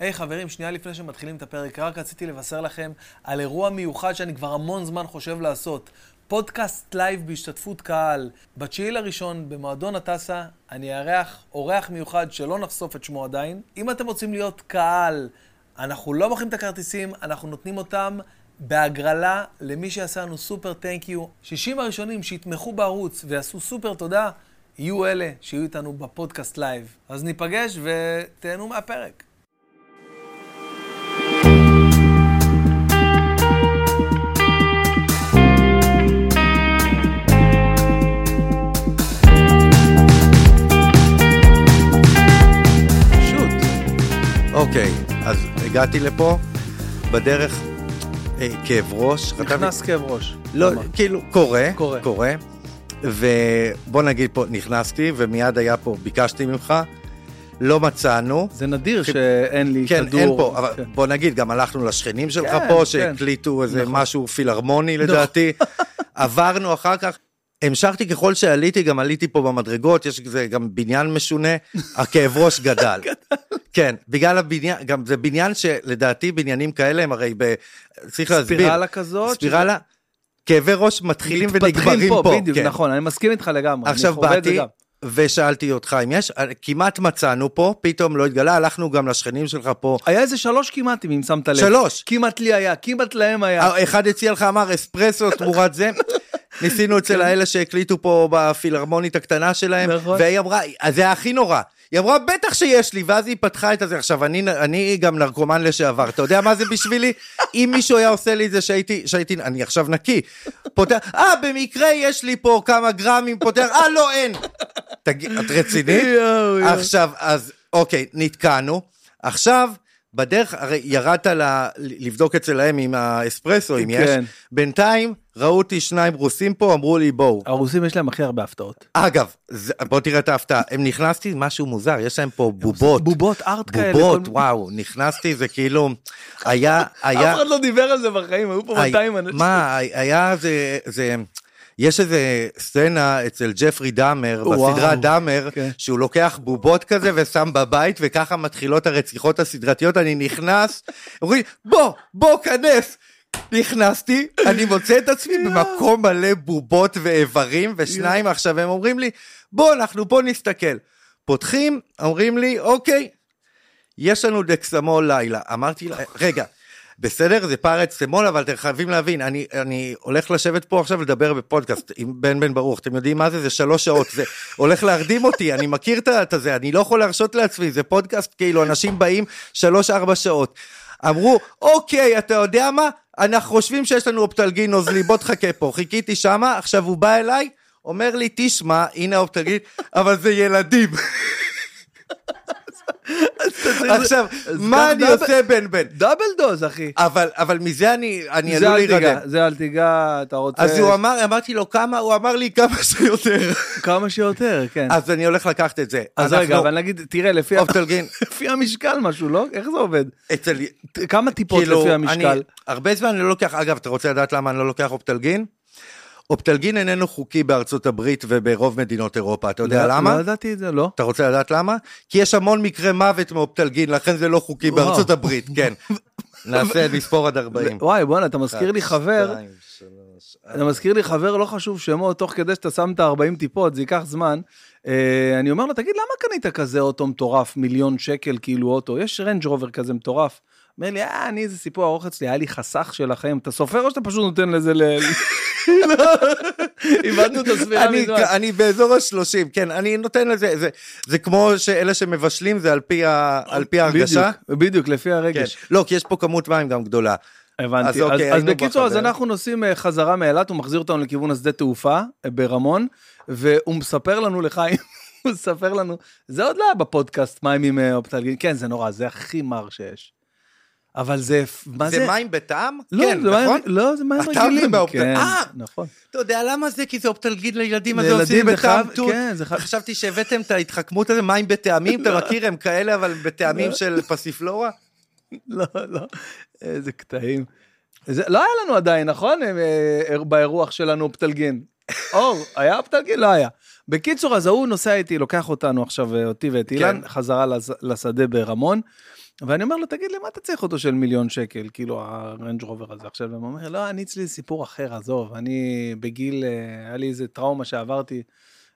היי hey, חברים, שנייה לפני שמתחילים את הפרק, רק רציתי לבשר לכם על אירוע מיוחד שאני כבר המון זמן חושב לעשות. פודקאסט live בהשתתפות קהל. בתשיעי לראשון, במועדון הטסה, אני אארח אורח מיוחד שלא נחשוף את שמו עדיין. אם אתם רוצים להיות קהל, אנחנו לא מוכרים את הכרטיסים, אנחנו נותנים אותם בהגרלה למי שיעשה לנו super thank you. 60 הראשונים שיתמכו בערוץ ויעשו סופר תודה, יהיו אלה שיהיו איתנו בפודקאסט live. אז ניפגש ותהנו מהפרק. אוקיי, אז הגעתי לפה, בדרך אה, כאב ראש. נכנס כאב ראש. לא, כאילו, קורה, קורה. קורה. ובוא נגיד פה, נכנסתי, ומיד היה פה, ביקשתי ממך, לא מצאנו. זה נדיר שאין לי כן, כדור. אין פה, אבל כן. בוא נגיד, גם הלכנו לשכנים שלך כן, פה, כן. שהקליטו איזה נכון. משהו פילהרמוני לדעתי. עברנו אחר כך. המשכתי ככל שעליתי, גם עליתי פה במדרגות, יש זה גם בניין משונה, הכאב ראש גדל. כן, בגלל הבניין, גם זה בניין שלדעתי בניינים כאלה הם הרי ב... צריך להסביר. ספירלה כזאת. ספירלה, כאבי ראש מתחילים מתפתחים ונגמרים פה. פה, בדיוק, כן. נכון, אני מסכים איתך לגמרי. עכשיו באתי. ושאלתי אותך אם יש, כמעט מצאנו פה, פתאום לא התגלה, הלכנו גם לשכנים שלך פה. היה איזה שלוש כמעטים, אם שמת לב. שלוש. כמעט לי היה, כמעט להם היה. אחד הציע לך, אמר אספרסו תמורת זה. ניסינו אצל האלה שהקליטו פה בפילהרמונית הקטנה שלהם, נכון. והיא אמרה, אז זה היה הכי נורא. היא אמרה, בטח שיש לי, ואז היא פתחה את הזה. עכשיו, אני, אני גם נרקומן לשעבר, אתה יודע מה זה בשבילי? אם מישהו היה עושה לי את זה שהייתי, שהייתי, אני עכשיו נקי. פותח, אה, במקרה יש לי פה כמה גרמים, פותח, אה, לא, אין. תגיד, את רצינית? עכשיו, אז, אוקיי, נתקענו. עכשיו, בדרך, הרי ירדת ל, לבדוק אצלהם עם האספרסו, אם יש. כן. בינתיים, ראו אותי שניים רוסים פה, אמרו לי, בואו. הרוסים יש להם הכי הרבה הפתעות. אגב, זה, בוא תראה את ההפתעה. הם נכנסתי, משהו מוזר, יש להם פה בובות. בובות ארט כאלה. בובות, וואו, נכנסתי, זה כאילו, היה, היה, אף אחד לא דיבר על זה בחיים, היו פה 200 אנשים. מה, היה זה, זה, יש איזה סצנה אצל ג'פרי דאמר. בסדרה דאמר, כן. שהוא לוקח בובות כזה ושם בבית, וככה מתחילות הרציחות הסדרתיות, אני נכנס, אומרים, בוא, בוא, כנס. נכנסתי, אני מוצא את עצמי במקום מלא בובות ואיברים, ושניים עכשיו הם אומרים לי, בוא, אנחנו פה נסתכל. פותחים, אומרים לי, אוקיי, יש לנו דקסמול לילה. אמרתי לה, רגע, בסדר, זה פרצטמול, אבל אתם חייבים להבין, אני, אני הולך לשבת פה עכשיו לדבר בפודקאסט עם בן בן ברוך, אתם יודעים מה זה? זה שלוש שעות, זה הולך להרדים אותי, אני מכיר את ה- את הזה, אני לא יכול להרשות לעצמי, זה פודקאסט, כאילו, אנשים באים שלוש-ארבע שעות. אמרו, אוקיי, אתה יודע מה? אנחנו חושבים שיש לנו אופטלגין נוזלי, בוא תחכה פה. חיכיתי שמה, עכשיו הוא בא אליי, אומר לי, תשמע, הנה האופטלגין, אבל זה ילדים. עכשיו, מה אני עושה בן בן? דאבל דוז, אחי. אבל, מזה אני, עלול להירדם. זה אל תיגע, אתה רוצה... אז הוא אמר, אמרתי לו כמה, הוא אמר לי כמה שיותר. כמה שיותר, כן. אז אני הולך לקחת את זה. אז רגע, אבל נגיד, תראה, לפי המשקל משהו, לא? איך זה עובד? כמה טיפות כאילו, לפי המשקל? הרבה זמן אני לא לוקח, אגב, אתה רוצה לדעת למה אני לא לוקח אופטלגין? אופטלגין איננו חוקי בארצות הברית וברוב מדינות אירופה, אתה יודע לא- למה? לא ידעתי את זה, לא. אתה רוצה לדעת למה? כי יש המון מקרי מוות מאופטלגין, לכן זה לא חוקי וואו. בארצות הברית, כן. נעשה, נספור עד 40. וואי, בואנה, אתה מזכיר לי חבר, אתה מזכיר לי חבר, לא חשוב שמות, תוך כדי שאתה שם את ה-40 טיפות, זה ייקח זמן. אה, אני אומר לו, תגיד, למה קנית כזה אוטו מטורף, מיליון שקל, כאילו אוטו? יש רנג' רובר כזה מטורף. אומר לי, אה, אני, זה סיפור ארוך אצלי, היה לי חסך של החיים. אתה סופר או שאתה פשוט נותן לזה ל... איבדנו את הספירה מזמן. אני באזור ה-30, כן, אני נותן לזה, זה, כמו שאלה שמבשלים זה על פי, ההרגשה. בדיוק, לפי כן. הרגש. לא, כי יש פה כמות מים גם גדולה. הבנתי. אז אז, אוקיי, אז, היינו בקיצור, אז. אנחנו נוסעים אה, חזרה מאילת, הוא מחזיר אותנו לכיוון השדה תעופה אה, ברמון, והוא מספר לנו לחיים, הוא מספר לנו, זה עוד לא היה בפודקאסט, מים עם אה, אופטלגין, כן, זה נורא, זה הכי מר שיש. אבל זה, מה זה? זה מים בטעם? לא, כן, זה מים, נכון? לא, זה מים הטעם זה רגילים. כן, אה! נכון. אתה יודע למה זה? כי זה אופטלגין לילדים, אז עושים בטעם תות. כן, זה חייב- חשבתי שהבאתם את ההתחכמות הזה, מים בטעמים, אתה מכיר, הם כאלה, אבל בטעמים של פסיפלורה? לא, לא, איזה קטעים. זה, לא היה לנו עדיין, נכון? אה, אה, באירוח שלנו אופטלגין. אור, היה אופטלגין? לא היה. בקיצור, אז ההוא נוסע איתי, לוקח אותנו עכשיו, אה, אותי ואת אילן, כן. חזרה לס- לשדה ברמון, ואני אומר לו, תגיד לי, מה אתה צריך אותו של מיליון שקל, כאילו, הרנג' רובר הזה עכשיו? והוא אומר, לא, אני אצלי סיפור אחר, עזוב, אני בגיל, אה, היה לי איזה טראומה שעברתי,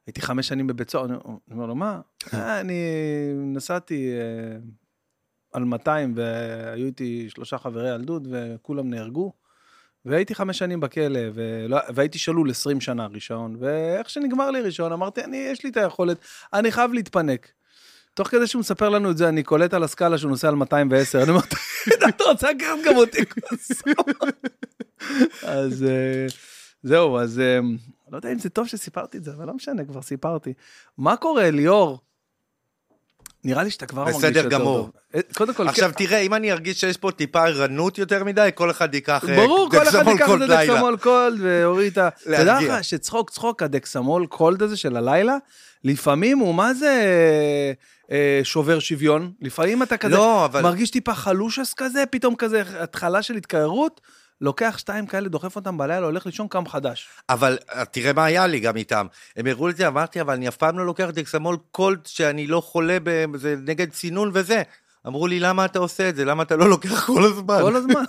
הייתי חמש שנים בבית סוהר, אני אומר לו, מה? "אה, אני נסעתי אה, על 200 והיו איתי שלושה חברי ילדות וכולם נהרגו. והייתי חמש שנים בכלא, ולא, והייתי שלול 20 שנה ראשון, ואיך שנגמר לי ראשון, אמרתי, אני, יש לי את היכולת, אני חייב להתפנק. תוך כדי שהוא מספר לנו את זה, אני קולט על הסקאלה שהוא נוסע על 210, אני אומר, "תגיד, אתה רוצה לקחת גם אותי? אז אה, זהו, אז אה, לא יודע אם זה טוב שסיפרתי את זה, אבל לא משנה, כבר סיפרתי. מה קורה, ליאור? נראה לי שאתה כבר מרגיש בסדר יותר גמור. טוב. אה, קודם כל, עכשיו תראה, אם אני ארגיש שיש פה טיפה ערנות יותר מדי, כל אחד ייקח אה, ברור, כל אחד דקסמול ייקח את לילה. הדקסמול Cold ויוריד את ה... אתה יודע. לך שצחוק צחוק, הדקסמול Cold הזה של הלילה, לפעמים הוא מה זה אה, שובר שוויון? לפעמים אתה כזה לא, אבל... מרגיש טיפה חלושס כזה, פתאום כזה התחלה של התקררות, לוקח שתיים כאלה, דוחף אותם בלילה, הולך לישון, קם חדש. אבל אה, תראה מה היה לי גם איתם. הם הראו לי את זה, אמרתי, אבל אני אף פעם לא לוקח דקסמול קולד שאני לא חולה, זה נגד צינון וזה. אמרו לי, למה אתה עושה את זה? למה אתה לא לוקח כל הזמן? כל הזמן.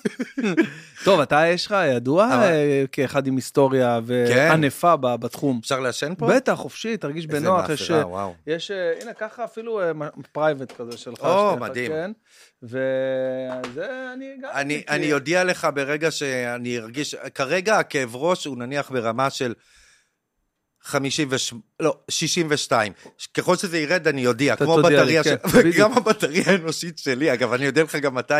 טוב, אתה, יש לך ידוע אה, כאחד עם היסטוריה וענפה ב- בתחום. אפשר לעשן פה? בטח, חופשי, תרגיש איזה בנוח, יש... מאפרה, וואו. יש, אה, הנה, ככה אפילו private כזה שלך. או, מדהים. כן. וזה, אני גם... אני, כי- אני אודיע לך ברגע שאני ארגיש, כרגע הכאב ראש הוא נניח ברמה של 58, לא, 62. ככל שזה ירד אני אודיע, כמו תודיע לי, בטריה, כן, של... בדיוק. גם הבטריה האנושית שלי, אגב, אני יודע לך גם מתי,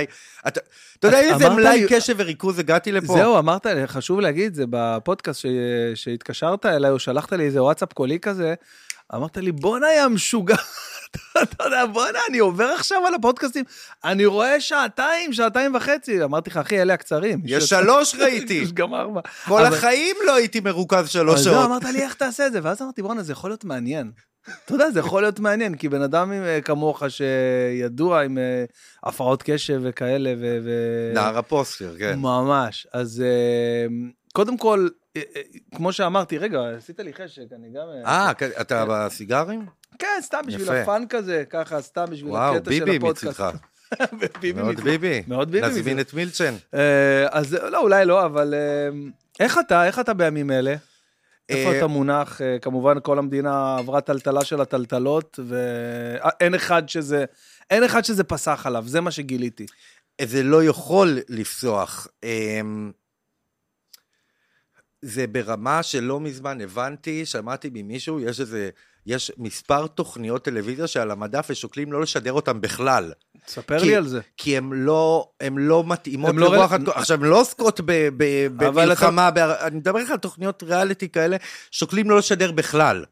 אתה, אתה יודע איזה מלאי קשב וריכוז הגעתי לפה? זהו, אמרת, חשוב להגיד, זה בפודקאסט ש... שהתקשרת אליי, או שלחת לי איזה וואטסאפ קולי כזה, אמרת לי, בואנה, יא משוגע. אתה יודע, בואנה, אני עובר עכשיו על הפודקאסטים, אני רואה שעתיים, שעתיים וחצי. אמרתי לך, אחי, אלה הקצרים. יש שלוש ראיתי, יש גם ארבע. כל החיים לא הייתי מרוכז שלוש אז לא, שעות. אמרת לי, איך תעשה את זה? ואז אמרתי, בואנה, זה יכול להיות מעניין. אתה יודע, זה יכול להיות מעניין, כי בן אדם אה, כמוך, שידוע עם אה, הפרעות קשב וכאלה, ו... נער הפוסטר, כן. ממש. אז אה, קודם כל, כמו שאמרתי, רגע, עשית לי חשק, אני גם... אה, כן, אתה בסיגרים? כן, סתם בשביל. הפאן כזה, ככה, סתם בשביל וואו, הקטע של הפודקאסט. מצידך. ביבי מאוד מצדך. ביבי. מאוד ביבי נזמין. את מילצ'ן. אה, אז לא, אולי לא, אבל אה, איך אתה, איך אתה בימים אלה? איפה אה, אתה מונח? אה, כמובן, כל המדינה עברה טלטלה של הטלטלות, ואין אחד שזה, אין אחד שזה פסח עליו, זה מה שגיליתי. זה לא יכול לפסוח. זה ברמה שלא מזמן הבנתי, שמעתי ממישהו, יש איזה, יש מספר תוכניות טלוויזיה שעל המדף ושוקלים לא לשדר אותן בכלל. ספר כי- לי על זה. כי הן לא, הן לא מתאימות לא לרוח... רל- הת- עכשיו, הן לא עוסקות ב- ב- אבל במלחמה, בהר- אני מדבר איתך על תוכניות ריאליטי כאלה, שוקלים לא לשדר בכלל.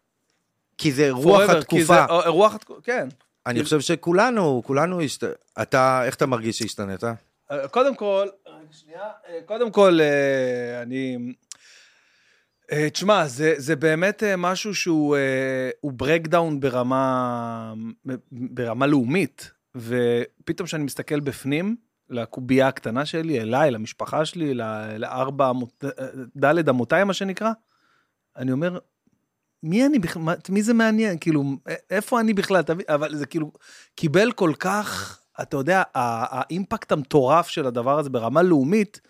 כי זה רוח Forever, כי התקופה. זה- אה, רוח התקופה, כן. אני חושב שכולנו, כולנו, השת... אתה, איך אתה מרגיש שהשתנית? אה, קודם כל, רגע, שנייה, אה, קודם כל, אני... אה, תשמע, זה, זה באמת אה, משהו שהוא אה, הוא ברקדאון ברמה, ברמה לאומית, ופתאום כשאני מסתכל בפנים, לקובייה הקטנה שלי, אליי, למשפחה שלי, לארבע, אה, דלת אמותיי, מה שנקרא, אני אומר, מי אני בכלל, מי זה מעניין? כאילו, איפה אני בכלל? אבל זה כאילו, קיבל כל כך, אתה יודע, האימפקט המטורף של הדבר הזה ברמה לאומית,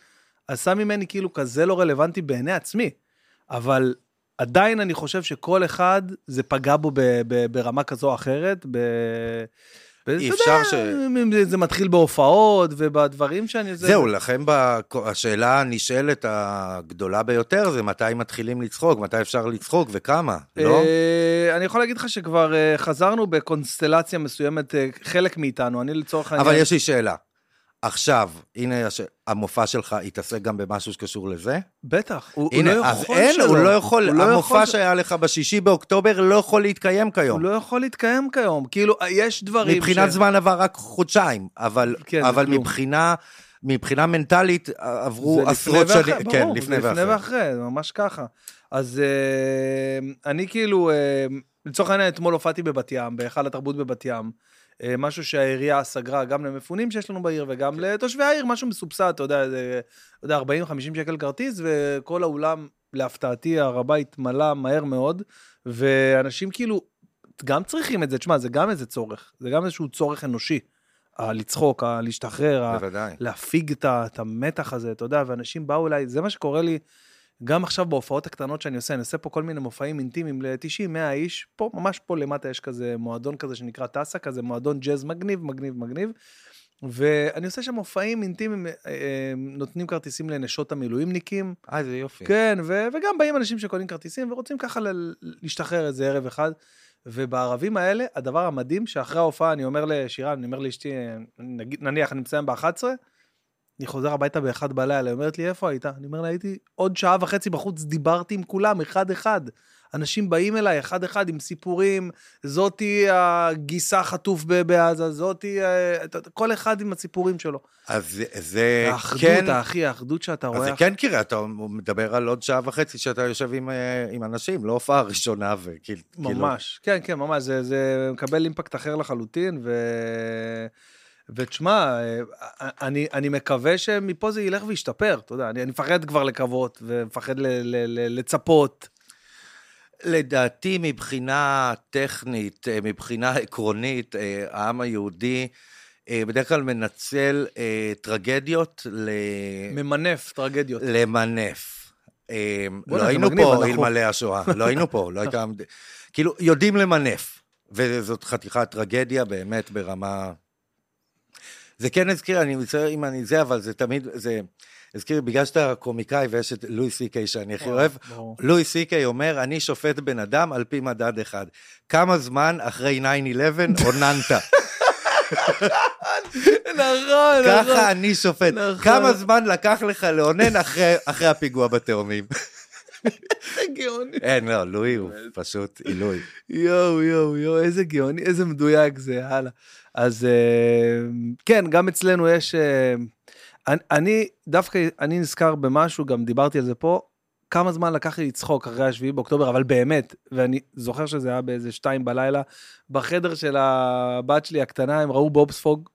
עשה ממני כאילו כזה לא רלוונטי בעיני עצמי. אבל עדיין אני חושב שכל אחד, זה פגע בו ב, ב, ברמה כזו או אחרת. ב... אי אפשר ש- זה- מתחיל בהופעות ובדברים שאני... זה- זהו, לכן ב- השאלה הנשאלת הגדולה ביותר זה מתי מתחילים לצחוק, מתי אפשר לצחוק וכמה, לא? אה, אני יכול להגיד לך שכבר אה, חזרנו בקונסטלציה מסוימת, אה, חלק מאיתנו, אני לצורך העניין... אבל יש לי שאלה. עכשיו, הנה, הש- המופע שלך יתעסק גם במשהו שקשור לזה? בטח, הוא, הנה, הוא לא אז יכול אין, שלא. הוא לא יכול, הוא לא המופע יכול- שהיה לך בשישי באוקטובר לא יכול להתקיים הוא כיום. לא יכול להתקיים כיום. כאילו, יש דברים מבחינת ש... זמן עבר רק חודשיים, אבל, כן, אבל כלום. מבחינה, מבחינה מנטלית עברו לפני עשרות שנים, ברור, כן, לפני לפני ואחרי. ואחרי, זה ממש ככה. אז אה, אני כאילו, אה, לצורך העניין, אתמול הופעתי בבת ים, בהיכל התרבות בבת ים. אה, משהו שהעירייה סגרה גם למפונים שיש לנו בעיר וגם כן. לתושבי העיר, משהו מסובסד, אתה יודע, זה, אתה יודע, 40-50 שקל כרטיס, וכל האולם, להפתעתי, הר הבית מלא מהר מאוד, ואנשים כאילו גם צריכים את זה, תשמע, זה גם איזה צורך, זה גם איזשהו צורך אנושי. ה- לצחוק, ה-. להפיג את המתח הזה, אתה יודע, ואנשים באו אליי, זה מה שקורה לי גם עכשיו בהופעות הקטנות שאני עושה, אני עושה פה כל מיני מופעים אינטימיים ל-90, 100 איש, פה, ממש פה למטה יש כזה מועדון כזה שנקרא טאסה, כזה מועדון ג'אז מגניב, מגניב, מגניב. ואני עושה שם מופעים אינטימיים, אה, אה, נותנים כרטיסים לנשות המילואימניקים, אה, זה יופי. כן, ו- וגם באים אנשים שקונים כרטיסים ורוצים ככה ל- להשתחרר איזה ערב אחד. ובערבים האלה, הדבר המדהים, שאחרי ההופעה אני אומר לשירן, אני אומר לאשתי, נגיד, נניח אני מסיים ב-11, אני חוזר הביתה ב-1 בלילה, היא אומרת לי, איפה היית? אני אומר לה, הייתי עוד שעה וחצי בחוץ, דיברתי עם כולם, אחד-אחד. אנשים באים אליי, אחד-אחד, עם סיפורים, זאתי הגיסה חטוף בעזה, זאתי, אה, כל אחד עם הסיפורים שלו. אז זה- האחדות, כן, האחי, האחדות שאתה אז רואה. זה כן קרה, אתה מדבר על עוד שעה וחצי שאתה יושב עם, אה, עם אנשים, לא הופעה ראשונה, וכאילו... ממש, כן, כן, ממש, זה, זה מקבל אימפקט אחר לחלוטין, ו... ותשמע, אה, אני, אני מקווה שמפה זה ילך וישתפר, אתה יודע, אני, אני מפחד כבר לקוות, ומפחד ל, ל, ל, לצפות. לדעתי, מבחינה טכנית, אה, מבחינה עקרונית, אה, העם היהודי בדרך כלל מנצל טרגדיות ל... ממנף טרגדיות. למנף. לא היינו פה אנחנו- אלמלא השואה, לא היינו פה, לא הייתה... כאילו, יודעים למנף, וזאת חתיכת טרגדיה באמת ברמה... זה כן הזכיר, אני מצטער אם אני זה, אבל זה תמיד, זה הזכיר, בגלל שאתה קומיקאי ויש את לואי סי קיי שאני הכי אוהב, ברור. לואי סי קיי אומר, אני שופט בן אדם על פי מדד אחד. כמה זמן אחרי 9-11 אוננת? נכון, ככה אני שופט. נכון. כמה זמן לקח לך לאונן אחרי הפיגוע בתאומים? איזה גאוני. אין, לא, לואי הוא פשוט עילוי. יואו, יואו, יואו, איזה גאוני, איזה מדויק זה, הלאה. אז אה, כן, גם אצלנו יש... אה, אני- אני דווקא, אני נזכר במשהו, גם דיברתי על זה פה, כמה זמן לקח לי לצחוק אחרי השביעי באוקטובר, אבל באמת, ואני זוכר שזה היה באיזה שתיים בלילה, בחדר של הבת שלי הקטנה, הם ראו בובספוג,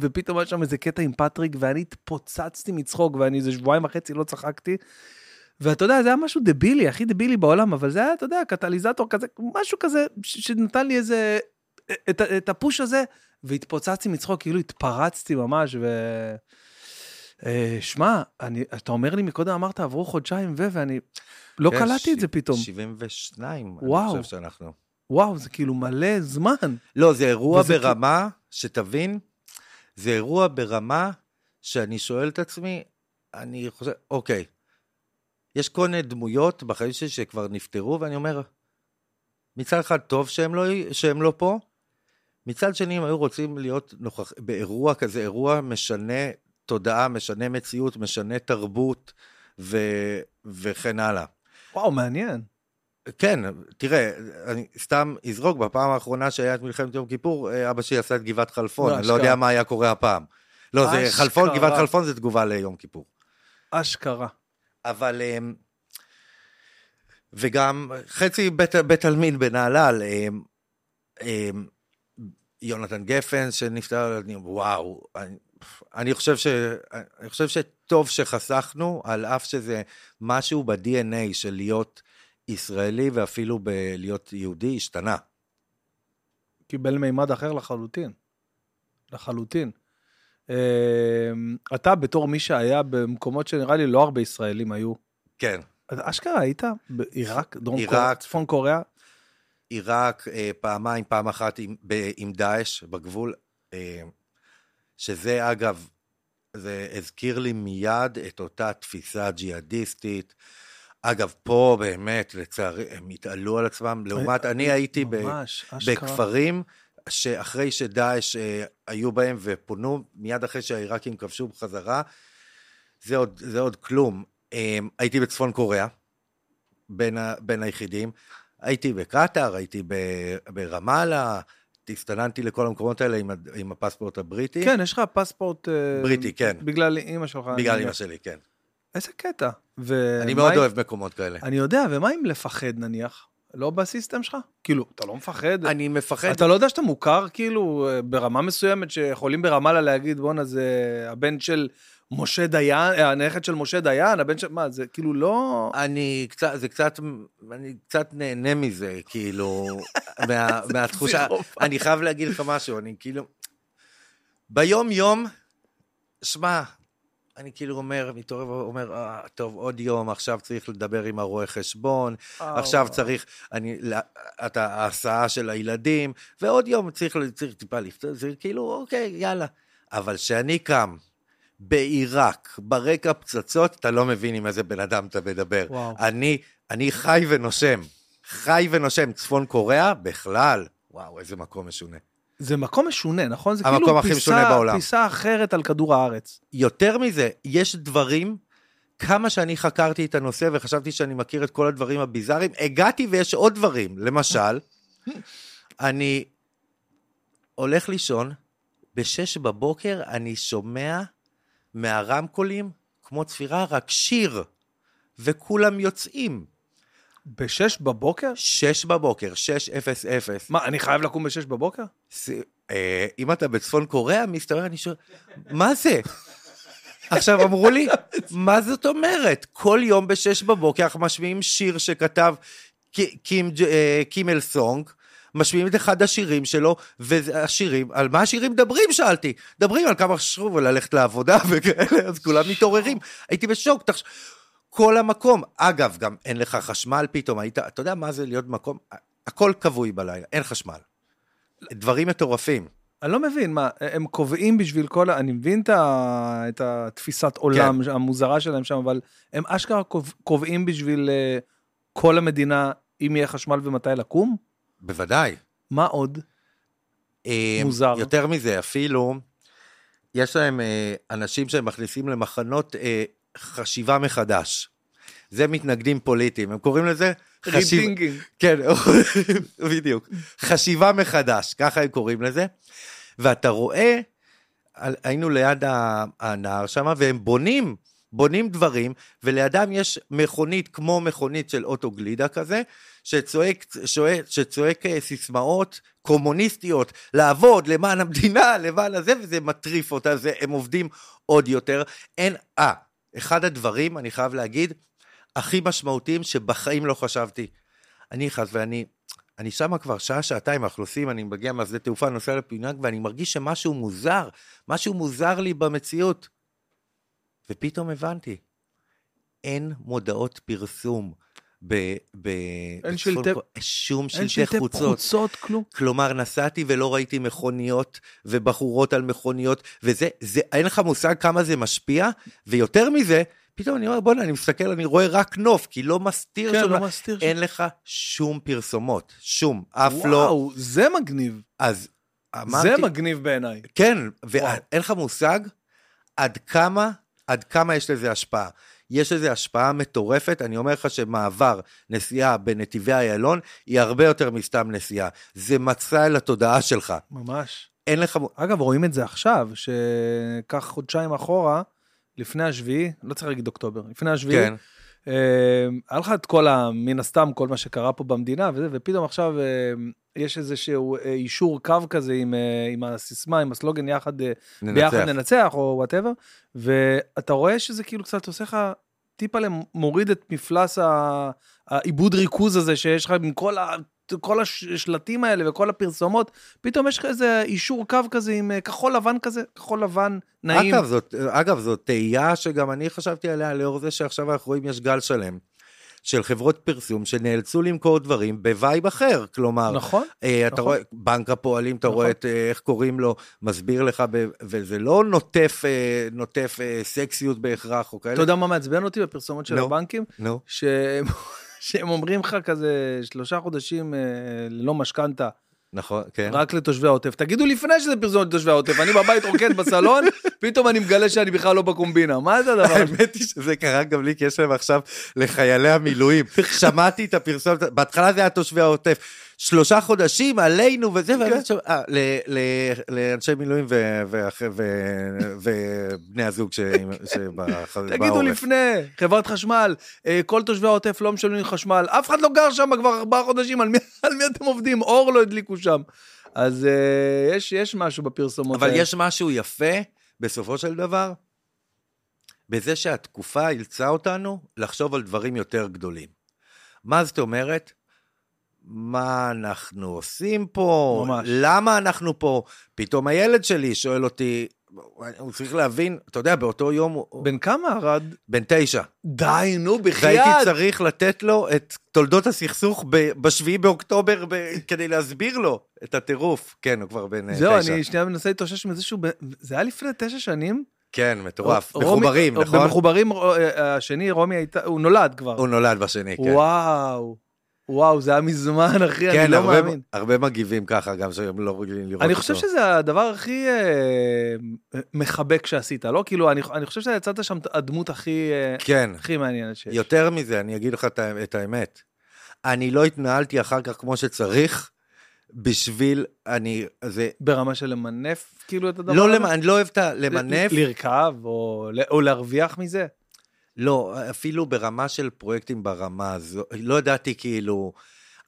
ופתאום היה שם איזה קטע עם פטריק, ואני התפוצצתי מצחוק, ואני איזה שבועיים וחצי לא צחקתי. ואתה יודע, זה היה משהו דבילי, הכי דבילי בעולם, אבל זה היה, אתה יודע, קטליזטור כזה, משהו כזה, שנתן לי איזה, את, את הפוש הזה, והתפוצצתי מצחוק, כאילו התפרצתי ממש, ו... אה, שמע, אני, אתה אומר לי מקודם, אמרת, עברו חודשיים ו... ואני לא כן, קלטתי את ש- זה פתאום. 72, אני וואו. חושב שאנחנו. וואו, זה כאילו מלא זמן. לא, זה אירוע ברמה, שתבין, זה אירוע ברמה שאני שואל את עצמי, אני חושב, אוקיי, יש כל מיני דמויות בחיים שלי שכבר נפטרו, ואני אומר, מצד אחד טוב שהם לא, שהם לא פה, מצד שני הם היו רוצים להיות נוכח, באירוע כזה, אירוע משנה תודעה, משנה מציאות, משנה תרבות, ו, וכן הלאה. וואו, מעניין. כן, תראה, אני סתם אזרוק, בפעם האחרונה שהיה את מלחמת יום כיפור, אה, אבא שלי עשה את גבעת חלפון, לא, אני לא. יודע מה היה קורה הפעם. לא, זה אשכרה. חלפון, גבעת חלפון זה תגובה ליום כיפור. אשכרה. אבל... אמ, וגם חצי בית, בית עלמין בנהלל, אמ, יונתן גפן שנפטר, אני- וואו, אני, אני, חושב ש, אני חושב שטוב שחסכנו, על אף שזה משהו ב-DNA של להיות ישראלי ואפילו בלהיות יהודי השתנה. קיבל מימד אחר לחלוטין. לחלוטין. אה, אתה בתור מי שהיה במקומות שנראה לי לא הרבה ישראלים היו. כן. אז אשכרה היית בעיראק, דרום עיראק. קוריאה, צפון קוריאה? עיראק אה, פעמיים, פעם אחת עם, ב, עם דאעש בגבול, אה, שזה אגב, זה הזכיר לי מיד את אותה תפיסה ג'יהאדיסטית. אגב, פה באמת, לצערי, הם התעלו על עצמם. לעומת, אני הייתי ב, ממש, אשכרה. בכפרים שאחרי שדאעש אה, היו בהם ופונו, מיד אחרי שהעיראקים כבשו בחזרה, זה עוד, זה עוד כלום. אה, הייתי בצפון קוריאה, בין, ה, בין היחידים. הייתי בקטאר, הייתי ברמאללה, הסתננתי לכל המקומות האלה עם, עם הפספורט הבריטי. כן, יש לך פספורט... אה, בריטי, כן. בגלל אימא שלך. בגלל אמא שלי, כן. איזה קטע. ו- אני מאוד עם- אוהב מקומות כאלה. אני יודע, ומה אם לפחד נניח? לא בסיסטם שלך? כאילו, אתה לא מפחד? אני מפחד, אתה לא יודע שאתה מוכר כאילו ברמה מסוימת שיכולים ברמאללה להגיד בואנה זה הבן של משה דיין, אה, הנכד של משה דיין, הבן של... מה, זה כאילו לא... אני קצת, זה קצת, אני קצת נהנה מזה, כאילו, מה, מהתחושה. אני חייב להגיד לך משהו, אני כאילו, ביום-יום, שמע, אני כאילו אומר, מתעורר ואומר, אה, טוב, עוד יום, עכשיו צריך לדבר עם הרואה חשבון, אה, עכשיו. צריך, אני, לה- את ההסעה של הילדים, ועוד יום צריך, צריך טיפה לפתור, זה כאילו, אוקיי, יאללה. אבל כשאני קם בעיראק, ברקע פצצות, אתה לא מבין עם איזה בן אדם אתה מדבר. וואו. אני, אני חי ונושם. חי ונושם. צפון קוריאה, בכלל. וואו, איזה מקום משונה. זה מקום משונה, נכון? זה כאילו פיסה. פיסה אחרת על כדור הארץ. יותר מזה, יש דברים, כמה שאני חקרתי את הנושא וחשבתי שאני מכיר את כל הדברים הביזאריים, הגעתי ויש עוד דברים. למשל, אני הולך לישון, בשש בבוקר אני שומע מהרמקולים, כמו צפירה, רק שיר, וכולם יוצאים. בשש בבוקר? שש בבוקר, שש אפס אפס. מה, אני חייב לקום בשש בבוקר? ס- אה, אם אתה בצפון קוריאה, מסתבר, אני שואל, מה זה? עכשיו אמרו לי, מה זאת אומרת? כל יום בשש בבוקר אנחנו משמיעים שיר שכתב ק- קים, ג'- אה, קימל סונג, משמיעים את אחד השירים שלו, והשירים, על מה השירים מדברים? שאלתי. מדברים על כמה חשוב וללכת לעבודה וכאלה, אז כולם מתעוררים. הייתי בשוק, תחש... כל המקום. אגב, גם אין לך חשמל פתאום, היית, אתה יודע מה זה להיות במקום? הכל כבוי בלילה, אין חשמל. דברים מטורפים. אני לא מבין, מה, הם קובעים בשביל כל ה... אני מבין את, ה... את התפיסת עולם כן. המוזרה שלהם שם, אבל הם אשכרה קוב- קובעים בשביל אה, כל המדינה אם יהיה חשמל ומתי לקום? בוודאי. מה עוד? אה, מוזר. יותר מזה, אפילו, יש להם אה, אנשים שהם מכניסים למחנות אה, חשיבה מחדש. זה מתנגדים פוליטיים, הם קוראים לזה חשיב... rethinking. כן, בדיוק. חשיבה מחדש, ככה הם קוראים לזה. ואתה רואה, היינו ליד ה- הנהר שם, והם בונים, בונים דברים, ולידם יש מכונית כמו מכונית של אוטו גלידה כזה, שצועק, שצועק, שצועק אה, סיסמאות קומוניסטיות, לעבוד למען המדינה, למען הזה, וזה מטריף אותה, זה, הם עובדים עוד יותר. אין, אה, אחד הדברים, אני חייב להגיד, הכי משמעותיים שבחיים לא חשבתי. אני נכנס ואני, אני שם כבר שעה, שעתיים, אנחנו עושים, אני מגיע מהשדה תעופה, נוסע לפינג, ואני מרגיש שמשהו מוזר, משהו מוזר לי במציאות. ופתאום הבנתי, אין מודעות פרסום ב... ב אין שלטי- שום אין שלטי שלטי חוצות. חוצות, כלום. כלומר, נסעתי ולא ראיתי מכוניות ובחורות על מכוניות, וזה, זה, אין לך מושג כמה זה משפיע, ויותר מזה, פתאום אני אומר, בוא'נה, אני מסתכל, אני רואה רק נוף, כי לא מסתיר כן, שם, לא מסתיר. אין לך שום פרסומות, שום, אף לא. וואו, זה מגניב. אז אמרתי, זה מגניב בעיניי. כן, וואו. ואין לך מושג עד כמה, עד כמה יש לזה השפעה. יש לזה השפעה מטורפת, אני אומר לך שמעבר נסיעה בנתיבי איילון היא הרבה יותר מסתם נסיעה. זה מצע אל התודעה שלך. ממש. אין לך... אגב, רואים את זה עכשיו, שקח חודשיים אחורה, לפני השביעי, לא צריך להגיד אוקטובר, לפני השביעי, כן, היה לך את כל ה... מן הסתם, כל מה שקרה פה במדינה וזה, ופתאום עכשיו אה, יש איזשהו אה, אישור קו כזה עם, אה, עם הסיסמה, עם הסלוגן יחד, אה, ביחד ננצח. ננצח, או whatever, ואתה רואה שזה כאילו קצת עושה לך, טיפה מוריד את מפלס האיבוד ריכוז הזה שיש לך עם כל ה... כל השלטים האלה וכל הפרסומות, פתאום יש לך איזה אישור קו כזה עם אה, כחול לבן כזה, כחול לבן נעים. אגב, זאת, אגב, זאת תהייה שגם אני חשבתי עליה לאור זה שעכשיו אנחנו רואים יש גל שלם של חברות פרסום שנאלצו למכור דברים ב vibe אחר. כלומר, נכון? אה, אתה נכון. רואה, בנק הפועלים, אתה נכון. רואה את, אה, איך קוראים לו, מסביר לך, ב, וזה לא נוטף, אה, נוטף אה, סקסיות בהכרח או כאלה. אתה יודע מה מעצבן אותי בפרסומות של נו. הבנקים? נו, שהם, שהם אומרים לך כזה שלושה חודשים אה, ללא משכנתה, נכון, כן. רק לתושבי העוטף. תגידו לפני שזה פרסומת לתושבי העוטף, אני בבית רוקד בסלון, פתאום אני מגלה שאני בכלל לא בקומבינה. מה זה הדבר? האמת היא שזה קרה גם לי, כי יש להם עכשיו לחיילי המילואים. שמעתי את הפרסומת, בהתחלה זה היה תושבי העוטף. שלושה חודשים עלינו וזה, כן. אה, ל- ל- לאנשי מילואים ו- ואח- ו- ובני הזוג ש- שבח- תגידו. לפני, חברת חשמל, אה, כל תושבי העוטף לא משלמים חשמל, אף אחד לא גר שם כבר ארבעה חודשים, על מי, אתם עובדים? אור לא הדליקו שם. אז אה, יש, יש משהו בפרסומות אבל האלה. יש משהו יפה, בסופו של דבר, בזה שהתקופה אילצה אותנו לחשוב על דברים יותר גדולים. מה זאת אומרת? מה אנחנו עושים פה? ממש. למה אנחנו פה? פתאום הילד שלי שואל אותי, הוא צריך להבין, אתה יודע, באותו יום בן כמה ארד? בן תשע. די, נו, והייתי בחייאת. צריך לתת לו את תולדות הסכסוך ב-7 באוקטובר ב- כדי להסביר לו את הטירוף. כן, הוא כבר בן אה, זהו, תשע. אני שנייה מנסה להתאושש מזה שהוא... ב- זה היה לפני תשע שנים? כן, מטורף. מחוברים, נכון? במחוברים, אה, השני, רומי הייתה... הוא נולד כבר. הוא נולד בשני, כן. וואו. וואו, זה היה מזמן, אחי, אני כן, לא הרבה- מאמין. הרבה מגיבים ככה, גם שהם לא רגילים לראות אני אותו. חושב שזה הדבר הכי אה, מחבק שעשית, לא? כאילו, אני אני חושב שיצאת שם הדמות הכי אה, כן, הכי מעניינת שיש. יותר מזה, אני אגיד לך את את האמת. אני לא התנהלתי אחר כך כמו שצריך, בשביל, אני, זה, ברמה של למנף, כאילו, את הדבר לא, הזה? למ- אני לא אוהב את הלמנף, לרכב, או או להרוויח מזה? לא, אפילו ברמה של פרויקטים ברמה הזו, לא ידעתי כאילו,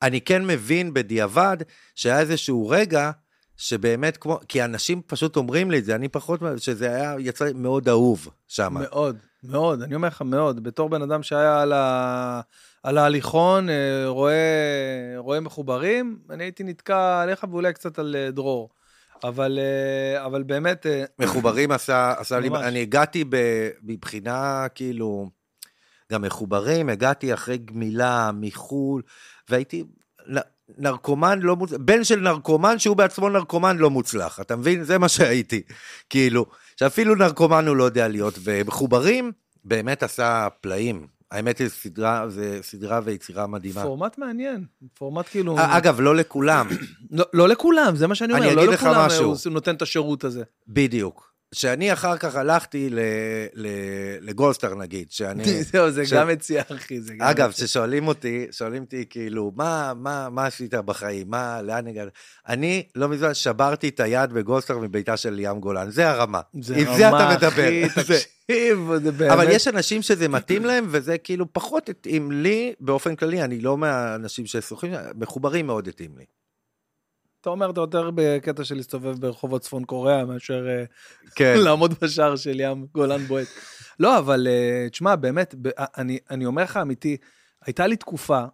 אני כן מבין בדיעבד שהיה איזשהו רגע שבאמת כמו, כי אנשים פשוט אומרים לי את זה, אני פחות, שזה היה, יצא מאוד אהוב שם. מאוד, מאוד, אני אומר לך מאוד. בתור בן אדם שהיה על, ה... על ההליכון, אה, רואה, רואה מחוברים, אני הייתי נתקע עליך ואולי קצת על אה, דרור. אבל, אה, אבל באמת, אה, מחוברים עשה, עשה לי. אני הגעתי מבחינה כאילו, גם מחוברים, הגעתי אחרי גמילה מחו"ל, והייתי נרקומן לא מוצלח, בן של נרקומן שהוא בעצמו נרקומן לא מוצלח, אתה מבין? זה מה שהייתי. כאילו, שאפילו נרקומן הוא לא יודע להיות, ומחוברים באמת עשה פלאים. האמת היא, סדרה, זה סדרה ויצירה מדהימה. פורמט מעניין. פורמט כאילו... אגב, לא לכולם, לא, לא לכולם, זה מה שאני אומר, אני לא אגיד לך לכולם משהו. הוא נותן את השירות הזה. בדיוק. שאני אחר כך הלכתי לגולדסטאר נגיד, שאני... זהו, זה ש- גם מציע, אחי. זה גם אגב, מציע. ששואלים אותי, שואלים אותי כאילו, מה, מה, מה עשית בחיים? מה, לאן הגעת? אני לא מזמן שברתי את היד בגולדסטאר מביתה של ליאם גולן, זה הרמה. זה רמה, אתה מדבר. אחי, תקשיב, זה באמת... אבל יש אנשים שזה מתאים להם, וזה כאילו פחות התאים לי, באופן כללי, אני לא מהאנשים ששוחים, מחוברים מאוד התאים לי. אתה אומר, אתה יותר בקטע של להסתובב ברחובות צפון קוריאה, מאשר אה, כן. לעמוד בשער של ים גולן בועט. לא, אבל אה, תשמע, באמת, ב- אני, אני אומר לך אמיתי, הייתה לי תקופה,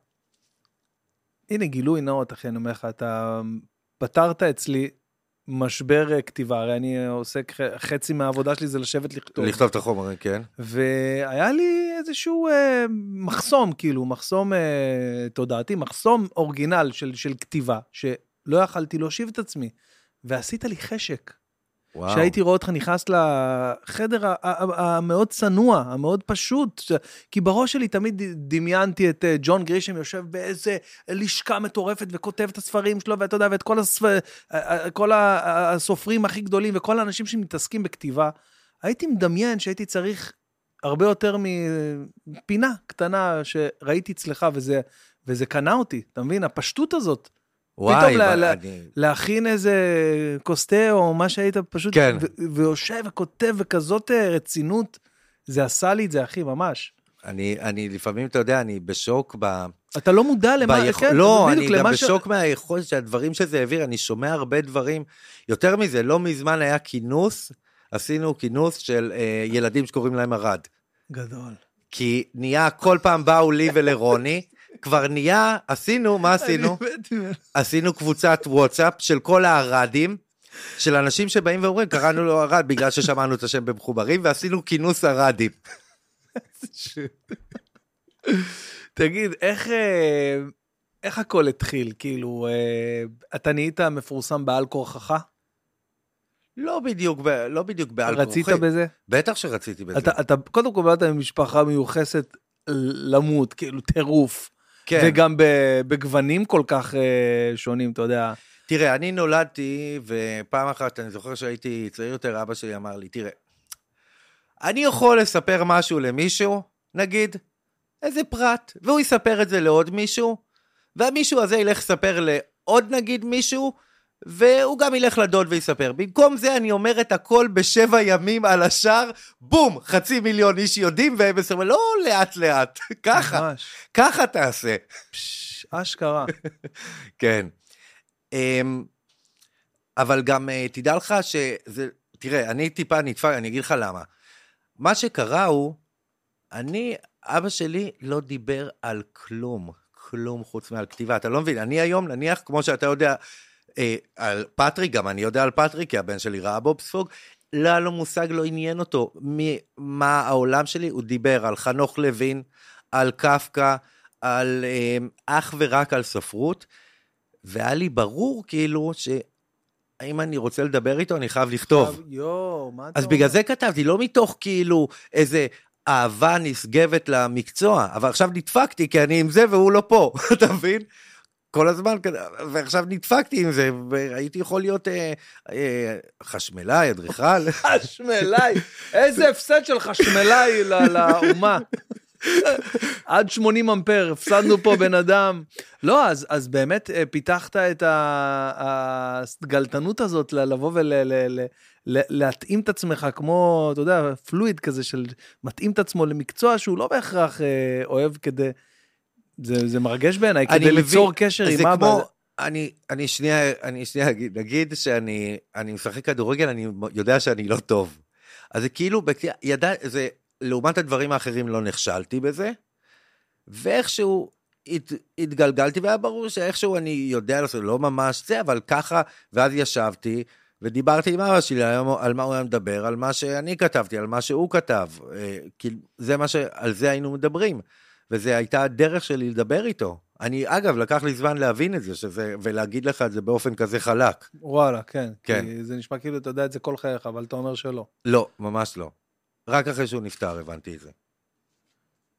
הנה גילוי נאות, אחי, אני אומר לך, אתה פתרת אצלי משבר אה, כתיבה, הרי אני עוסק, חצי מהעבודה שלי זה לשבת לכתוב. לכתוב את החומרים, כן? והיה לי איזשהו אה, מחסום, כאילו, מחסום אה, תודעתי, מחסום אורגינל של, של כתיבה, שלא יכלתי להושיב את עצמי. ועשית לי חשק. וואו. שהייתי רואה אותך נכנס לחדר המאוד צנוע, המאוד פשוט, כי בראש שלי תמיד דמיינתי את אה, ג'ון גרישם יושב באיזה לשכה מטורפת וכותב את הספרים שלו, ואתה יודע, ואת כל, הספר, כל ה- הסופרים הכי גדולים וכל האנשים שמתעסקים בכתיבה. הייתי מדמיין שהייתי צריך הרבה יותר מפינה קטנה שראיתי אצלך, וזה, וזה קנה אותי, אתה מבין? הפשטות הזאת. וואי, פתאום ל- אבל ל- אני... להכין איזה כוס תה או מה שהיית פשוט, כן. ו- ויושב וכותב בכזאת אה, רצינות, זה עשה לי את זה, אחי, ממש. אני, אני לפעמים, אתה יודע, אני בשוק ב... אתה לא מודע למה, ביכ... כן, לא, אני גם למה ש- בשוק מהיכולת שהדברים שזה העביר, אני שומע הרבה דברים. יותר מזה, לא מזמן היה כינוס, עשינו כינוס של אה, ילדים שקוראים להם ארד. גדול. כי נהיה, כל פעם באו לי ולרוני, כבר נהיה, עשינו, מה עשינו? עשינו קבוצת וואטסאפ של כל הארדים, של אנשים שבאים ואומרים, קראנו לו ארד בגלל ששמענו את השם במחוברים, ועשינו כינוס ארדים. תגיד, איך, אה, איך הכל התחיל? כאילו, אה, אתה נהיית מפורסם בעל כורחך? לא בדיוק, לא בדיוק בעל רצית כורחי. בזה? בטח שרציתי בזה. אתה, אתה קודם כל באת ממשפחה מיוחסת למות, כאילו טירוף. כן. וגם בגוונים כל כך אה, שונים, אתה יודע. תראה, אני נולדתי, ופעם אחת, אני זוכר שהייתי צעיר יותר, אבא שלי אמר לי, תראה, אני יכול לספר משהו למישהו, נגיד, איזה פרט, והוא יספר את זה לעוד מישהו, והמישהו הזה ילך לספר לעוד נגיד מישהו, והוא גם ילך לדוד ויספר. במקום זה אני אומר את הכל בשבע ימים על השאר, בום, חצי מיליון איש יודעים, והם מספרים, לא לאט לאט, ככה, ממש. ככה תעשה. פש, אשכרה. כן. אמ, אבל גם אה, תדע לך שזה, תראה, אני טיפה נדפק, אני אגיד לך למה. מה שקרה הוא, אני, אבא שלי לא דיבר על כלום. כלום חוץ מעל כתיבה. אתה לא מבין, אני היום, נניח, כמו שאתה יודע, על פטריק, גם אני יודע על פטריק, כי הבן שלי ראה בובספוג, לא היה לו מושג, לא עניין אותו מה העולם שלי, הוא דיבר על חנוך לוין, על קפקא, על אה, אך ורק על ספרות, והיה לי ברור כאילו שאם אני רוצה לדבר איתו, אני חייב לכתוב. יואו, מה אתה אז בגלל זה כתבתי, לא מתוך כאילו איזה אהבה נשגבת למקצוע, אבל עכשיו נדפקתי כי אני עם זה והוא לא פה, אתה מבין? כל הזמן, ועכשיו נדפקתי עם זה, והייתי יכול להיות אה, אה, חשמלאי, אדריכל. חשמלאי, איזה הפסד של חשמלאי לאומה. עד 80 אמפר, הפסדנו פה בן אדם. לא, אז, אז באמת אה, פיתחת את הגלתנות הזאת לבוא ולהתאים את עצמך כמו, אתה יודע, פלואיד כזה של מתאים את עצמו למקצוע שהוא לא בהכרח אה, אוהב כדי... זה, זה מרגש בעיניי, כדי מבין, ליצור קשר עם אבא. כמו, אני, אני שנייה, אני שנייה אגיד, נגיד שאני אני משחק כדורגל, אני יודע שאני לא טוב. אז זה כאילו, ידע, זה, לעומת הדברים האחרים לא נכשלתי בזה, ואיכשהו הת, התגלגלתי, והיה ברור שאיכשהו אני יודע לעשות, לא ממש זה, אבל ככה, ואז ישבתי, ודיברתי עם אבא שלי על מה הוא היה מדבר, על מה שאני כתבתי, על מה שהוא כתב. אה, כי זה מה ש... על זה היינו מדברים. וזו הייתה הדרך שלי לדבר איתו. אני, אגב, לקח לי זמן להבין את זה, שזה, ולהגיד לך את זה באופן כזה חלק. וואלה, כן. כן. כי זה נשמע כאילו אתה יודע את זה כל חייך, אבל אתה אומר שלא. לא, ממש לא. רק אחרי שהוא נפטר הבנתי את זה.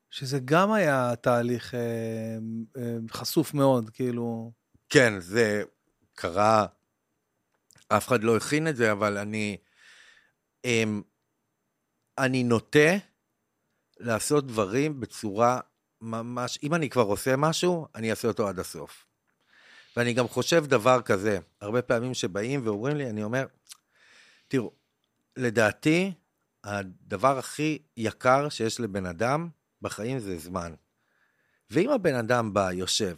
שזה גם היה תהליך אה, אה, חשוף מאוד, כאילו... כן, זה קרה, אף אחד לא הכין את זה, אבל אני... אה, אני נוטה לעשות דברים בצורה ממש, אם אני כבר עושה משהו, אני אעשה אותו עד הסוף. ואני גם חושב דבר כזה, הרבה פעמים שבאים ואומרים לי, אני אומר, תראו, לדעתי, הדבר הכי יקר שיש לבן אדם בחיים זה זמן. ואם הבן אדם בא, יושב,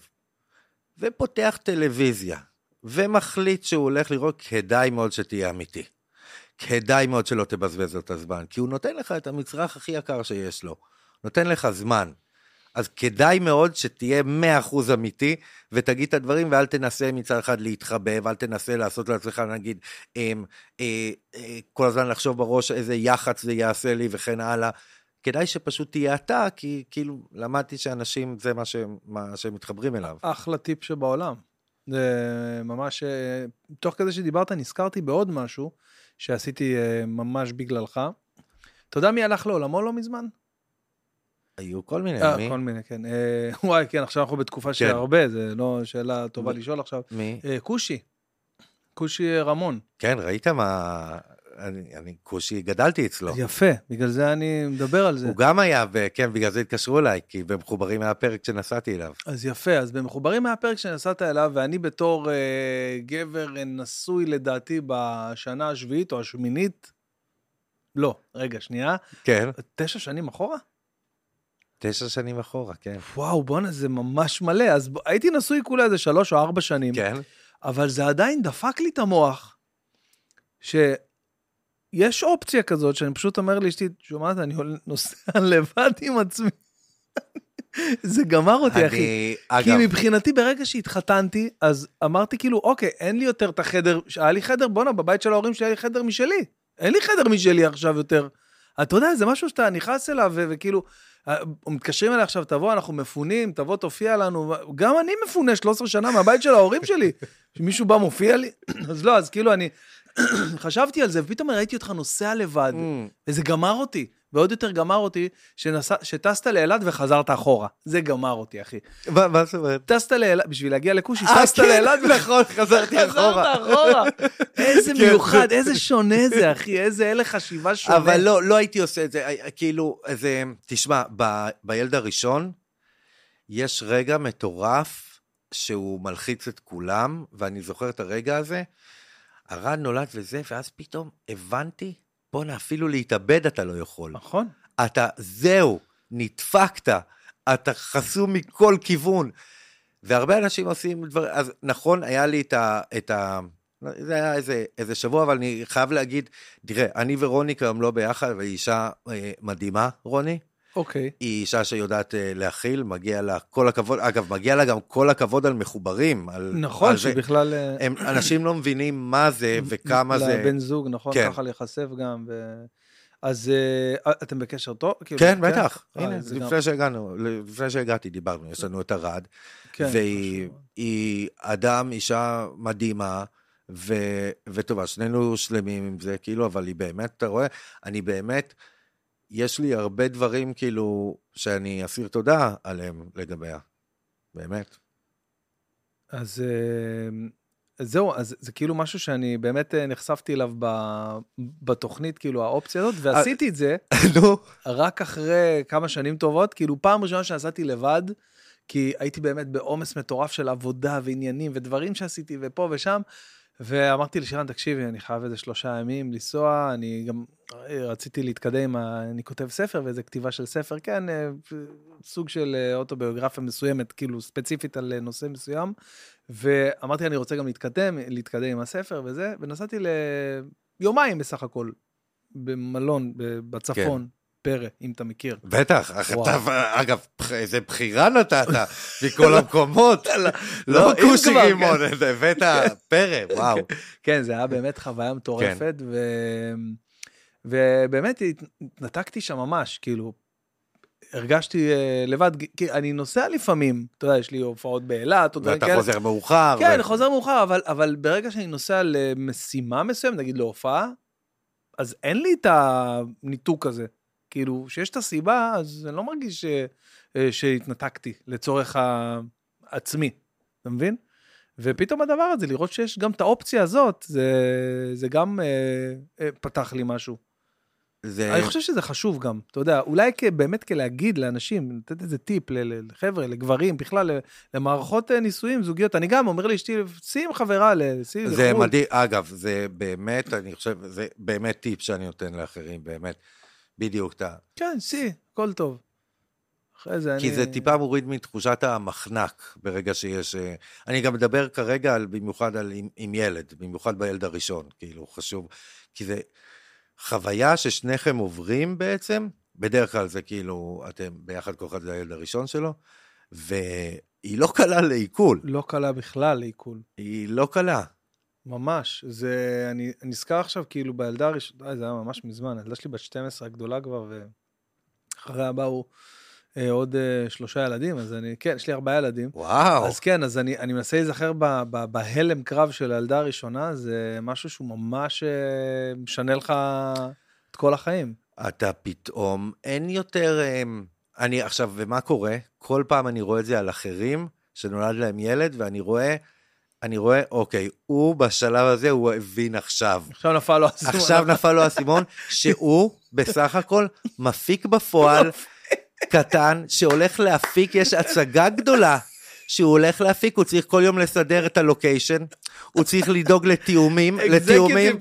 ופותח טלוויזיה, ומחליט שהוא הולך לראות, כדאי מאוד שתהיה אמיתי. כדאי מאוד שלא תבזבז לו את הזמן, כי הוא נותן לך את המצרך הכי יקר שיש לו. נותן לך זמן. אז כדאי מאוד שתהיה 100% אמיתי, ותגיד את הדברים, ואל תנסה מצד אחד להתחבא, ואל תנסה לעשות לעצמך, נגיד, אה, אה, אה, כל הזמן לחשוב בראש איזה יח"צ זה יעשה לי וכן הלאה. כדאי שפשוט תהיה אתה, כי כאילו, למדתי שאנשים, זה מה, ש, מה שהם מתחברים אליו. אחלה טיפ שבעולם. זה ממש, אה, תוך כדי שדיברת, נזכרתי בעוד משהו שעשיתי אה, ממש בגללך. אתה יודע מי הלך לעולמו לא מזמן? היו כל מיני, 아, מי? כל מיני, כן. אה, וואי, כן, עכשיו אנחנו בתקופה של כן. הרבה, זה לא שאלה טובה לשאול עכשיו. מי? אה, כושי. כושי רמון. כן, ראית מה... אני, אני כושי, גדלתי אצלו. יפה, בגלל זה אני מדבר על זה. הוא גם היה, כן, בגלל זה התקשרו אליי, כי במחוברים היה פרק שנסעתי אליו. אז יפה, אז במחוברים היה פרק שנסעת אליו, ואני בתור אה, גבר נשוי לדעתי בשנה השביעית או השמינית, לא, רגע, שנייה. כן. תשע שנים אחורה? תשע שנים אחורה, כן. וואו, בואנה, זה ממש מלא. אז. הייתי נשוי כולה איזה שלוש או ארבע שנים. כן. אבל זה עדיין דפק לי את המוח, שיש אופציה כזאת, שאני פשוט אומר לאשתי, שומעת, אני נוסע לבד עם עצמי. זה גמר אותי, אני, אחי. אגב... כי מבחינתי, ברגע שהתחתנתי, אז אמרתי כאילו, אוקיי, אין לי יותר את החדר, היה לי חדר, בואנה, בבית של ההורים שלי היה לי חדר משלי. אין לי חדר משלי עכשיו יותר. אתה יודע, זה משהו שאתה נכנס אליו, וכאילו, מתקשרים אליי עכשיו, תבוא, אנחנו מפונים, תבוא, תופיע לנו. גם אני מפונה 13 שנה מהבית של ההורים שלי. שמישהו בא, מופיע לי? אז לא, אז כאילו אני חשבתי על זה, ופתאום ראיתי אותך נוסע לבד, mm. וזה גמר אותי. ועוד יותר גמר אותי שנסע, שטסת לאילת וחזרת אחורה. זה גמר אותי, אחי. מה זאת אומרת? טסת לאילת, בשביל להגיע לכושי, אה, טסת כן, לאילת. נכון, חזרתי אחורה. חזרת אחורה. איזה כן. מיוחד, איזה שונה זה, אחי, איזה הלך חשיבה שונה. אבל לא, לא הייתי עושה את זה, אה, כאילו, זה, תשמע, ב, בילד הראשון, יש רגע מטורף שהוא מלחיץ את כולם, ואני זוכר את הרגע הזה. הרן נולד וזה, ואז פתאום הבנתי בואנה, אפילו להתאבד אתה לא יכול. נכון. אתה, זהו, נדפקת, אתה חסום מכל כיוון. והרבה אנשים עושים דברים, אז נכון, היה לי את ה... את ה זה היה איזה, איזה שבוע, אבל אני חייב להגיד, תראה, אני ורוני כיום לא ביחד, והיא אישה אה, מדהימה, רוני. אוקיי. היא אישה שיודעת אה, להכיל, מגיע לה כל הכבוד, אגב, מגיע לה גם כל הכבוד על מחוברים. על, נכון, על זה. שבכלל... אה, הם, אנשים לא מבינים מה זה וכמה זה. לבן זוג, נכון, כן. ככה להיחשף גם. ו... אז אה, אתם בקשר טוב? כאילו, כן, בטח. אה, הנה, זה גם- לפני שהגענו, לפני שהגעתי דיברנו, יש לנו את ארד, כן, והיא. היא אדם, אישה מדהימה, ו, וטובה, שנינו שלמים עם זה, כאילו, אבל היא באמת, אתה רואה, אני באמת, יש לי הרבה דברים, כאילו, שאני אסיר תודה עליהם לגביה. באמת. אז אה, אז זהו, אז זה כאילו משהו שאני באמת אה, נחשפתי אליו ב- בתוכנית, כאילו האופציה הזאת, ועשיתי את זה נו. רק אחרי כמה שנים טובות, כאילו פעם ראשונה שנסעתי לבד, כי הייתי באמת בעומס מטורף של עבודה ועניינים ודברים שעשיתי ופה ושם, ואמרתי לשירן, תקשיבי, אני חייב איזה שלושה ימים לנסוע, אני גם אה, רציתי להתקדם, עם ה- אני כותב ספר ואיזה כתיבה של ספר, כן, אה, סוג של אה, אוטוביוגרפיה מסוימת, כאילו ספציפית על אה, נושא מסוים, ואמרתי, אני רוצה גם להתקדם, להתקדם עם הספר וזה, ונסעתי ליומיים בסך הכל, במלון בצפון, פרא, אם אתה מכיר. בטח. אתה, אגב, איזה בחירה נתת מכל המקומות. לא, לא אם כושי כבר, רימון, הבאת פרא, וואו. כן, זה היה באמת חוויה מטורפת, ו... ובאמת התנתקתי שם ממש, כאילו, הרגשתי אה, לבד, כי אני נוסע לפעמים, אתה יודע, יש לי הופעות באילת, או דברים ואתה כאלה. חוזר מאוחר. כן, ו- אני חוזר מאוחר, אבל, אבל ברגע שאני נוסע למשימה מסוימת, נגיד להופעה, אז אין לי את הניתוק הזה. כאילו, שיש את הסיבה, אז אני לא מרגיש ש... אה, שהתנתקתי לצורך העצמי, אתה מבין? ופתאום הדבר הזה, לראות שיש גם את האופציה הזאת, זה, זה גם אה, אה, פתח לי משהו. זה- אני חושב שזה חשוב גם, אתה יודע, אולי כ- באמת כלהגיד לאנשים, לתת איזה טיפ לחבר'ה, לגברים, בכלל, למערכות אה, נישואים, זוגיות. אני גם אומר לאשתי, שים חברה, ל- שים זה לחו"ל. מדהים, אגב, זה באמת, אני חושב, זה באמת טיפ שאני נותן לאחרים, באמת. בדיוק, אתה... כן, סי, הכל טוב. אחרי זה אני... כי זה טיפה מוריד מתחושת המחנק ברגע שיש... אה, אני גם מדבר כרגע על, במיוחד על עם, עם ילד, במיוחד בילד הראשון, כאילו, חשוב. כי זה חוויה ששניכם עוברים בעצם, בדרך כלל זה כאילו, אתם ביחד כל אחד זה הילד הראשון שלו, והיא לא קלה לעיכול, לא קלה בכלל לעיכול. היא לא קלה. ממש. זה... אני נזכר עכשיו, כאילו, בילדה הראשונה, זה היה ממש מזמן, הילדה שלי בת 12 הגדולה כבר, ואחריה באו אה, עוד אה, שלושה ילדים, אז אני, כן, יש לי ארבעה ילדים. וואו. אז כן, אז אני, אני מנסה להיזכר ב- ב- בהלם קרב של הילדה הראשונה, זה משהו שהוא ממש אה, משנה לך את כל החיים. אתה פתאום, אין יותר... אמ, אני עכשיו, ומה קורה? כל פעם אני רואה את זה על אחרים, שנולד להם ילד, ואני רואה, אני רואה, אוקיי, הוא בשלב הזה, הוא הבין עכשיו. עכשיו נפל לו הסימון. עכשיו נפל לו האסימון, שהוא בסך הכל מפיק בפועל, קטן, שהולך להפיק, יש הצגה גדולה. שהוא הולך להפיק, הוא צריך כל יום לסדר את הלוקיישן, הוא צריך לדאוג לתיאומים, לתיאומים,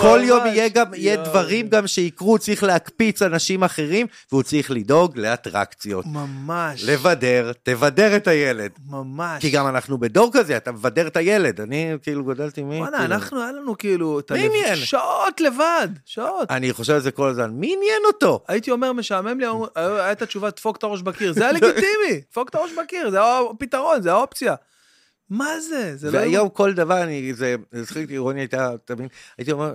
כל יום יהיה גם, יהיה דברים גם שיקרו, הוא צריך להקפיץ אנשים אחרים, והוא צריך לדאוג לאטרקציות. ממש. לבדר, תבדר את הילד. ממש. כי גם אנחנו בדור כזה, אתה מבדר את הילד. אני כאילו גדלתי מי? וואנה, כאילו- אנחנו, היה לנו כאילו... מי עניין? שעות לבד, שעות. אני חושב על זה כל הזמן, מי עניין אותו? הייתי אומר, משעמם לי, היה את התשובה, דפוק את הראש בקיר. זה היה לגיטימי, דפוק את הראש בקיר, זה הפתרון, זה האופציה. מה זה? זה לא... והיום כל דבר, אני, זה, זה אותי, רוני הייתה תמיד, הייתי אומר,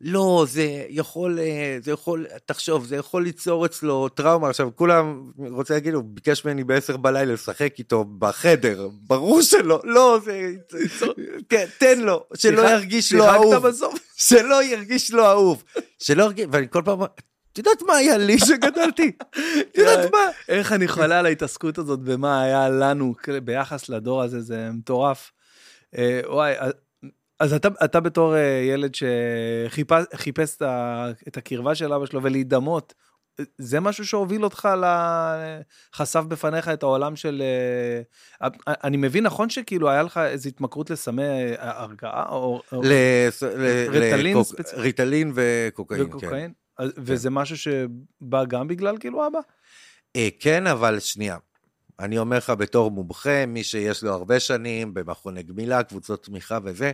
לא, זה יכול, אה, זה יכול, תחשוב, זה יכול ליצור אצלו טראומה. עכשיו, כולם, רוצה להגיד, הוא ביקש ממני בעשר בלילה לשחק איתו בחדר, ברור שלא, לא, זה, כן, תן לו, שלא שיחק- ירגיש לא אהוב? שלא ירגיש לא אהוב, שלא ירגיש, ואני כל פעם, את יודעת מה היה לי שגדלתי? את יודעת מה? איך אני חולה על ההתעסקות הזאת במה היה לנו ביחס לדור הזה, זה מטורף. אה, וואי, אז- אתה, אתה בתור אה, ילד שחיפש את, הקרבה של אבא שלו ולהידמות, זה משהו שהוביל אותך, ל... חשף בפניך את העולם של... אה, אני מבין נכון שכאילו היה לך איזו התמכרות לסמי אה, הרגעה? או... ל- ל- ריטלין ספציפי? ריטלין וקוקאין, כן. אז- וזה משהו שבא גם בגלל כאילו אבא? אה, כן, אבל שנייה. אני אומר לך בתור מומחה, מי שיש לו הרבה שנים במכוני גמילה, קבוצות תמיכה וזה,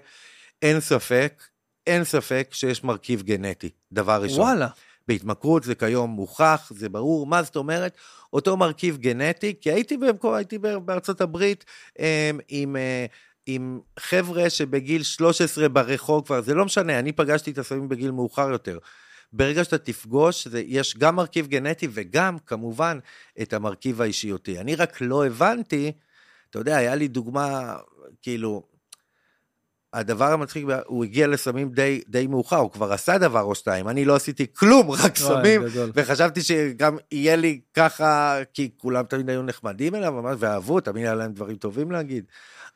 אין ספק, אין ספק שיש מרכיב גנטי, דבר ראשון. וואלה. בהתמכרות זה כיום מוכח, זה ברור, מה זאת אומרת? אותו מרכיב גנטי, כי הייתי, במקום, הייתי בארצות הברית אמ, עם, אה, עם חבר'ה שבגיל 13 ברחוב כבר, זה לא משנה, אני פגשתי את הסמים בגיל מאוחר יותר. ברגע שאתה תפגוש, זה, יש גם מרכיב גנטי וגם, כמובן, את המרכיב האישיותי. אני רק לא הבנתי, אתה יודע, היה לי דוגמה, כאילו, הדבר המצחיק, הוא הגיע לסמים די, די מאוחר, הוא כבר עשה דבר או שתיים, אני לא עשיתי כלום, רק סמים, וחשבתי שגם יהיה לי ככה, כי כולם תמיד היו נחמדים אליו, ואהבו, תמיד היה להם דברים טובים להגיד.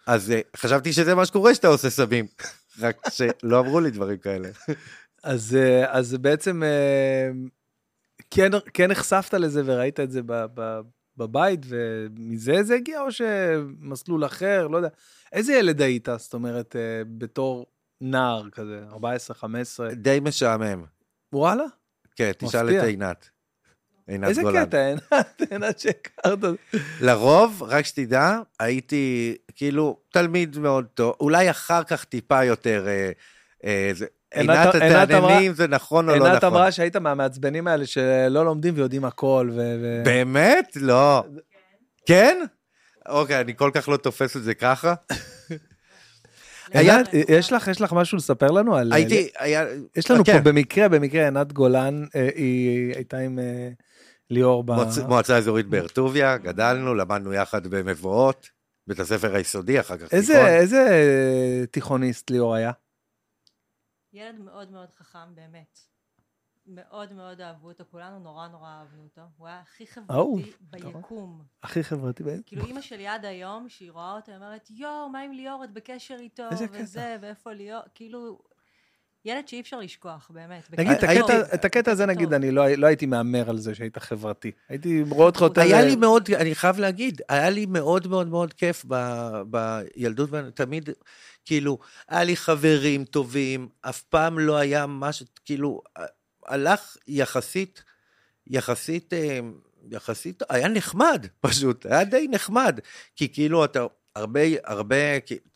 אז אה, חשבתי שזה מה שקורה שאתה עושה סמים, רק שלא אמרו לי דברים כאלה. אז, אה, אז בעצם אה, כן, כן נחשפת לזה וראית את זה ב, ב, בבית, ומזה זה הגיע, או שמסלול אחר, לא יודע. איזה ילד היית, זאת אומרת, אה, בתור נער כזה, 14, 15? די משעמם. וואלה? כן, תשאל את עינת. עינת איזה גולן. איזה קטע, עינת, עינת שהכרת. לרוב, רק שתדע, הייתי כאילו תלמיד מאוד טוב, אולי אחר כך טיפה יותר... אה, אה, זה, עינת התעננים זה נכון או לא נכון. עינת אמרה שהיית מהמעצבנים האלה שלא לומדים ויודעים הכל. ו... באמת? לא. כן? אוקיי, אני כל כך לא תופס את זה ככה. יש לך, יש לך משהו לספר לנו על... הייתי, היה... יש לנו פה כן. במקרה, במקרה, עינת גולן, אה, היא הייתה עם אה, ליאור ב... מועצה אזורית באר טוביה, גדלנו, למדנו יחד במבואות, בית הספר היסודי, אחר כך תיכון. איזה תיכוניסט ליאור היה? ילד מאוד מאוד חכם, באמת. מאוד מאוד אהבו אותו, כולנו נורא נורא אהבנו אותו. הוא היה הכי חברתי ביקום. הכי חברתי ביקום. כאילו אימא שלי עד היום, שהיא רואה אותו, היא אומרת, יואו, מה עם ליאור, את בקשר איתו, וזה, ואיפה ליאור, כאילו... ילד שאי אפשר לשכוח, באמת. נגיד, את הקטע הזה, נגיד, אני לא, לא הייתי מהמר על זה שהיית חברתי. הייתי רואה אותך יותר... היה לי מאוד, אני חייב להגיד, היה לי מאוד מאוד מאוד כיף בילדות, ותמיד, כאילו, היה לי חברים טובים, אף פעם לא היה משהו, כאילו, הלך יחסית, יחסית, אה, יחסית, היה נחמד פשוט, היה די נחמד, כי כאילו אתה, הרבה, הרבה,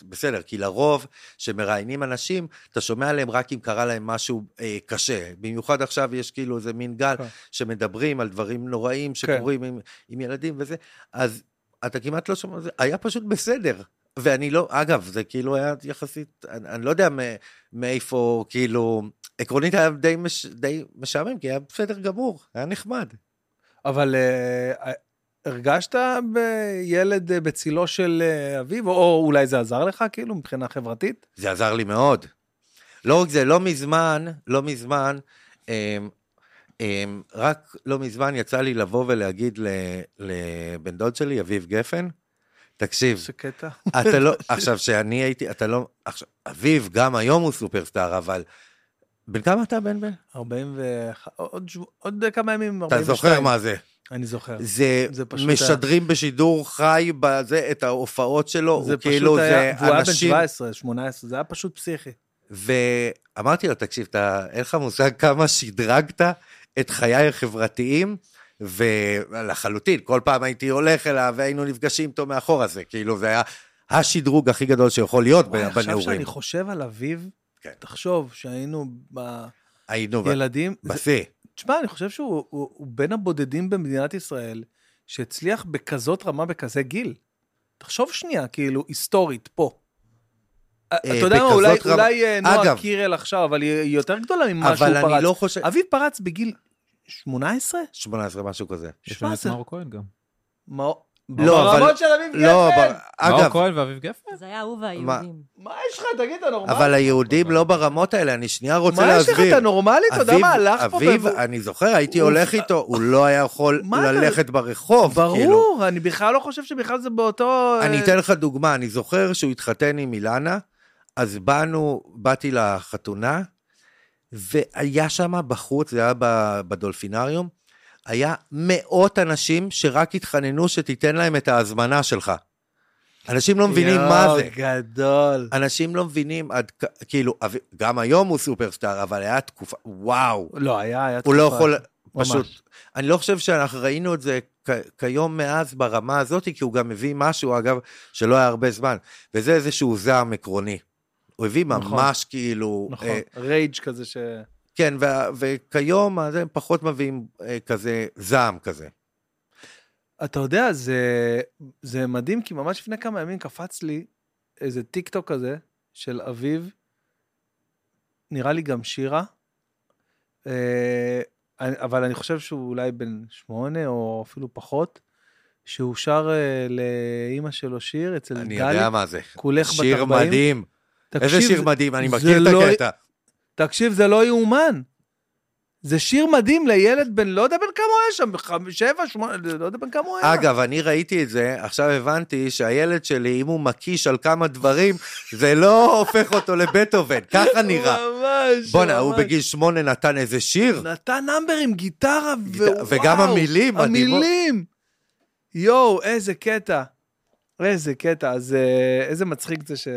בסדר, כי לרוב שמראיינים אנשים, אתה שומע עליהם רק אם קרה להם משהו אה, קשה. במיוחד עכשיו יש כאילו איזה מין גל כן. שמדברים על דברים נוראים שקורים כן. עם, עם ילדים וזה, אז אתה כמעט לא שומע, זה היה פשוט בסדר. ואני לא, אגב, זה כאילו היה יחסית, אני, אני לא יודע מאיפה, כאילו, עקרונית היה די, מש, די משעמם, כי היה בסדר גמור, היה נחמד. אבל uh, הרגשת בילד uh, בצילו של uh, אביו, או, או אולי זה עזר לך, כאילו, מבחינה חברתית? זה עזר לי מאוד. לא רק זה, לא מזמן, לא מזמן, um, רק לא מזמן יצא לי לבוא ולהגיד לבן דוד שלי, אביב גפן, תקשיב, איזה קטע. אתה לא, עכשיו שאני הייתי, אתה לא, עכשיו, אביב גם היום הוא סופרסטאר, אבל בן כמה אתה בן בן? 40 ו... עוד, עוד כמה ימים, 42. אתה זוכר מה זה? אני זוכר. זה, זה משדרים היה... בשידור חי בזה, את ההופעות שלו, זה הוא כאילו, היה, זה אנשים... והוא היה בן 17, 18, זה היה פשוט פסיכי. ואמרתי לו, תקשיב, אתה, אין לך מושג כמה שדרגת את חיי החברתיים, ולחלוטין, כל פעם הייתי הולך אליו והיינו נפגשים איתו מאחורה, זה כאילו, זה היה השדרוג הכי גדול שיכול להיות בנעורים. עכשיו שאני חושב על אביו, כן. תחשוב שהיינו ב... היינו ילדים. בשיא. תשמע, אני חושב שהוא הוא, הוא בין הבודדים במדינת ישראל שהצליח בכזאת רמה בכזה גיל. תחשוב שנייה, כאילו, היסטורית, פה. אה, אתה יודע מה, אולי, רמ... אולי אה, נועה אגב, קירל עכשיו, אבל היא יותר גדולה ממה שהוא פרץ. אבל אני לא חושב... אביב פרץ בגיל 18? 18, משהו כזה. יש לנו את מאור כהן גם. לא, אבל... ברמות של אביב לא, גפן! אגב... מאור כהן ואביב גפן? זה היה הוא והיהודים. מה יש לך? תגיד, אתה נורמלי? אבל היהודים לא ברמות האלה, אני שנייה רוצה להסביר. מה יש לך? אתה נורמלי? אתה יודע מה הלך פה? אביב, אני זוכר, הייתי הולך איתו, הוא לא היה יכול ללכת ברחוב. ברור, כאילו. אני בכלל לא חושב שבכלל זה באותו... אני אתן לך דוגמה, אני זוכר שהוא התחתן עם אילנה, אז באנו, באתי לחתונה, והיה שם בחוץ, זה היה בדולפינריום, היה מאות אנשים שרק התחננו שתיתן להם את ההזמנה שלך. אנשים לא מבינים יו, מה זה. גדול. אנשים לא מבינים עד, כאילו, גם היום הוא סופרסטאר, אבל היה תקופה, וואו. לא, היה, היה תקופה. הוא לא יכול, ממש. פשוט. אני לא חושב שאנחנו ראינו את זה כיום מאז ברמה הזאת, כי הוא גם מביא משהו, אגב, שלא היה הרבה זמן, וזה איזשהו זעם עקרוני. הוא הביא נכון. ממש נכון, כאילו... נכון, אה, רייג' כזה ש... כן, ו- וכיום הם פחות מביאים אה, כזה זעם כזה. אתה יודע, זה, זה מדהים, כי ממש לפני כמה ימים קפץ לי איזה טיק טוק כזה של אביב, נראה לי גם שירה, אה, אבל אני חושב שהוא אולי בן שמונה או אפילו פחות, שהוא שר אה, לאימא שלו שיר אצל אני גלי. יודע מה זה. כולך בת שיר 40. מדהים. איזה תקשיב, שיר זה- מדהים, אני מכיר את לא- הקטע. תקשיב, זה לא יאומן. זה שיר מדהים לילד בן, לא יודע בן כמה הוא היה שם, חמ- שבע, שמונה, לא יודע בן כמה הוא היה. אגב, אני ראיתי את זה, עכשיו הבנתי שהילד שלי, אם הוא מקיש על כמה דברים, זה לא הופך אותו לבטהובן, ככה נראה. ממש, בואנה, הוא ממש. בגיל שמונה נתן איזה שיר? נתן נאמבר עם גיטרה, ווואו. וגם המילים. המילים. יואו, איזה קטע. איזה קטע. אז אה, איזה מצחיק זה ש...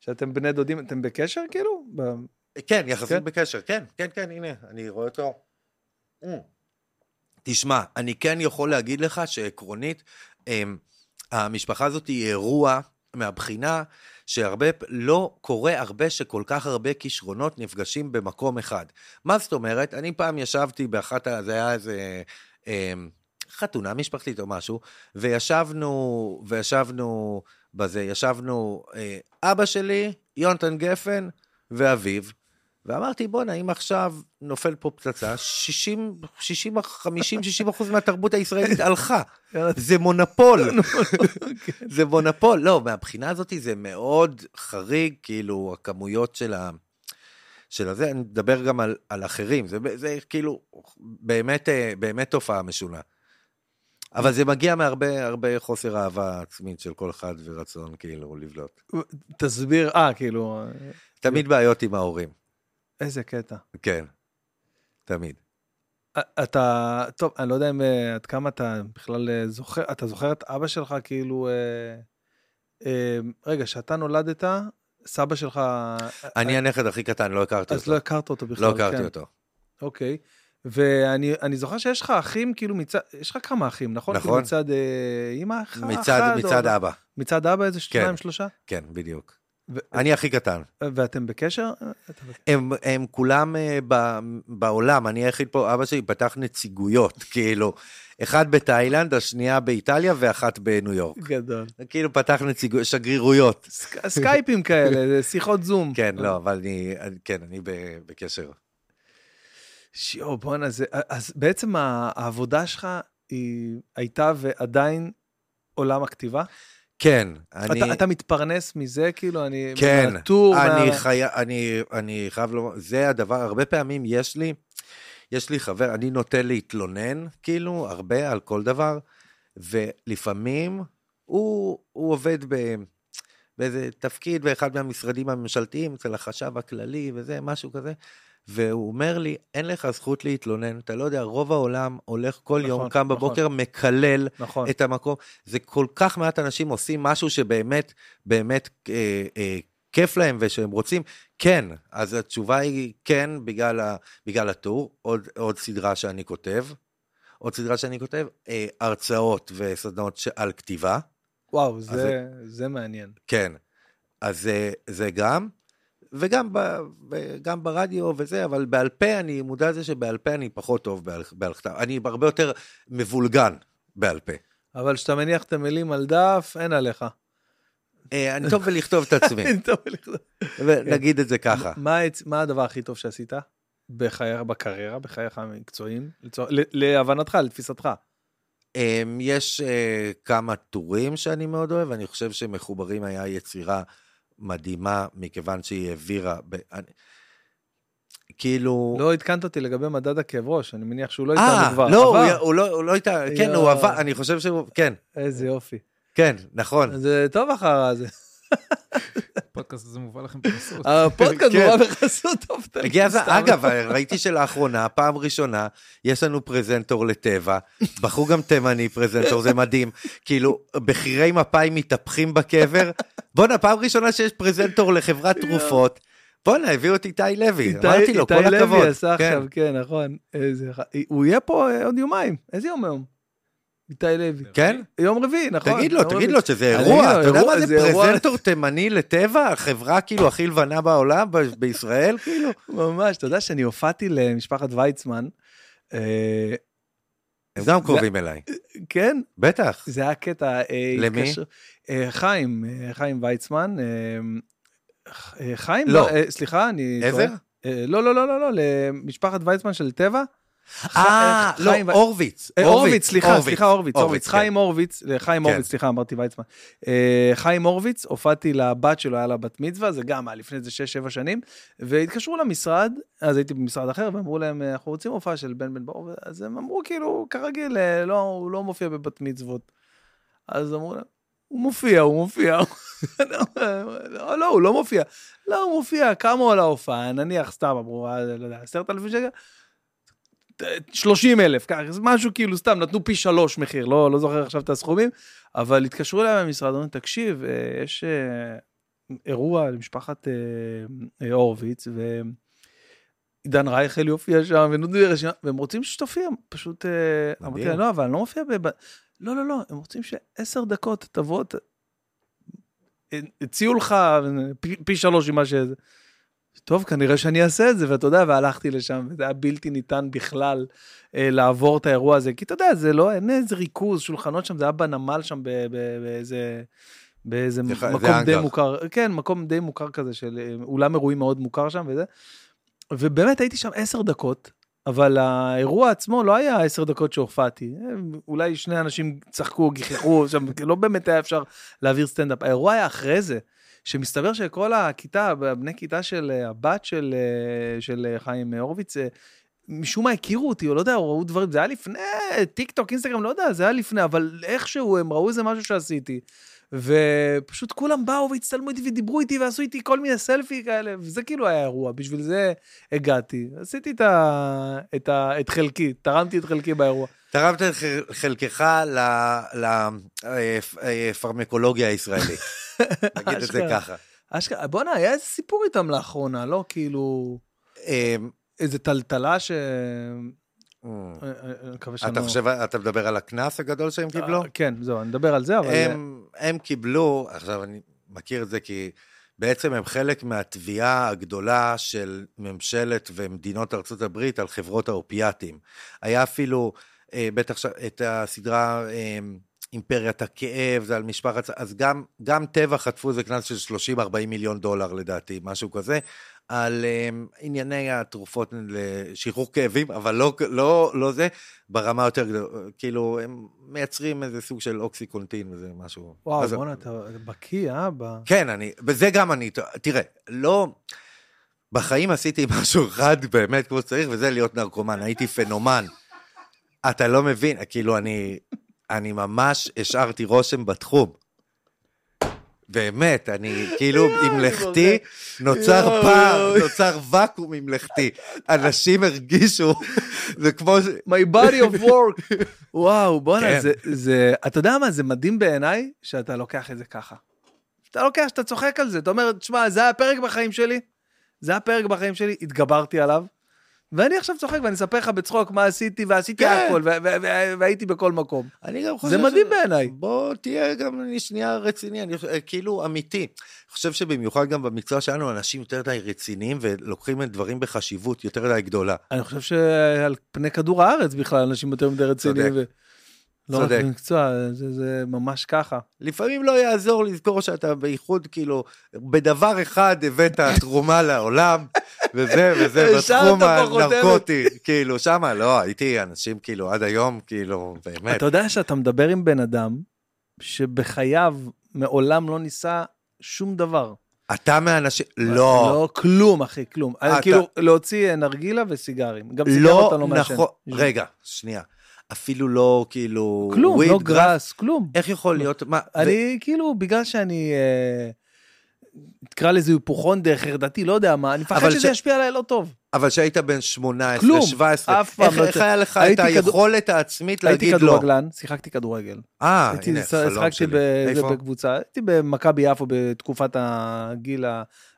שאתם בני דודים, אתם בקשר כאילו? כן, יחסית כן? בקשר, כן, כן, כן, הנה, אני רואה אותו. Mm. תשמע, אני כן יכול להגיד לך שעקרונית, אמ, המשפחה הזאת היא אירוע מהבחינה שהרבה, לא קורה הרבה שכל כך הרבה כישרונות נפגשים במקום אחד. מה זאת אומרת? אני פעם ישבתי באחת, זה היה איזה אמ, חתונה משפחתית או משהו, וישבנו, וישבנו בזה, ישבנו אה, אבא שלי, יונתן גפן ואביו, ואמרתי, בואנה, אם עכשיו נופל פה פצצה, 60, 60, 50, 60 אחוז מהתרבות הישראלית הלכה. זה מונופול. זה מונופול. לא, מהבחינה הזאת זה מאוד חריג, כאילו, הכמויות של ה... של הזה, אני מדבר גם על, על אחרים, זה, זה כאילו באמת, אה, באמת תופעה משונה. אבל זה מגיע מהרבה הרבה חוסר אהבה עצמית של כל אחד ורצון כאילו לבלוט. תסביר, אה, כאילו, אה, תמיד בעיות עם ההורים, איזה קטע. כן, תמיד. אתה, טוב, אני לא יודע אם, אה, עד כמה אתה בכלל אה, זוכר, אתה זוכר את אבא שלך כאילו, אה, אה, רגע, כשאתה נולדת, סבא שלך... אני הנכד הכי קטן, לא הכרתי אז אותו. לא הכרת אותו בכלל. לא הכרתי כן. אותו. אוקיי. ואני אני זוכר שיש לך אחים, כאילו מצד, יש לך כמה אחים, נכון? נכון. כאילו מצד אה, אמא אחת? מצד, או- מצד אבא, מצד אבא איזה שניים, כן. שלושה? כן, בדיוק. ו- אני הכי קטן. ואתם בקשר? הם, הם כולם אה, ב, בעולם, אני היחיד פה, אבא שלי פתח נציגויות, כאילו, אחד בתאילנד, השנייה באיטליה ואחת בניו יורק. גדול. כאילו פתח נציגויות, שגרירויות. סק- סקייפים כאלה, שיחות זום. כן, לא, אבל אני, כן, אני ב- בקשר. שיו, בואנה, זה... אז בעצם העבודה שלך היא הייתה ועדיין עולם הכתיבה? כן, אני... אתה, אתה מתפרנס מזה, כאילו, אני... כן, מהטור, אני, מה... חי... אני, אני חייב לומר, זה הדבר, הרבה פעמים יש לי, יש לי חבר, אני נוטה להתלונן, כאילו, הרבה על כל דבר, ולפעמים הוא, הוא עובד ב, באיזה תפקיד באחד מהמשרדים הממשלתיים, אצל החשב הכללי וזה, משהו כזה, והוא אומר לי, אין לך זכות להתלונן, אתה לא יודע, רוב העולם הולך כל נכון, יום, קם נכון. בבוקר, מקלל, נכון. את המקום. זה כל כך מעט אנשים עושים משהו שבאמת, באמת אה, אה, כיף להם ושהם רוצים. כן, אז התשובה היא כן, בגלל, ה, בגלל הטור. עוד, עוד סדרה שאני כותב. עוד סדרה שאני כותב, אה, הרצאות וסדנות ש- על כתיבה. וואו, אז זה, זה- זה מעניין. כן. אז זה, זה גם, וגם ב, ב, גם ברדיו וזה, אבל בעל פה, אני מודע לזה שבעל פה אני פחות טוב בעל, בעל כתב. אני הרבה יותר מבולגן בעל פה. אבל כשאתה מניח את המילים על דף, אין עליך. אה, אני טוב בלכתוב את עצמי. אין טוב לכתוב. ונגיד את זה ככה. מה, הדבר הכי טוב שעשית בחייך, בקריירה, בחייך המקצועיים? להבנתך, לתפיסתך. אמ, יש אה, כמה טורים שאני מאוד אוהב, אני חושב שמחוברים היה יצירה מדהימה, מכיוון שהיא העבירה... ב... אני... כאילו... לא עדכנת אותי לגבי מדד הכאב ראש, אני מניח שהוא לא אה, איתנו כבר. לא, הוא, עבר. הוא לא, הוא לא איתה, כן. הוא עבר, אני חושב שהוא, כן, איזה יופי. כן, נכון. זה טוב אחר הזה. הפודקאסט הזה מובא לכם בחסות. הפודקאסט כן. הוא בחסות טוב. הגיע הזמן, סתם. אגב, ראיתי שלאחרונה, פעם ראשונה, יש לנו פרזנטור לטבע, בחור גם תימני פרזנטור, זה מדהים, כאילו, בכירי מפאי מתהפכים בקבר, בואנה, פעם ראשונה שיש פרזנטור לחברת תרופות, בואנה, הביאו את איתי לוי, איתי- אמרתי לו, כל איתי הכבוד. לוי עשה כן. עכשיו, כן, נכון. הוא יהיה פה אה, עוד יומיים. איזה יום היום? איתי לוי. כן? יום רביעי, נכון? תגיד לו, תגיד. לו שזה אני אירוע, לו, אתה יודע מה זה פרזנטור תימני לטבע? החברה כאילו הכי לבנה בעולם, בישראל, כאילו? ממש, אתה יודע שאני הופעתי למשפחת ויצמן, אה, הם גם קרובים אליי. כן, בטח. זה היה קטע. אה, למי? אה, חיים, אה, חיים ויצמן. אה, אה, חיים? לא. אה, סליחה, אני... עזר? אה, לא, לא, לא, לא, לא, למשפחת ויצמן של טבע. אה, ח- לא, הורוביץ. אה, הורוביץ, סליחה, סליחה, הורוביץ, הורוביץ, כן. חיים הורוביץ, אה, חיים כן. הורוביץ, סליחה, אמרתי ויצמן. אה, חיים הורוביץ, הופעתי לבת שלו, היה לה בת מצווה, זה גם היה לפני איזה 6-7 שנים, והתקשרו למשרד, אז הייתי במשרד אחר, ואמרו להם, אה, אנחנו רוצים הופעה של בן בן ברור, אז הם אמרו, כאילו, כרגיל, אה, לא, הוא לא מופיע בבת מצוות. אז אמרו להם, הוא מופיע, הוא מופיע. לא, לא, הוא לא מופיע. לא, הוא מופיע, כמה עולה ההופעה? נניח, סתם, אמרו, אה, לא יודע, עשרת אלפים שקל? 30 אלף, משהו כאילו סתם, נתנו פי שלוש מחיר, לא, לא זוכר עכשיו את הסכומים, אבל התקשרו אליי מהמשרד, אמרו, תקשיב, אה, יש אה, אירוע למשפחת אה, הורוביץ, ועידן רייכל יופיע שם, ונתנו לי רשימה, והם רוצים שתופיע, פשוט, אמרתי להם, לא, אבל אני לא מופיע ב... לא, לא, לא, הם רוצים שעשר דקות תבוא. הציעו לך פי, פי שלוש ממה שזה. טוב, כנראה שאני אעשה את זה, ואתה יודע, והלכתי לשם, וזה היה בלתי ניתן בכלל אה, לעבור את האירוע הזה, כי אתה יודע, זה לא, אין איזה ריכוז, שולחנות שם, זה היה בנמל שם, באיזה... באיזה זה ח- זה מקום די האנגר. מוכר, כן, מקום די מוכר כזה, של אה, אולם אירועים מאוד מוכר שם וזה. ובאמת הייתי שם עשר דקות, אבל האירוע עצמו לא היה עשר דקות שהופעתי. אה, אולי שני אנשים צחקו, גיחכו, שם, לא באמת היה אפשר להעביר סטנדאפ. האירוע היה אחרי זה, שמסתבר שכל הכיתה, בני כיתה של אה, הבת של, אה, של אה, חיים הורוביץ, משום מה הכירו אותי, או לא יודע, או ראו דברים, זה היה לפני, טיק טוק, אינסטגרם, לא יודע, זה היה לפני, אבל איכשהו הם ראו איזה משהו שעשיתי. ופשוט כולם באו והצטלמו איתי ודיברו איתי ועשו איתי כל מיני סלפי כאלה, וזה כאילו היה אירוע, בשביל זה הגעתי. עשיתי את, ה, את, ה, את חלקי, תרמתי את חלקי באירוע. תרמת את חל- חלקך לפרמקולוגיה הישראלית. נגיד את זה. ככה. אשכרה, בואנה, היה איזה סיפור איתם לאחרונה, לא? כאילו, אמ, איזה טלטלה ש... אמ, אני מקווה שאני אתה לא- חושב, אתה מדבר על הקנס הגדול שהם קיבלו? אה, כן, זהו, אני מדבר על זה, אבל... הם, קיבלו, עכשיו אני מכיר את זה כי בעצם הם חלק מהתביעה הגדולה של ממשלת ומדינות ארצות הברית על חברות האופיאטים. היה אפילו, אה, בטח ש- את הסדרה אה, אימפריית הכאב, זה על משפחת, אז גם, גם טבע חטפו איזה קנס של 30-40 מיליון דולר לדעתי, משהו כזה. על um, ענייני התרופות לשחרור כאבים, אבל לא, לא, לא זה, ברמה יותר גדולה, כאילו, הם מייצרים איזה סוג של אוקסיקונטין וזה משהו. וואו, אז- בואנה, אתה בקיא, אה? ב- כן, אני, בזה גם אני, תראה, לא, בחיים עשיתי משהו אחד באמת כמו שצריך, וזה להיות נרקומן, הייתי פנומן. אתה לא מבין, כאילו, אני, אני ממש השארתי רושם בתחום. באמת, אני כאילו עם לכתי נוצר פער. נוצר ואקום עם לכתי. אנשים הרגישו, זה כמו, My body of work. וואו, בואנה, כן. זה, זה, אתה יודע מה, זה מדהים בעיניי שאתה לוקח את זה ככה. אתה לוקח, שאתה צוחק על זה, אתה אומר, תשמע, זה היה פרק בחיים שלי, זה היה פרק בחיים שלי, התגברתי עליו, ואני עכשיו צוחק ואני אספר לך בצחוק מה עשיתי, ועשיתי כן. הכל, והייתי בכל מקום. אני גם חושב... זה מדהים ש- בעיניי. בוא תהיה גם שנייה רציני, אני חושב, כאילו אמיתי. אני חושב שבמיוחד גם במקצוע שלנו, אנשים יותר מדי רציניים ולוקחים את דברים בחשיבות יותר מדי גדולה. אני חושב שעל פני כדור הארץ בכלל, אנשים יותר מדי רציניים. צודק. ו- לא רק צודק. במקצוע, זה, זה ממש ככה. לפעמים לא יעזור לזכור שאתה בייחוד, כאילו, בדבר אחד הבאת תרומה לעולם, וזה וזה בתחום. הנרקוטי. כאילו, שמה, לא, הייתי אנשים, כאילו, עד היום, כאילו, באמת. אתה יודע שאתה מדבר עם בן אדם שבחייו מעולם לא ניסה שום דבר. אתה מהאנשים, לא, לא, כלום, אחי, כלום. אתה- כאילו, להוציא נרגילה וסיגרים. גם סיגרות לא אתה לא מעשן. נכון, רגע, שנייה. אפילו לא, כאילו, כלום, לא גראס, כלום. איך יכול להיות, מה, ו- אני, כאילו, בגלל שאני... אה, תקרא לזה היפוכונדר, חרדתי, לא יודע מה, אני מפחד שזה ש- ישפיע עליי לא טוב. אבל שהיית בן 18, כלום, 17, אף פעם איך, לא איך. היה לך את הייתי כדור- היכולת העצמית הייתי להגיד לא? כדורגלן, שיחקתי כדורגל. אה, הייתי, הנה, חלום שיחקתי שלי. איפה? בקבוצה, הייתי במכבי יפו בתקופת הגיל,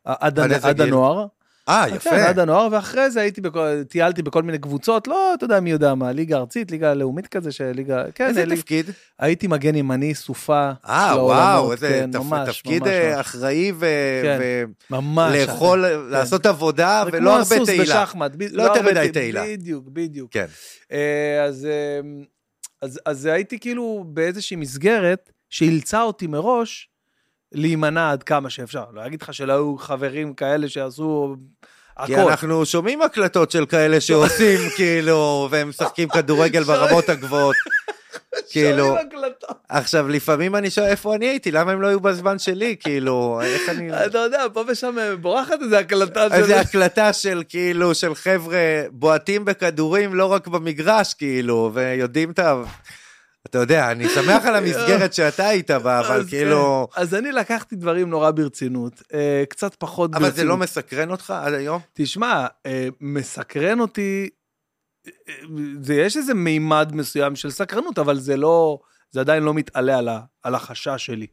עד? הנוער. אה, כן, יפה. עד הנוער, ואחרי זה הייתי, בכל, טיילתי בכל מיני קבוצות, לא, אתה יודע מי יודע מה, ליגה ארצית, ליגה לאומית כזה, שליגה, כן, איזה ליג- תפקיד? הייתי מגן ימני, סופה. אה, וואו, איזה כן, תפ- ממש, תפקיד ממש, אה. אחראי כן, ממש. ולאכול, לעשות עבודה זה ולא כמו הרבה הסוס תהילה. בשחמט, ב- לא יותר הרבה מדי תהילה. בדיוק, בדיוק. כן. אה, אז, אה, אז, אז הייתי כאילו באיזושהי מסגרת שאילצה אותי מראש להימנע עד כמה שאפשר. לא אגיד לך שלא היו חברים כאלה שעשו כי הכל. אנחנו שומעים הקלטות של כאלה שעושים, כאילו, והם משחקים כדורגל ברמות הגבוהות. כאילו. עכשיו, לפעמים אני שואל איפה אני הייתי, למה הם לא היו בזמן שלי, כאילו, איך אני... אתה יודע, פה ושם בורחת איזה הקלטה של... איזה הקלטה של כאילו, של חבר'ה בועטים בכדורים לא רק במגרש, כאילו, ויודעים את ה... אתה יודע, אני שמח על המסגרת שאתה היית בה, אבל אז כאילו... כן. אז אני לקחתי דברים נורא ברצינות, אה, קצת פחות ברצינות. אבל זה לא מסקרן אותך עד היום? תשמע, אה, מסקרן אותי, אה, זה יש איזה מימד מסוים של סקרנות, אבל זה לא, זה עדיין לא מתעלה על, ה, על החשש שלי.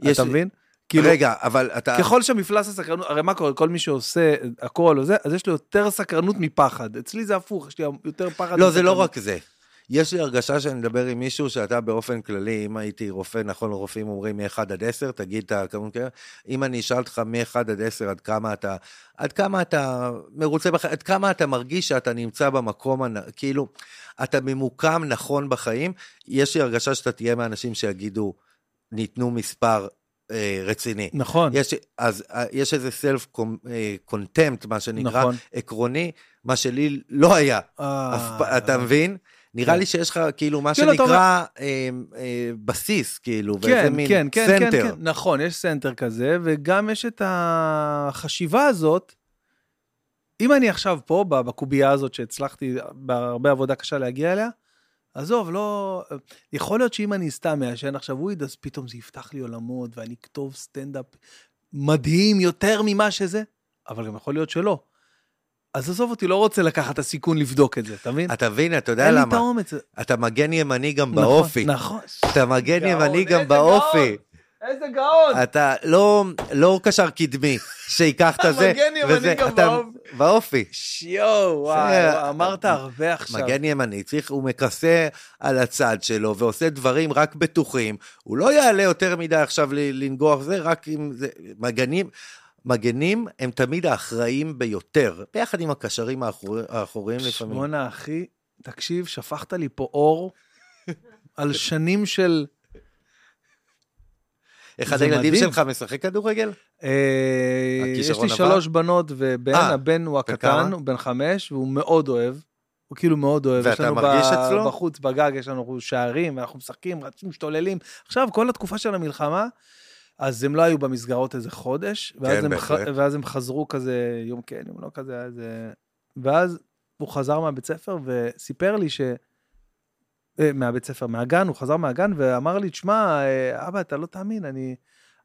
יש אתה מבין? כאילו, רגע, אבל אתה... ככל שמפלס הסקרנות, הרי מה קורה, כל מי שעושה הכל או זה, אז יש לו יותר סקרנות מפחד. אצלי זה הפוך, יש לי יותר פחד. לא, זה לא מסקרנות. רק זה. יש לי הרגשה שאני מדבר עם מישהו שאתה באופן כללי, אם הייתי רופא, נכון, רופאים אומרים מ-1 עד 10, תגיד את הכמות כאלה, אם אני אשאל אותך מ-1 עד 10 עד כמה אתה, עד כמה אתה מרוצה בחיים, עד כמה אתה מרגיש שאתה נמצא במקום, כאילו, אתה ממוקם נכון בחיים, יש לי הרגשה שאתה תהיה מהאנשים שיגידו, ניתנו מספר אה, רציני. נכון, יש, אז אה, יש איזה סלף קונטמפט, מה שנקרא, נכון. עקרוני, מה שלי לא היה. אה, אף פ- אתה מבין? נראה כן. לי שיש לך כאילו מה כאילו, שנקרא אה, אה, בסיס, כאילו, ואיזה כן, מין כן, כן, כן, center. נכון, יש center כזה, וגם יש את החשיבה הזאת. אם אני עכשיו פה, בקובייה הזאת שהצלחתי בהרבה עבודה קשה להגיע אליה, עזוב, לא... יכול להיות שאם אני סתם מעשן עכשיו weed, אז פתאום זה יפתח לי עולמות, ואני אכתוב סטנדאפ מדהים יותר ממה שזה, אבל גם יכול להיות שלא. אז עזוב אותי, לא רוצה לקחת את הסיכון לבדוק את זה, אתה מבין? אתה מבין, אתה יודע אין לי את למה? האומץ. אתה מגן ימני גם נכון, באופי. נכון. אתה מגן גאון, ימני גם באופי. גאון. איזה גאון! אתה לא, לא קשר קדמי, שייקח את זה, מגן ימני וזה, גם אתה- באופי. באופי. שיואו, וואי, אמרת הרבה עכשיו. מגן ימני, צריך, הוא מכסה על הצד שלו ועושה דברים רק בטוחים. הוא לא יעלה יותר מדי עכשיו ל- לנגוח זה, רק אם זה... מגנים, מגנים הם תמיד האחראים ביותר, ביחד עם הקשרים האחור- האחוריים לפעמים. שמונה, אחי, תקשיב, שפכת לי פה אור על שנים של... אחד הילדים מדהים. שלך משחק כדורגל? אה, יש לי? שלוש בנות ובן, אה, הבן הוא בן הקטן? הוא בן חמש, והוא מאוד אוהב. הוא כאילו מאוד אוהב. יש ואתה מרגיש ב- אצלו? בחוץ, בגג, יש לנו שערים, ואנחנו משחקים, רצים, משתוללים. עכשיו, כל התקופה של המלחמה, אז הם לא היו במסגרות איזה חודש, ואז, כן, הם, ח... ואז הם חזרו כזה, יום כן, יום לא כזה, איזה... ואז הוא חזר מהבית ספר וסיפר לי ש... אה, מהבית ספר, מהגן, הוא חזר מהגן ואמר לי, תשמע, אה, אבא, אתה לא תאמין, אני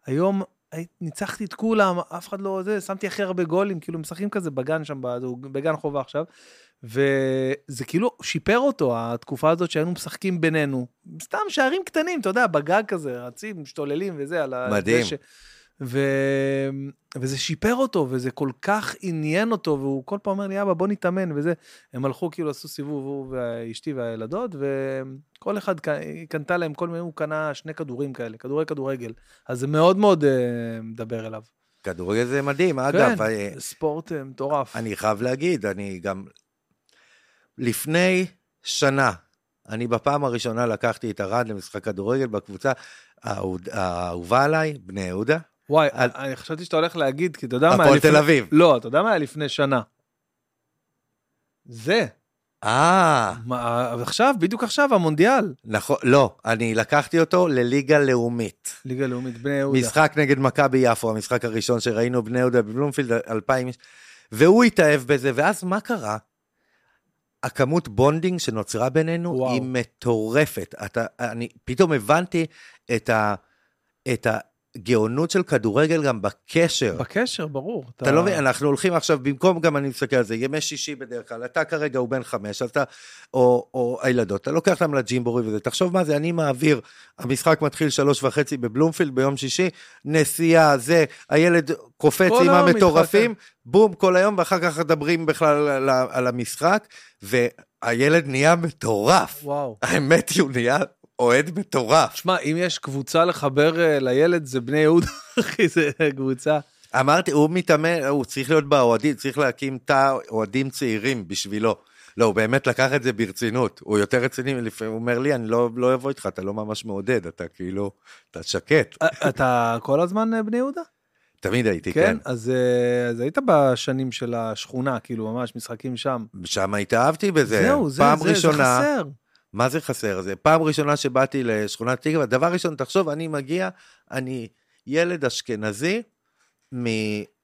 היום הי- ניצחתי את כולם, אף אחד לא זה, שמתי הכי הרבה גולים, כאילו משחקים כזה בגן שם, בגן חובה עכשיו, וזה כאילו שיפר אותו, התקופה הזאת שהיינו משחקים בינינו. סתם שערים קטנים, אתה יודע, בגג כזה, רצים, משתוללים וזה, על מדהים. הדשא. ו... וזה שיפר אותו, וזה כל כך עניין אותו, והוא כל פעם אומר לי, אבא, בוא נתאמן, וזה. הם הלכו, כאילו, עשו סיבוב, הוא ואשתי והילדות, וכל אחד קנתה להם, כל מיני, הוא קנה שני כדורים כאלה, כדורי כדורגל. אז זה מאוד מאוד אה, מדבר אליו. כדורגל זה מדהים, אגב, כן, ספורט אה, מטורף. אני חייב להגיד, אני גם... לפני שנה, אני בפעם הראשונה לקחתי את ארד למשחק כדורגל בקבוצה האהובה עליי, בני יהודה, וואי, על- אני חשבתי שאתה הולך להגיד, כי אתה יודע מה... היה הפועל לפני- תל אביב. לא, אתה יודע מה היה לפני שנה? זה. אה, מה, עכשיו, בדיוק עכשיו, המונדיאל. נכון, לא, אני לקחתי אותו לליגה לאומית. ליגה לאומית, בני יהודה. משחק נגד מכבי יפו, המשחק הראשון שראינו בני יהודה בבלומפילד, 2000 איש, והוא התאהב בזה, ואז מה קרה? הכמות bonding שנוצרה בינינו וואו. היא מטורפת. אתה, אני פתאום הבנתי את, ה, את גאונות של כדורגל גם בקשר. בקשר, ברור. אתה לא מבין, אנחנו הולכים עכשיו, במקום גם אני מסתכל על זה, ימי שישי בדרך כלל, אתה כרגע הוא בן חמש, אז אתה, או, או הילדות, אתה לוקח אותם לג'ימבורי וזה, תחשוב מה זה, אני מעביר, המשחק מתחיל שלוש וחצי בבלומפילד ביום שישי, נסיעה, זה, הילד קופץ עם המטורפים. בום, כל היום, ואחר כך מדברים בכלל על, על המשחק, והילד נהיה מטורף. וואו. האמת הוא נהיה אוהד מטורף. שמע, אם יש קבוצה לחבר אה, לילד, זה בני יהודה, אחי, זה קבוצה. אמרתי, הוא מתאמן, הוא צריך להיות באוהדים, צריך להקים תא אוהדים צעירים בשבילו. לא, הוא באמת לקח את זה ברצינות, הוא יותר רציני, לפעמים הוא אומר לי, אני לא, לא אבוא איתך, אתה לא ממש מעודד, אתה כאילו, אתה שקט. אה, אתה כל הזמן אה, בני יהודה? תמיד הייתי, כן? כן. אז אז היית בשנים של השכונה, כאילו, ממש משחקים שם. שם התאהבתי בזה. זהו, זה פעם זה- זה ראשונה, חסר. מה זה חסר? זה פעם ראשונה שבאתי לשכונת תקווה, דבר ראשון, תחשוב, אני מגיע, אני ילד אשכנזי, מ...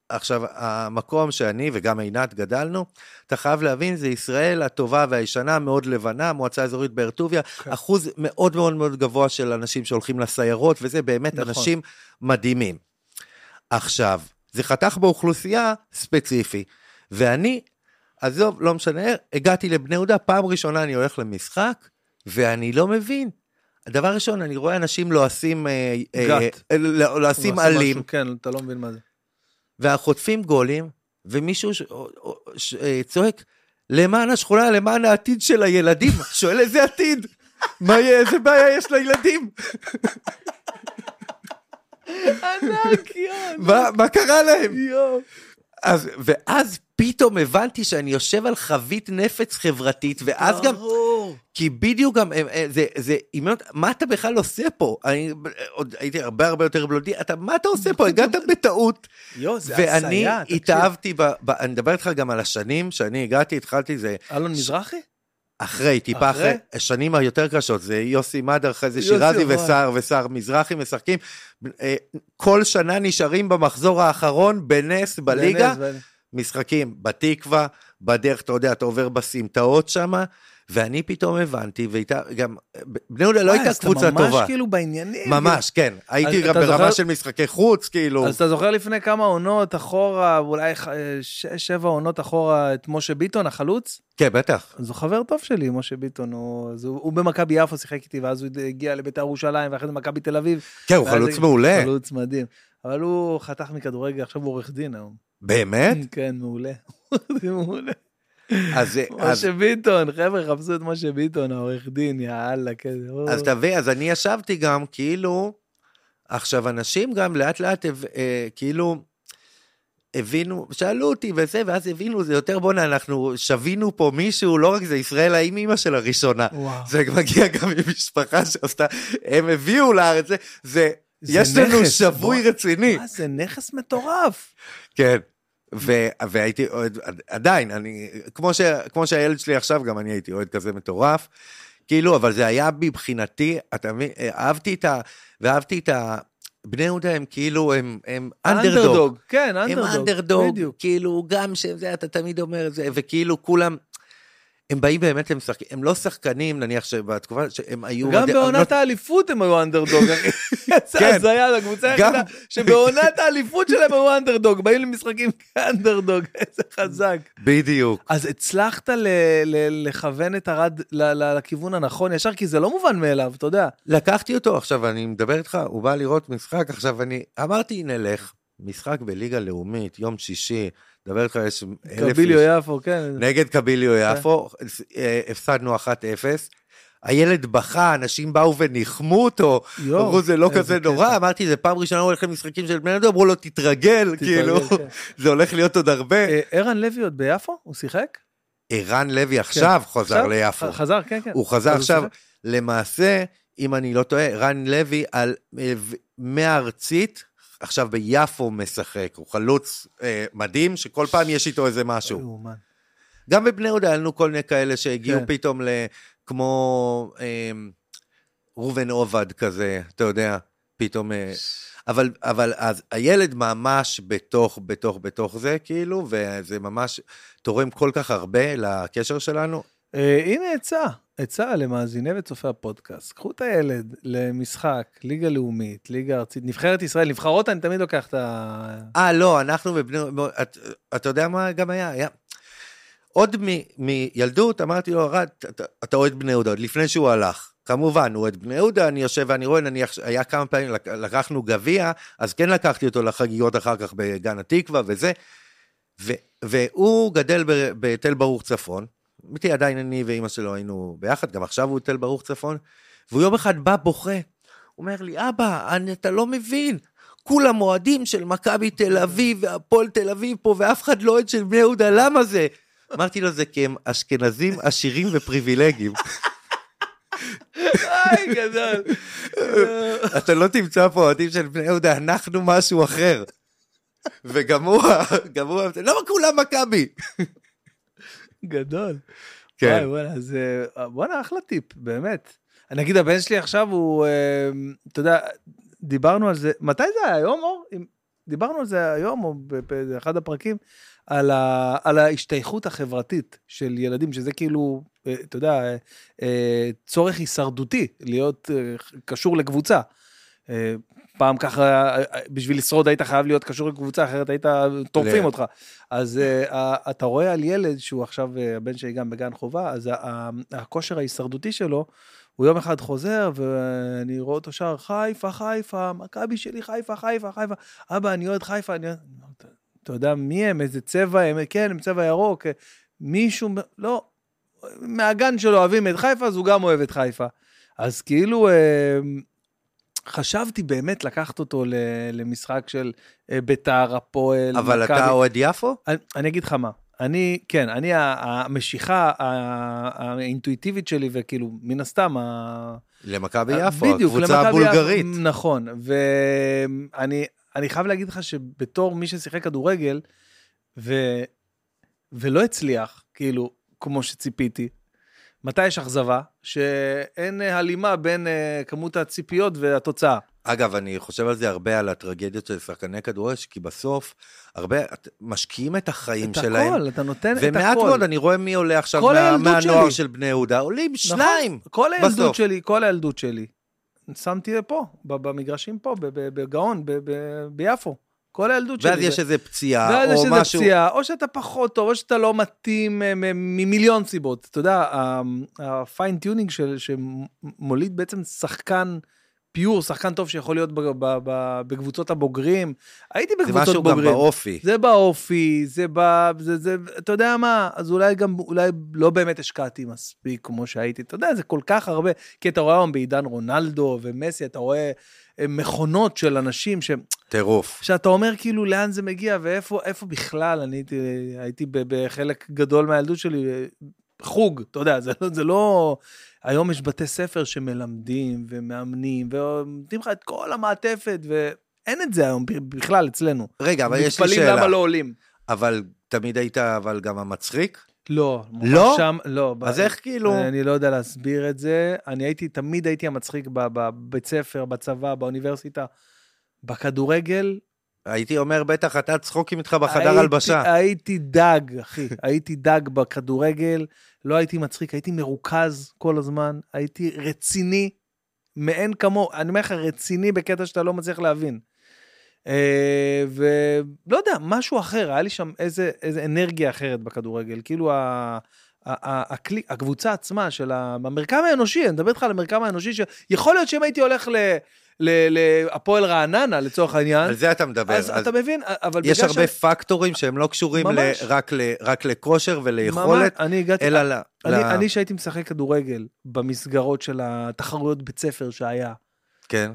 עכשיו, המקום שאני וגם עינת גדלנו, אתה חייב להבין, זה ישראל הטובה והישנה, מאוד לבנה, מועצה אזורית באר טוביה, כן. אחוז מאוד מאוד מאוד גבוה של אנשים שהולכים לסיירות, וזה באמת נכון. אנשים מדהימים. עכשיו, זה חתך באוכלוסייה ספציפי, ואני, עזוב, לא משנה, הגעתי לבני יהודה, פעם ראשונה אני הולך למשחק, ואני לא מבין. דבר ראשון, אני רואה אנשים לועסים, אה, אה, גת. אה, לא- לועסים עלים, משהו, כן, אתה לא מבין מה זה. וחוטפים גולים, ומישהו ש... ש... צועק, למען השכונה, למען העתיד של הילדים. שואל איזה עתיד? מה יהיה, איזה בעיה יש לילדים? ענק, יואו. מה, מה קרה להם? יואו. אז, ואז פתאום הבנתי שאני יושב על חבית נפץ חברתית, ואז גם. כי בדיוק גם, אה, אה, זה, זה, אימן אותי, מה אתה בכלל עושה פה? אני עוד הייתי הרבה הרבה יותר בלודי, אתה, מה אתה עושה פה? הגעת בטעות. יואו, זה ואני הזיה, תקשיב. התאהבתי, ב, ב, אני מדבר איתך גם על השנים שאני הגעתי, התחלתי זה אלון מזרחי? אחרי, טיפה אחרי? אחרי, השנים היותר קשות, זה יוסי מדר, אחרי זה שירזי. וסער וסער מזרחי משחקים. אה, כל שנה נשארים במחזור האחרון בנס בליגה, בנס, בנס. משחקים בתקווה, בדרך, אתה יודע, אתה עובר בסמטאות שם, ואני פתאום הבנתי, ואיתה, גם, בני יהודה לא הייתה אז אתה קבוצה ממש טובה. כאילו בעניינים. ממש, כן. הייתי גם אתה ברמה של משחקי חוץ, כאילו. אז אתה זוכר לפני כמה עונות אחורה, אולי שש, שבע עונות אחורה, את משה ביטון, החלוץ? כן, בטח. אז הוא חבר טוב שלי, משה ביטון. הוא, הוא, הוא במכבי יפו שיחק איתי, ואז הוא הגיע לביתר ירושלים, ואחרי זה מכבי תל אביב. כן, הוא חלוץ מעולה. חלוץ מדהים. אבל הוא חתך מכדורגל, עכשיו הוא עורך דין היום. באמת? כן, מעולה. מעולה. אז אז- משה ביטון, חבר'ה, חפשו את משה ביטון, העורך דין, יאללה, כן. או. אז תבין, אז אני ישבתי גם, כאילו, עכשיו, אנשים גם לאט לאט, אה, כאילו, הבינו, שאלו אותי וזה, ואז הבינו, זה יותר בואנה, אנחנו שבינו פה מישהו, לא רק זה, ישראל האם אימא של הראשונה. וואו. זה מגיע גם ממשפחה שעשתה, הם הביאו לארץ, זה, זה, זה יש לנו נכס, שבוי בוא. רציני. מה זה נכס מטורף. כן. ו- והייתי אוהד, עדיין, אני, כמו, ש, כמו שהילד שלי עכשיו, גם אני הייתי אוהד כזה מטורף. כאילו, אבל זה היה מבחינתי, אתה מבין, אהבתי את ה... ואהבתי את ה... בני יהודה הם כאילו, הם, הם אנדרדוג. כן, הם אנדרדוג. אנדרדוג, בדיוק. כאילו, גם שזה, אתה תמיד אומר את זה, וכאילו כולם, הם באים באמת, הם שחקים, הם לא שחקנים, נניח שבתקופה שהם היו... גם אני בעונת האליפות הם היו אנדרדוג, אחי. זה כן. הזיה, הקבוצה גם- היחידה שבעונת האליפות שלהם היו אנדרדוג, באים למשחקים כאנדרדוג, איזה חזק. בדיוק. אז הצלחת לכוון את ל- לכיוון הנכון ישר, כי זה לא מובן מאליו, אתה יודע. לקחתי אותו, עכשיו אני מדבר איתך, הוא בא לראות משחק, עכשיו אני אמרתי נלך, משחק בליגה לאומית, יום שישי, מדבר איתך, יש אלף קביליו יפו, כן. נגד קביליו יפו, אה, הפסדנו 1-0. הילד בכה, אנשים באו וניחמו אותו, אמרו זה לא כזה. נורא, אמרתי זה פעם ראשונה הוא הולך למשחקים של בני יהודה, אמרו לו תתרגל, כאילו, כן. זה הולך להיות עוד הרבה. אה, ערן לוי עוד ביפו? הוא שיחק? ערן לוי עכשיו חזר? ליפו, ח- חזר, כן, כן. הוא חזר עכשיו? למעשה, אם אני לא טועה, רן לוי על אה, מהארצית, עכשיו ביפו משחק, הוא חלוץ אה, מדהים, שכל פעם יש איתו איזה משהו. גם בבני יהודה היה לנו כל מיני כאלה שהגיעו כן. פתאום ל... כמו אה, ראובן עובד כזה, אתה יודע, פתאום... אה, אבל, אבל אז הילד ממש בתוך, בתוך, בתוך זה, כאילו, וזה ממש תורם כל כך הרבה לקשר שלנו. אה, הנה עצה. עצה למאזיני וצופי הפודקאסט, קחו את הילד למשחק, ליגה לאומית, ליגה ארצית, נבחרת ישראל, נבחרות אני תמיד לוקח את ה... אה, לא, אנחנו בבני... אתה, אתה יודע מה גם היה? היה... עוד מ, מילדות אמרתי לו, ארד, אתה אוהד בני יהודה, עוד לפני שהוא הלך. כמובן, הוא אוהד בני יהודה, אני יושב ואני רואה, נניח, היה כמה פעמים, לקחנו גביע, אז כן לקחתי אותו לחגיגות אחר כך בגן התקווה וזה, ו, והוא גדל בתל ברוך צפון, איתי עדיין אני ואימא שלו היינו ביחד, גם עכשיו הוא תל ברוך צפון, והוא יום אחד בא בוכה, הוא אומר לי, אבא, אני, אתה לא מבין, כולם אוהדים של מכבי תל אביב והפועל תל אביב פה, ואף אחד לא אוהד של בני יהודה, למה זה? אמרתי לו, זה כי הם אשכנזים עשירים ופריבילגיים. היי, גדול. אתה לא תמצא פה אוהדים של בני יהודה, אנחנו משהו אחר. וגם הוא, גם הוא, לא כולם מכבי. גדול. כן. וואי, וואלה, אז אה, בואנה, אחלה טיפ, באמת. אני אגיד, הבן שלי עכשיו הוא, אה, אתה יודע, דיברנו על זה, מתי זה היה, היום, אור? דיברנו על זה היום, או באחד הפרקים, על, ה, על ההשתייכות החברתית של ילדים, שזה כאילו, אה, אתה יודע, צורך הישרדותי, להיות קשור לקבוצה. פעם ככה, בשביל לשרוד היית חייב להיות קשור לקבוצה, אחרת היית, טורפים אותך. אז uh, אתה רואה על ילד, שהוא עכשיו, uh, הבן שלי גם בגן חובה, אז הכושר ההישרדותי שלו, הוא יום אחד חוזר, ואני רואה אותו שר, חיפה, חיפה, מכבי שלי, חיפה, חיפה, חיפה. אבא, אני אוהד חיפה, אני אוהד... אתה יודע מי הם, איזה צבע הם, כן, הם צבע ירוק. מישהו, לא, מהגן שלו אוהבים את חיפה, אז הוא גם אוהב את חיפה. אז כאילו, חשבתי באמת לקחת אותו למשחק של אה, ביתר, הפועל, אבל מכבי. אתה אוהד יפו? אני, אני אגיד לך מה, אני, כן, אני, המשיכה האינטואיטיבית שלי, וכאילו, מן הסתם, למכבי יפו, בדיוק, הקבוצה הבולגרית. יפו, נכון, ואני אני חייב להגיד לך שבתור מי ששיחק כדורגל, ו, ולא הצליח, כאילו, כמו שציפיתי, מתי יש אכזבה? שאין אה, הלימה בין uh, כמות הציפיות והתוצאה. אגב, אני חושב על זה הרבה, על הטרגדיות של שחקני כדורגל, כי בסוף, הרבה, משקיעים את החיים את שלהם. את הכל, אתה נותן את הכל. ומעט מאוד, אני רואה מי עולה עכשיו מה, מהנוער שלי. של בני יהודה, עולים נכון, שניים כל הילדות בסוף. שלי, כל הילדות שלי. שמתי פה, במגרשים פה, בגאון, ביפו. כל הילדות שלי. ואז יש איזה פציעה, או משהו. ואז יש איזה פציעה, או שאתה פחות טוב, או שאתה לא מתאים אה, ממיליון סיבות. אתה יודע, ה fine-tuning שמוליד בעצם שחקן pure, שחקן טוב שיכול להיות בקבוצות הבוגרים. הייתי בקבוצות בוגרים. זה משהו גם באופי. זה באופי, זה ב... זה, זה, אתה יודע מה, אז אולי גם, אולי לא באמת השקעתי מספיק כמו שהייתי. אתה יודע, זה כל כך הרבה, כי אתה רואה היום בעידן רונלדו ומסי, אתה רואה אה, מכונות של אנשים ש... טירוף. שאתה אומר כאילו לאן זה מגיע ואיפה בכלל, אני הייתי, הייתי בחלק גדול מהילדות שלי, חוג, אתה יודע, זה, זה לא... היום יש בתי ספר שמלמדים ומאמנים ונותנים לך את כל המעטפת, ואין את זה היום בכלל אצלנו. רגע, אבל יש לי שאלה. מתפלאים למה לא עולים. אבל תמיד היית אבל גם המצחיק? לא. לא? שם, לא. אז איך כאילו? אני לא יודע להסביר את זה. אני הייתי, תמיד הייתי המצחיק בבית ספר, בצבא, באוניברסיטה. בכדורגל, הייתי אומר, בטח אתה צחוקים איתך בחדר הלבשה. הייתי דג, אחי. הייתי דג בכדורגל, לא הייתי מצחיק, הייתי מרוכז כל הזמן, הייתי רציני, מאין כמוהו. אני אומר לך, רציני בקטע שאתה לא מצליח להבין. אה, ולא יודע, משהו אחר, היה לי שם איזה, איזה אנרגיה אחרת בכדורגל. כאילו, ה... הכלי, הקבוצה עצמה של המרקם האנושי, אני מדבר איתך על המרקם האנושי, שיכול להיות שאם הייתי הולך ל... להפועל רעננה לצורך העניין. על זה אתה מדבר. אז, אז אתה מבין, אבל יש הרבה ש... פקטורים שהם לא קשורים ל, רק, ל, רק לכושר וליכולת, ממש, אני הגעתי, אלא ל... אני, שהייתי משחק כדורגל במסגרות של התחרויות בית ספר שהיה, כן.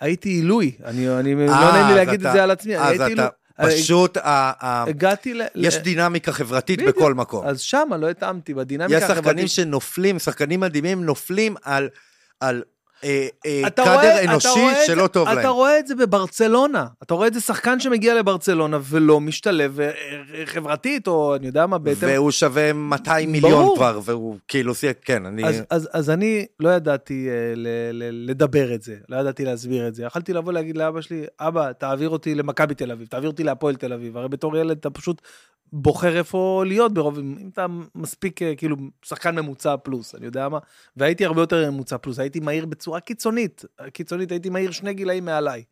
הייתי עילוי, אני, אני 아, לא נעים לי להגיד אתה, את זה על עצמי, הייתי אתה... פשוט, הגעתי ל... יש דינמיקה חברתית בכל מקום. אז שמה לא התאמתי, בדינמיקה החברתית. יש שחקנים שנופלים, שחקנים מדהימים נופלים על, אה, אה, אתה קאדר אתה אנושי שלא טוב אתה להם. רואה את זה בברצלונה. אתה רואה את זה שחקן שמגיע לברצלונה ולא משתלב אה, חברתית, או אני יודע מה, בהתאם... והוא שווה 200 מיליון. כבר, והוא כאילו, כן, אני... אז, אני לא ידעתי ל, ל, לדבר את זה, לא ידעתי להסביר את זה. יכלתי לבוא להגיד לאבא שלי, אבא, תעביר אותי למכבי תל אביב, תעביר אותי להפועל תל אביב. הרי בתור ילד אתה פשוט בוחר איפה להיות ברוב, אם אתה מספיק כאילו שחקן ממוצע פלוס, אני יודע מה. והייתי הרבה יותר ממוצע פלוס, הייתי מהיר בצורה קיצונית, קיצונית, הייתי מהיר שני גילאים מעליי.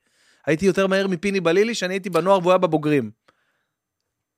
הייתי יותר מהיר מפיני בלילי, שאני הייתי בנוער והוא היה בבוגרים.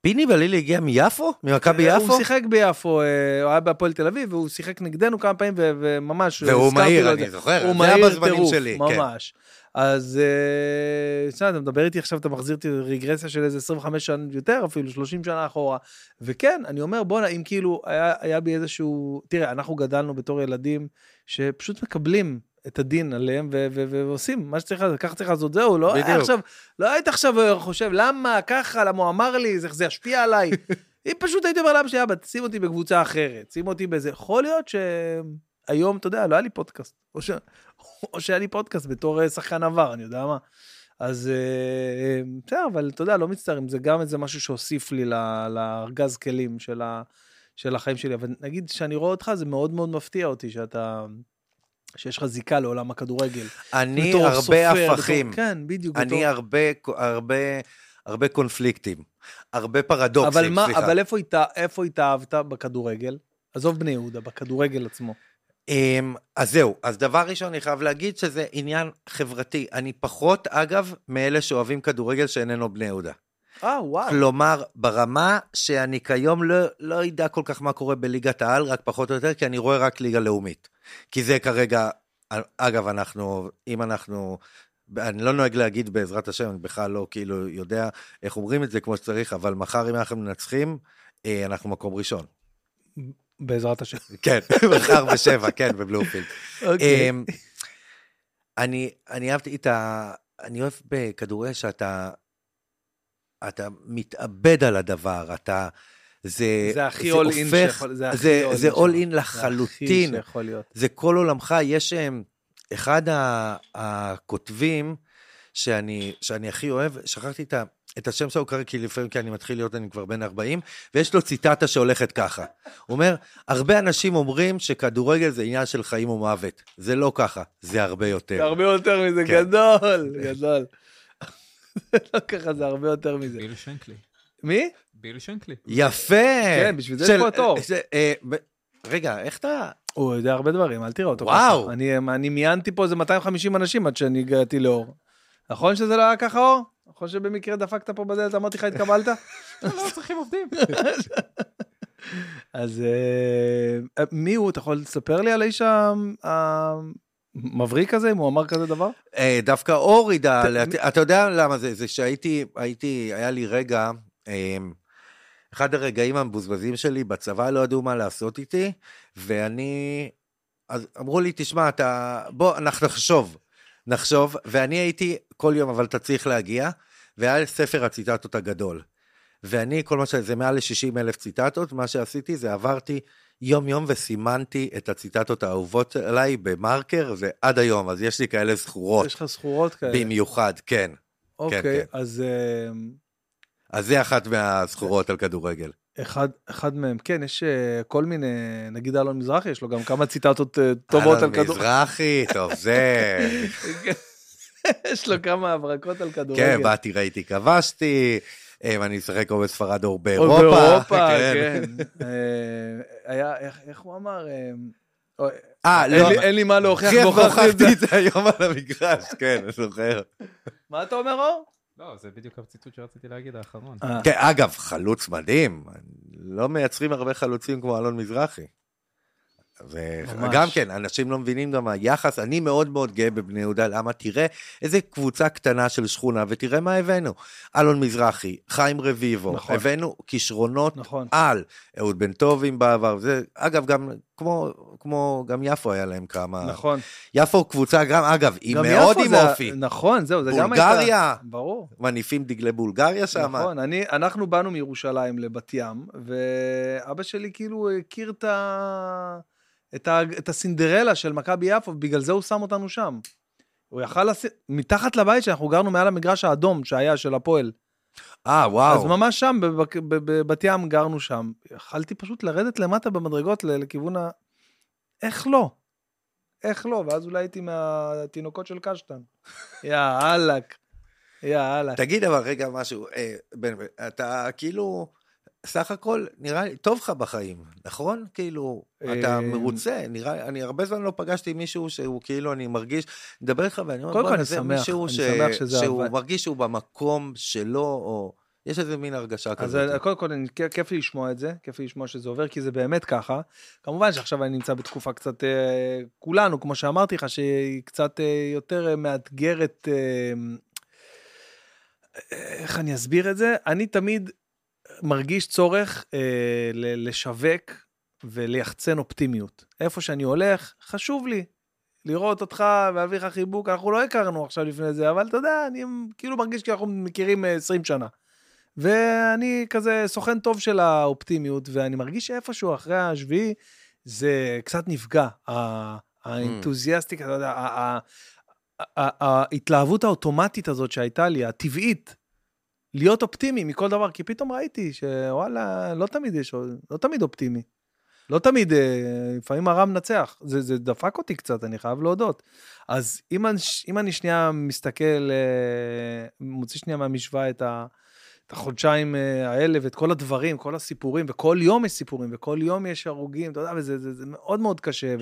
פיני בלילי הגיע מיפו? ממכבי אה, יפו? הוא שיחק ביפו, אה, הוא היה בהפועל תל אביב, והוא שיחק נגדנו כמה פעמים, וממש... והוא הזכרתי מהיר, אני. זוכר, הוא מהיר טירוף, כן. ממש. אז אה, בסדר, אתה מדבר איתי עכשיו, אתה מחזיר אותי רגרסיה של איזה 25 שנה יותר, אפילו 30 שנה אחורה. וכן, אני אומר, בואנה, אם כאילו היה, היה בי איזשהו... תראה, אנחנו גדלנו בתור ילדים שפשוט מקבלים את הדין עליהם ו- ו- ו- ועושים מה שצריך לעשות, ככה צריך לעשות, זהו, לא היה בדיוק. עכשיו, לא היית עכשיו חושב, למה, ככה, למה? הוא אמר לי, זה, זה ישפיע עליי. אם פשוט הייתי אומר לאבא שלי, אבא, שים אותי בקבוצה אחרת, שים אותי באיזה, יכול להיות שהיום, אתה יודע, לא היה לי פודקאסט, או, ש... או שהיה לי פודקאסט בתור אה, שחקן עבר, אני יודע מה. אז אה, בסדר, אבל אתה יודע, לא מצטערים, זה גם איזה משהו שהוסיף לי ל- לארגז כלים של, ה... של החיים שלי, אבל נגיד שאני רואה אותך, זה מאוד מאוד מפתיע אותי שאתה... שיש לך זיקה לעולם הכדורגל. אני הרבה סופר, הפכים. בתור... כן, בדיוק. אני בתור... הרבה, הרבה, הרבה קונפליקטים. הרבה פרדוקסים, אבל, מה, סליחה. אבל איפה, התא, איפה התאהבת בכדורגל? עזוב בני יהודה, בכדורגל עצמו. אמ, אז זהו, אז דבר ראשון, אני חייב להגיד שזה עניין חברתי. אני פחות, אגב, מאלה שאוהבים כדורגל שאיננו בני יהודה. אה, וואו. כלומר, ברמה שאני כיום לא, לא יודע כל כך מה קורה בליגת העל, רק פחות או יותר, כי אני רואה רק ליגה לאומית. כי זה כרגע, אגב, אנחנו, אם אנחנו, אני לא נוהג להגיד בעזרת השם, אני בכלל לא כאילו יודע איך אומרים את זה כמו שצריך, אבל מחר אם אנחנו מנצחים, אה, אנחנו מקום ראשון. בעזרת השם. כן, מחר בשבע, כן, בבלומפילד. אוקיי. אמ, אני, אני אהבתי את ה... אני אוהב בכדורגל שאתה... אתה מתאבד על הדבר, אתה... זה, זה הכי in הופך- שיכול, זה הכי זה, זה all שיכול- in זה לחלוטין, הכי להיות. זה כל עולמך, יש אמ, אחד הכותבים שאני, שאני הכי אוהב, שכחתי את, ה, את השם שלו כרגע, כי לפעמים כי אני מתחיל להיות, אני כבר בן 40, ויש לו ציטטה שהולכת ככה. הוא אומר, הרבה אנשים אומרים שכדורגל זה עניין של חיים ומוות. זה לא ככה, זה הרבה זה יותר. הרבה יותר מזה, כן. גדול, גדול. זה לא ככה, זה הרבה יותר מזה. ביל שנקלי. מי? ביל שנקלי. יפה. כן, בשביל זה יש פה התור. אה, ב- רגע, איך אתה... הוא יודע הרבה דברים, אל תראה אותו וואו. אני מיינתי פה איזה 250 אנשים עד שאני הגעתי לאור. נכון שזה לא היה ככה, אור? נכון שבמקרה דפקת פה בדלת, אמרתי לך, התקבלת? לא צריכים עובדים. אז אה, מי הוא? אתה יכול לספר לי על האיש ה- המבריק הזה, אם הוא אמר כזה דבר? אה, דווקא אור ידע, אתה יודע למה זה, זה שהייתי, הייתי, היה לי רגע, אה, אחד הרגעים המבוזבזים שלי בצבא, לא ידעו מה לעשות איתי, ואני, אז אמרו לי, תשמע, אתה, בוא, אנחנו נחשוב, נחשוב, ואני הייתי כל יום, אבל אתה צריך להגיע, והיה ספר הציטטות הגדול. ואני, כל מה ש... זה מעל ל-60 אלף ציטטות, מה שעשיתי זה עברתי יום-יום וסימנתי את הציטטות האהובות עליי במרקר, ועד היום, אז יש לי כאלה זכורות. יש לך זכורות כאלה. במיוחד, כן. אוקיי, כן. אז אה, אז זה אחת מהזכורות על כדורגל. אחד, אחד מהם, כן, יש אה, כל מיני, נגיד אלון מזרחי, יש לו גם כמה ציטטות אה, טובות על כדורגל. מזרחי, טוב, זה... יש לו כמה הברקות על כדורגל. כן, באתי, ראיתי, כבשתי, אני משחק או בספרד או או באירופה. באירופה, כן. אה, היה, איך- הוא אמר? אה, אה, אין לא, לי- אין לי מה להוכיח, זה. הוכחתי את זה היום על המגרש, כן, אני זוכר. מה אתה אומר, אור? לא, זה בדיוק הציטוט שרציתי להגיד האחרון. אה, כן, אגב, חלוץ מדהים, לא מייצרים הרבה חלוצים כמו אלון מזרחי. וגם כן, אנשים לא מבינים גם היחס, אני מאוד מאוד גאה בבני יהודה, למה? תראה איזה קבוצה קטנה של שכונה, ותראה מה הבאנו. אלון מזרחי, חיים רביבו, נכון. הבאנו כישרונות נכון. על, אהוד בן טובים בעבר, זה, אגב, גם כמו, כמו, גם יפו היה להם כמה. נכון. יפו קבוצה גם, אגב, היא גם מאוד עם זה- אופי. נכון, זהו, זה גם הייתה... בולגריה, ברור. מניפים דגלי בולגריה שם. נכון, אני, אנחנו באנו מירושלים לבת ים, ואבא שלי כאילו הכיר את ה... את, ה, את הסינדרלה של מכבי יפו, בגלל זה הוא שם אותנו שם. הוא יכל לשים, מתחת לבית שאנחנו גרנו מעל המגרש האדום שהיה של הפועל. אה, וואו. אז ממש שם, בבת- בב- בבת ים גרנו שם. יכלתי פשוט לרדת למטה במדרגות לכיוון ה... איך לא? איך לא? ואז אולי הייתי מהתינוקות של קשטן. יא אללה. יא אללה. תגיד אבל רגע משהו, אה, בן, אתה כאילו, סך הכל נראה לי טוב לך בחיים, נכון? כאילו, אתה אה, מרוצה, נראה, אני הרבה זמן לא פגשתי מישהו שהוא כאילו, אני מרגיש, מדבר איתך ואני אומר, קודם כל, בוא'נה, אני זה שמח, מישהו אני ש- שמח שזה שהוא עבד. מרגיש שהוא במקום שלו, או יש איזה מין הרגשה אז כזאת. אה, קודם כל, כיף- כיף לי לשמוע את זה, כיף לי לשמוע שזה עובר, כי זה באמת ככה. כמובן שעכשיו אני נמצא בתקופה קצת, אה, כולנו, כמו שאמרתי לך, שהיא קצת אה, יותר אה, מאתגרת, אה, איך אני אסביר את זה? אני תמיד מרגיש צורך אה, ל- לשווק וליחצן אופטימיות. איפה שאני הולך, חשוב לי לראות אותך ולהביא לך חיבוק. אנחנו לא הכרנו עכשיו לפני זה, אבל אתה יודע, אני כאילו מרגיש כאילו אנחנו מכירים אה, 20 שנה. ואני כזה סוכן טוב של האופטימיות, ואני מרגיש שאיפשהו אחרי השביעי זה קצת נפגע. האנתוזיאסטיקה, ההתלהבות האוטומטית הזאת שהייתה לי, הטבעית, להיות אופטימי מכל דבר, כי פתאום ראיתי שוואלה, לא תמיד יש, לא תמיד אופטימי. לא תמיד, אה, לפעמים הרע מנצח. זה, זה דפק אותי קצת, אני חייב להודות. אז אם אני, אם אני שנייה מסתכל, אה, מוציא שנייה מהמשוואה את, ה, את החודשיים אה, האלה ואת כל הדברים, כל הסיפורים, וכל יום יש סיפורים, וכל יום יש הרוגים, אתה יודע, וזה זה, זה מאוד מאוד קשה.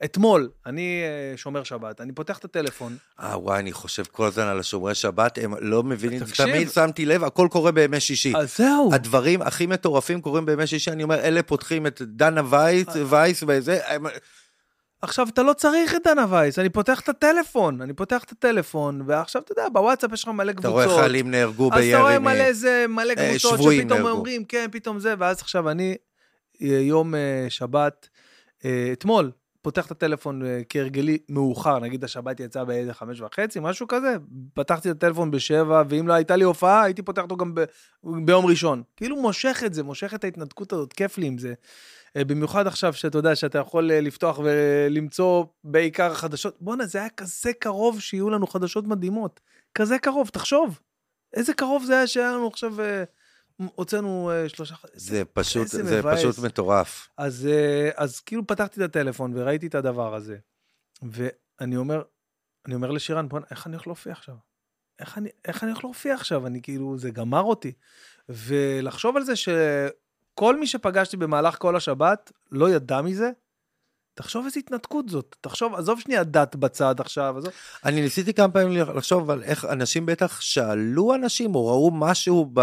ואתמול, אני אה, שומר שבת, אני פותח את הטלפון, אה, וואי, אני חושב כל הזמן על השומרי שבת, הם לא מבינים, תקשיב. תמיד שמתי לב, הכל קורה בימי שישי. אז זהו. הדברים הכי מטורפים קורים בימי שישי, אני אומר, אלה פותחים את דנה וייס, אה. וייס וזה, הם- עכשיו, אתה לא צריך את דנה וייס, אני פותח את הטלפון, אני פותח את הטלפון, ועכשיו, אתה יודע, בוואטסאפ יש לך מלא אתה קבוצות. רואה חיילים נהרגו אז אתה רואה בירי. מלא זה, מלא אה, קבוצות שפתאום נהרגו. אומרים, כן, פתאום זה, ואז עכשיו אני, אה, יום אה, שבת, אתמול, פותח את הטלפון כהרגלי מאוחר, נגיד השבת יצאה באיזה חמש וחצי, משהו כזה, פתחתי את הטלפון בשבע, ואם לא הייתה לי הופעה, הייתי פותח אותו גם ב, ביום ראשון. כאילו מושך את זה, מושך את ההתנתקות הזאת, כיף לי עם זה. אה, במיוחד עכשיו שאתה יודע שאתה יכול אה, לפתוח ולמצוא בעיקר חדשות. בואנה, זה היה כזה קרוב שיהיו לנו חדשות מדהימות. כזה קרוב, תחשוב. איזה קרוב זה היה שהיה לנו עכשיו, אה, הוצאנו שלושה... זה פשוט, זה מבאס. פשוט מטורף. אז, אז כאילו פתחתי את הטלפון וראיתי את הדבר הזה. ואני אומר, אני אומר לשירן, בוא'נה, איך אני הולך להופיע עכשיו? איך אני, איך אני הולך להופיע עכשיו? אני כאילו, זה גמר אותי. ולחשוב על זה שכל מי שפגשתי במהלך כל השבת לא ידע מזה, תחשוב איזה התנתקות זאת. תחשוב, עזוב שנייה דת בצד עכשיו, עזוב. אני ניסיתי כמה פעמים לחשוב על איך אנשים בטח שאלו אנשים, או ראו משהו ב...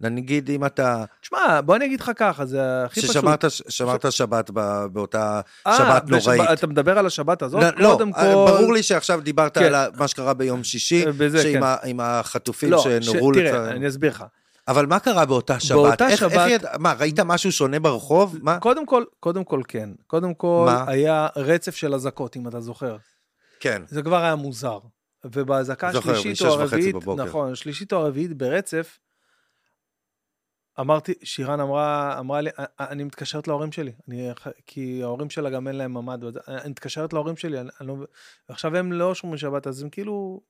נגיד אם אתה, תשמע, בוא אני אגיד לך ככה, זה הכי פשוט. ששמרת שמרת שבת ב- באותה אה, שבת בשב- נוראית. אתה מדבר על השבת הזאת? לא, לא, קודם אה, כל... ברור לי שעכשיו דיברת כן. על מה שקרה ביום שישי, אה, בזה, שעם כן. ה- החטופים לא, שנורו ש- תראה, לצד... אני אסביר לך. אבל מה קרה באותה שבת? באותה איך- איך שבת- ידע- מה, ראית משהו שונה ברחוב? מה? קודם כל, קודם כל כן. קודם כל, מה? היה רצף של אזעקות, אם אתה זוכר. כן. זה כבר היה מוזר. ובאזעקה השלישית או הרביעית. נכון, השלישית או הרביעית ברצף, אמרתי, שירן אמרה, אמרה לי, "אני- מתקשרת להורים שלי, אני, כי ההורים שלה גם אין להם ממ"ד, אני מתקשרת להורים שלי, אני, אני לא, ועכשיו הם לא שומרים שבת, אז הם כאילו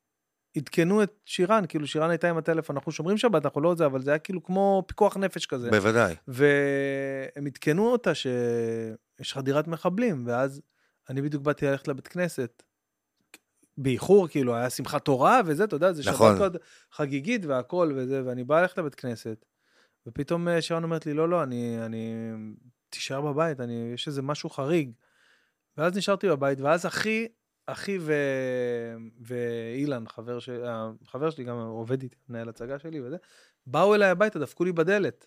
עדכנו את שירן, כאילו שירן הייתה עם הטלפון, אנחנו שומרים שבת, אנחנו לא זה, אבל זה היה כאילו כמו פיקוח נפש כזה. בוודאי. והם עדכנו אותה שיש חדירת מחבלים, ואז אני בדיוק באתי ללכת לבית כנסת. באיחור, כאילו, היה שמחת תורה וזה, אתה יודע, זה נכון. שבת חגיגית והכל וזה, ואני בא ללכת לבית כנסת, ופתאום אה, שרון אומרת לי, לא, לא, אני, אני, תישאר בבית, אני, יש איזה משהו חריג. ואז נשארתי בבית, ואז אחי, אחי ו... ואילן, חבר, ש... חבר שלי, גם עובד איתי, מנהל הצגה שלי וזה, באו אליי הביתה, דפקו לי בדלת.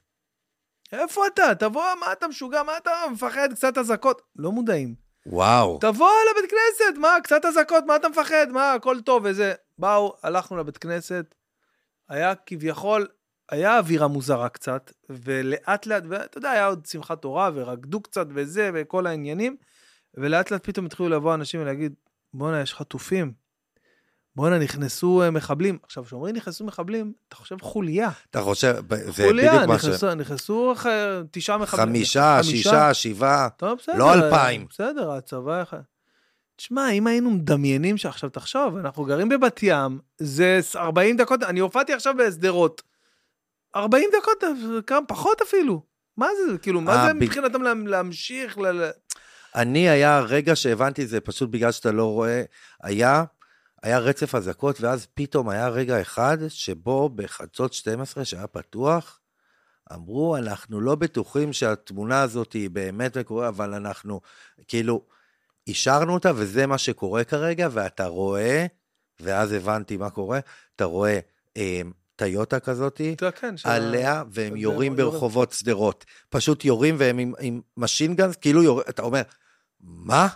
איפה אתה? תבוא, מה אתה משוגע? מה אתה מפחד? קצת אזעקות. לא מודעים. וואו. תבוא לבית כנסת, מה? קצת אזעקות, מה אתה מפחד? מה, הכל טוב וזה. באו, הלכנו לבית כנסת, היה כביכול, היה אווירה מוזרה קצת, ולאט לאט, ואתה יודע, היה עוד שמחת תורה, ורקדו קצת וזה, וכל העניינים, ולאט לאט פתאום התחילו לבוא אנשים ולהגיד, בואנה, יש חטופים. בואנה, נכנסו אה, מחבלים. עכשיו, כשאומרים נכנסו מחבלים, אתה חושב חוליה. אתה חושב, זה חוליה, בדיוק מה ש... נכנסו, נכנסו תשעה מחבלים. חמישה, שישה, שבעה. טוב, בסדר. לא אלפיים. בסדר, הצבא. תשמע, אם היינו מדמיינים שעכשיו, תחשוב, אנחנו גרים בבת ים, זה 40 דקות, אני הופעתי עכשיו בשדרות. 40 דקות, כמה פחות אפילו. מה זה, כאילו, מה אה, זה מבחינתם לה- להמשיך? אני, היה רגע שהבנתי זה פשוט בגלל שאתה לא רואה, היה, היה רצף אזעקות, ואז פתאום היה רגע אחד שבו בחדשות 12 שהיה פתוח, אמרו, אנחנו לא בטוחים שהתמונה הזאת היא באמת מקורה, אבל אנחנו, כאילו, אישרנו אותה, וזה מה שקורה כרגע, ואתה רואה, ואז הבנתי מה קורה, אתה רואה אה, טיוטה כזאתי, כן, עליה, והם יורים. ברחובות שדרות. פשוט יורים והם עם, עם משינגנס, כאילו יור... אתה אומר, מה?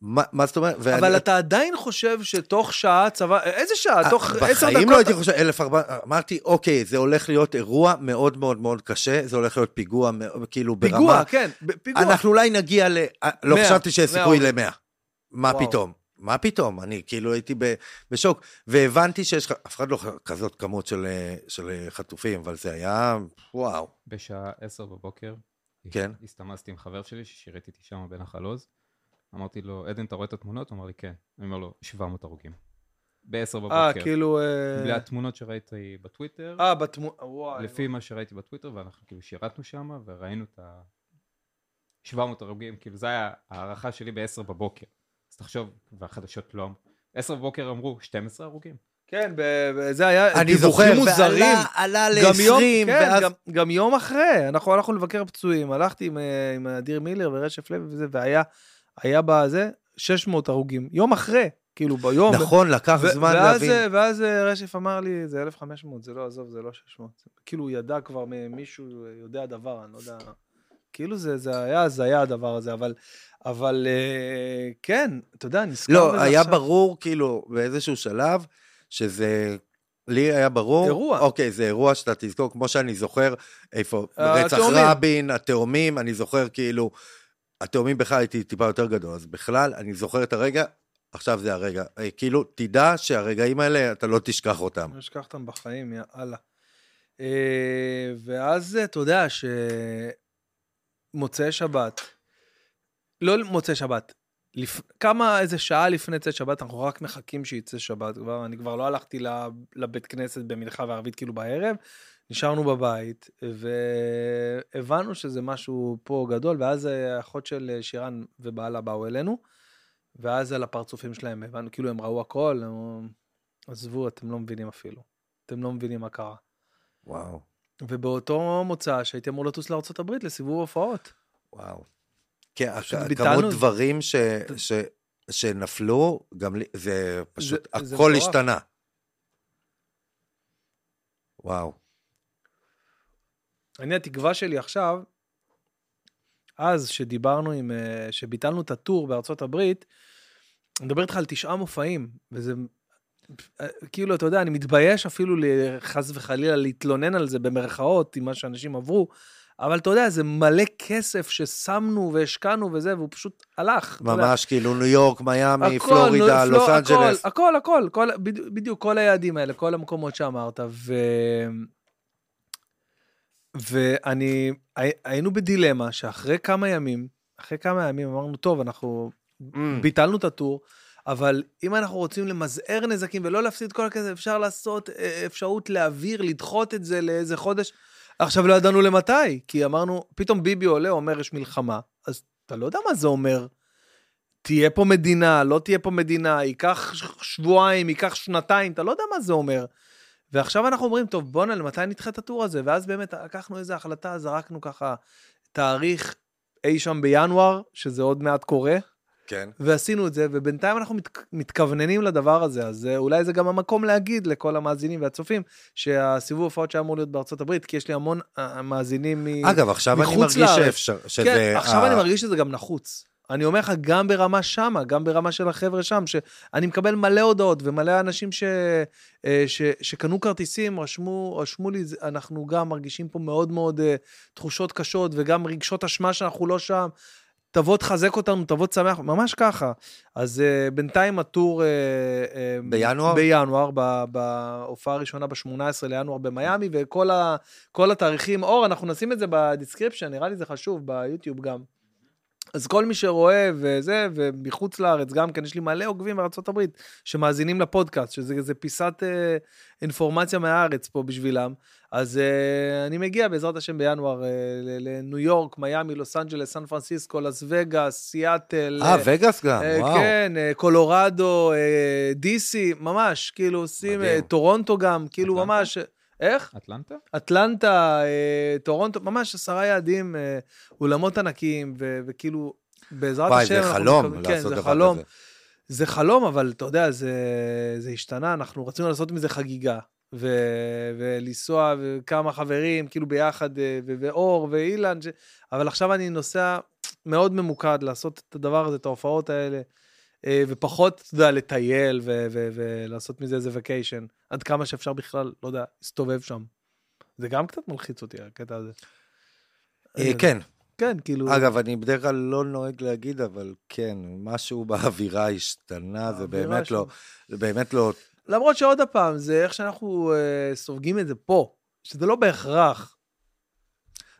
מה, מה זאת אומרת? ואני- אבל אתה עדיין חושב שתוך שעה צבא, איזה שעה? אה, תוך עשר דקות? בחיים לא הייתי חושב, 1400, אמרתי, אוקיי, זה הולך להיות אירוע מאוד מאוד מאוד קשה, זה הולך להיות פיגוע, כאילו ברמה... פיגוע, כן, פיגוע. אנחנו אולי נגיע ל... אה, לא חשבתי שיש סיכוי הרוגים. למאה. מה וואו. פתאום? מה פתאום? אני כאילו הייתי ב- בשוק, והבנתי שיש, לך- אף אחד לא כזאת כמות של, אה, של חטופים, אבל זה היה, וואו. בשעה עשר בבוקר, כן. הסתמסתי עם חבר שלי ששירת איתי שם בנחל עוז. אמרתי לו, עדן, אתה רואה את התמונות? הוא אמר לי, כן. אני אומר לו, 700 הרוגים. בעשר אה, בבוקר. כאילו... אה, והתמונות שראיתי בטוויטר, אה, בתמונה, וואי. לפי מה שראיתי בטוויטר, ואנחנו כאילו שירתנו שם, וראינו את ה... 700 הרוגים, כאילו זה היה הערכה שלי ב-10 בבוקר. אז תחשוב, והחדשות לא אמרו. 10 בבוקר אמרו 12 הרוגים. כן, זה היה אני זוכר, דיווחים מוזרים. ועלה, עלה גם יום, ל-20, כן, ואז... גם, גם יום אחרי, אנחנו הלכנו לבקר פצועים, הלכתי עם, אה, עם אדיר מילר ורשף לוי וזה, והיה היה בזה 600 הרוגים. יום אחרי, כאילו ביום. נכון, לקח ו- זמן ואז, להבין. אה, ואז אה, רשף אמר לי, זה 1,500, זה לא, עזוב, זה לא 600. כאילו הוא ידע כבר, מישהו יודע דבר, אני לא יודע. כאילו זה, זה היה הזיה הדבר הזה, אבל, אבל כן, אתה יודע, נזכר לא, היה עכשיו. ברור, כאילו, באיזשהו שלב, שזה... לי היה ברור, אירוע. אוקיי, זה אירוע שאתה תזכור, כמו שאני זוכר, איפה, רצח. רבין, התאומים, אני זוכר כאילו, התאומים בכלל הייתי טיפה יותר גדול, אז בכלל, אני זוכר את הרגע, עכשיו זה הרגע. אה, כאילו, תדע שהרגעים האלה, אתה לא תשכח אותם. לא אשכח אותם בחיים, יאללה. אה, ואז אתה יודע שמוצאי שבת, לא מוצאי שבת, לפ... כמה, איזה שעה לפני צאת שבת, אנחנו רק מחכים שיצא שבת כבר, אני כבר לא הלכתי לב- לבית כנסת במנחה וערבית כאילו בערב, נשארנו בבית, והבנו שזה משהו פה גדול, ואז אה, האחות של אה, שירן ובעלה באו אלינו, ואז על הפרצופים שלהם הבנו, כאילו הם ראו הכל, הם עזבו, אתם לא מבינים אפילו. אתם לא מבינים מה קרה. וואו, ובאותו מוצא שהייתי אמור לטוס לארה"ב לסיבוב הופעות. וואו. כן, כמות זה. דברים ש, ש, שנפלו, גם לי, זה פשוט, זה- זה הכל מטורף. השתנה. וואו. אני, התקווה שלי עכשיו, אז שדיברנו עם, אה, שביטלנו את הטור בארצות הברית, אני מדבר איתך על תשעה מופעים, וזה, אה, כאילו, אתה יודע, אני מתבייש אפילו חס וחלילה להתלונן על זה במרכאות, עם מה שאנשים עברו, אבל אתה יודע, זה מלא כסף ששמנו והשקענו וזה, והוא פשוט הלך. ממש כאילו ניו יורק, מיאמי, הכל, פלורידה, לוס פלו- אנג'לס. הכל, הכל, הכל, כל, בדיוק, כל היעדים האלה, כל המקומות שאמרת, ו... ואני, הי- היינו בדילמה שאחרי כמה ימים, אחרי כמה ימים אמרנו, טוב, אנחנו Mm. ביטלנו את הטור, אבל אם אנחנו רוצים למזער נזקים ולא להפסיד כל הכסף, אפשר לעשות אה, אפשרות להעביר, לדחות את זה לאיזה חודש. עכשיו לא ידענו למתי, כי אמרנו, פתאום ביבי עולה, אומר יש מלחמה, אז אתה לא יודע מה זה אומר. תהיה פה מדינה, לא תהיה פה מדינה, ייקח שבועיים, ייקח שנתיים, אתה לא יודע מה זה אומר. ועכשיו אנחנו אומרים, טוב, בואנה, למתי נדחה את הטור הזה? ואז באמת לקחנו איזו החלטה, זרקנו ככה תאריך אי שם בינואר, שזה עוד מעט קורה, כן. ועשינו את זה, ובינתיים אנחנו מת, מתכווננים לדבר הזה, אז אה, אולי זה גם המקום להגיד לכל המאזינים והצופים, שהסיבוב הופעות שהיה אמור להיות בארצות הברית, כי יש לי המון אה, מאזינים מ... אגב, עכשיו אני מחוץ מרגיש לארץ. שאפשר, שזה... כן, עכשיו ה- אני מרגיש שזה גם נחוץ. אני אומר לך, גם ברמה שמה, גם ברמה של החבר'ה שם, שאני מקבל מלא הודעות ומלא אנשים ש, אה, ש, שקנו כרטיסים, רשמו, רשמו לי, אנחנו גם מרגישים פה מאוד מאוד תחושות קשות וגם רגשות אשמה שאנחנו לא שם. תבוא תחזק אותנו, תבוא תשמח, ממש ככה. אז uh, בינתיים הטור... Uh, uh, בינואר? בינואר, בהופעה הראשונה ב-18 לינואר במיאמי, וכל ה, התאריכים, אור, אנחנו נשים את זה ב description, נראה לי זה חשוב, ביוטיוב גם. אז כל מי שרואה וזה, ומחוץ לארץ, גם כן, יש לי מלא עוקבים בארה"ב שמאזינים לפודקאסט, שזה פיסת אה, אינפורמציה מהארץ פה בשבילם. אז אה, אני מגיע בעזרת השם בינואר ל- לניו יורק, מיאמי, לוס אנג'לס, סן פרנסיסקו, לס וגאס, סיאטל. אה, וגאס גם, אה, וואו. כן, אה, קולורדו, דיסי, ממש, כאילו עושים. אה, טורונטו גם, כאילו אטלנטה? ממש, איך? אטלנטה? אטלנטה, אה, טורונטו, ממש עשרה יעדים, אה, אולמות ענקיים, ו- וכאילו, בעזרת וואי, השם... זה אנחנו חלום כן, לעשות זה דבר חלום. כזה. זה חלום, אבל אתה יודע, זה, זה השתנה, אנחנו רצינו לעשות מזה חגיגה. ו- ולנסוע, וכמה חברים, כאילו ביחד, אה, ו- ואור ואילן, ש... אבל עכשיו אני נוסע מאוד ממוקד לעשות את הדבר הזה, את ההופעות האלה, אה, ופחות, אתה יודע, לטייל ו- ו- ולעשות מזה איזה וקיישן, עד כמה שאפשר בכלל, לא יודע, להסתובב שם. זה גם קצת מלחיץ אותי, הקטע הזה. אה, כן, כן, כאילו... אגב, אני בדרך כלל לא נוהג להגיד, אבל כן, משהו באווירה השתנה, זה באמת. לא, זה באמת לא, למרות שעוד פעם, זה איך שאנחנו אה, סופגים את זה פה, שזה לא בהכרח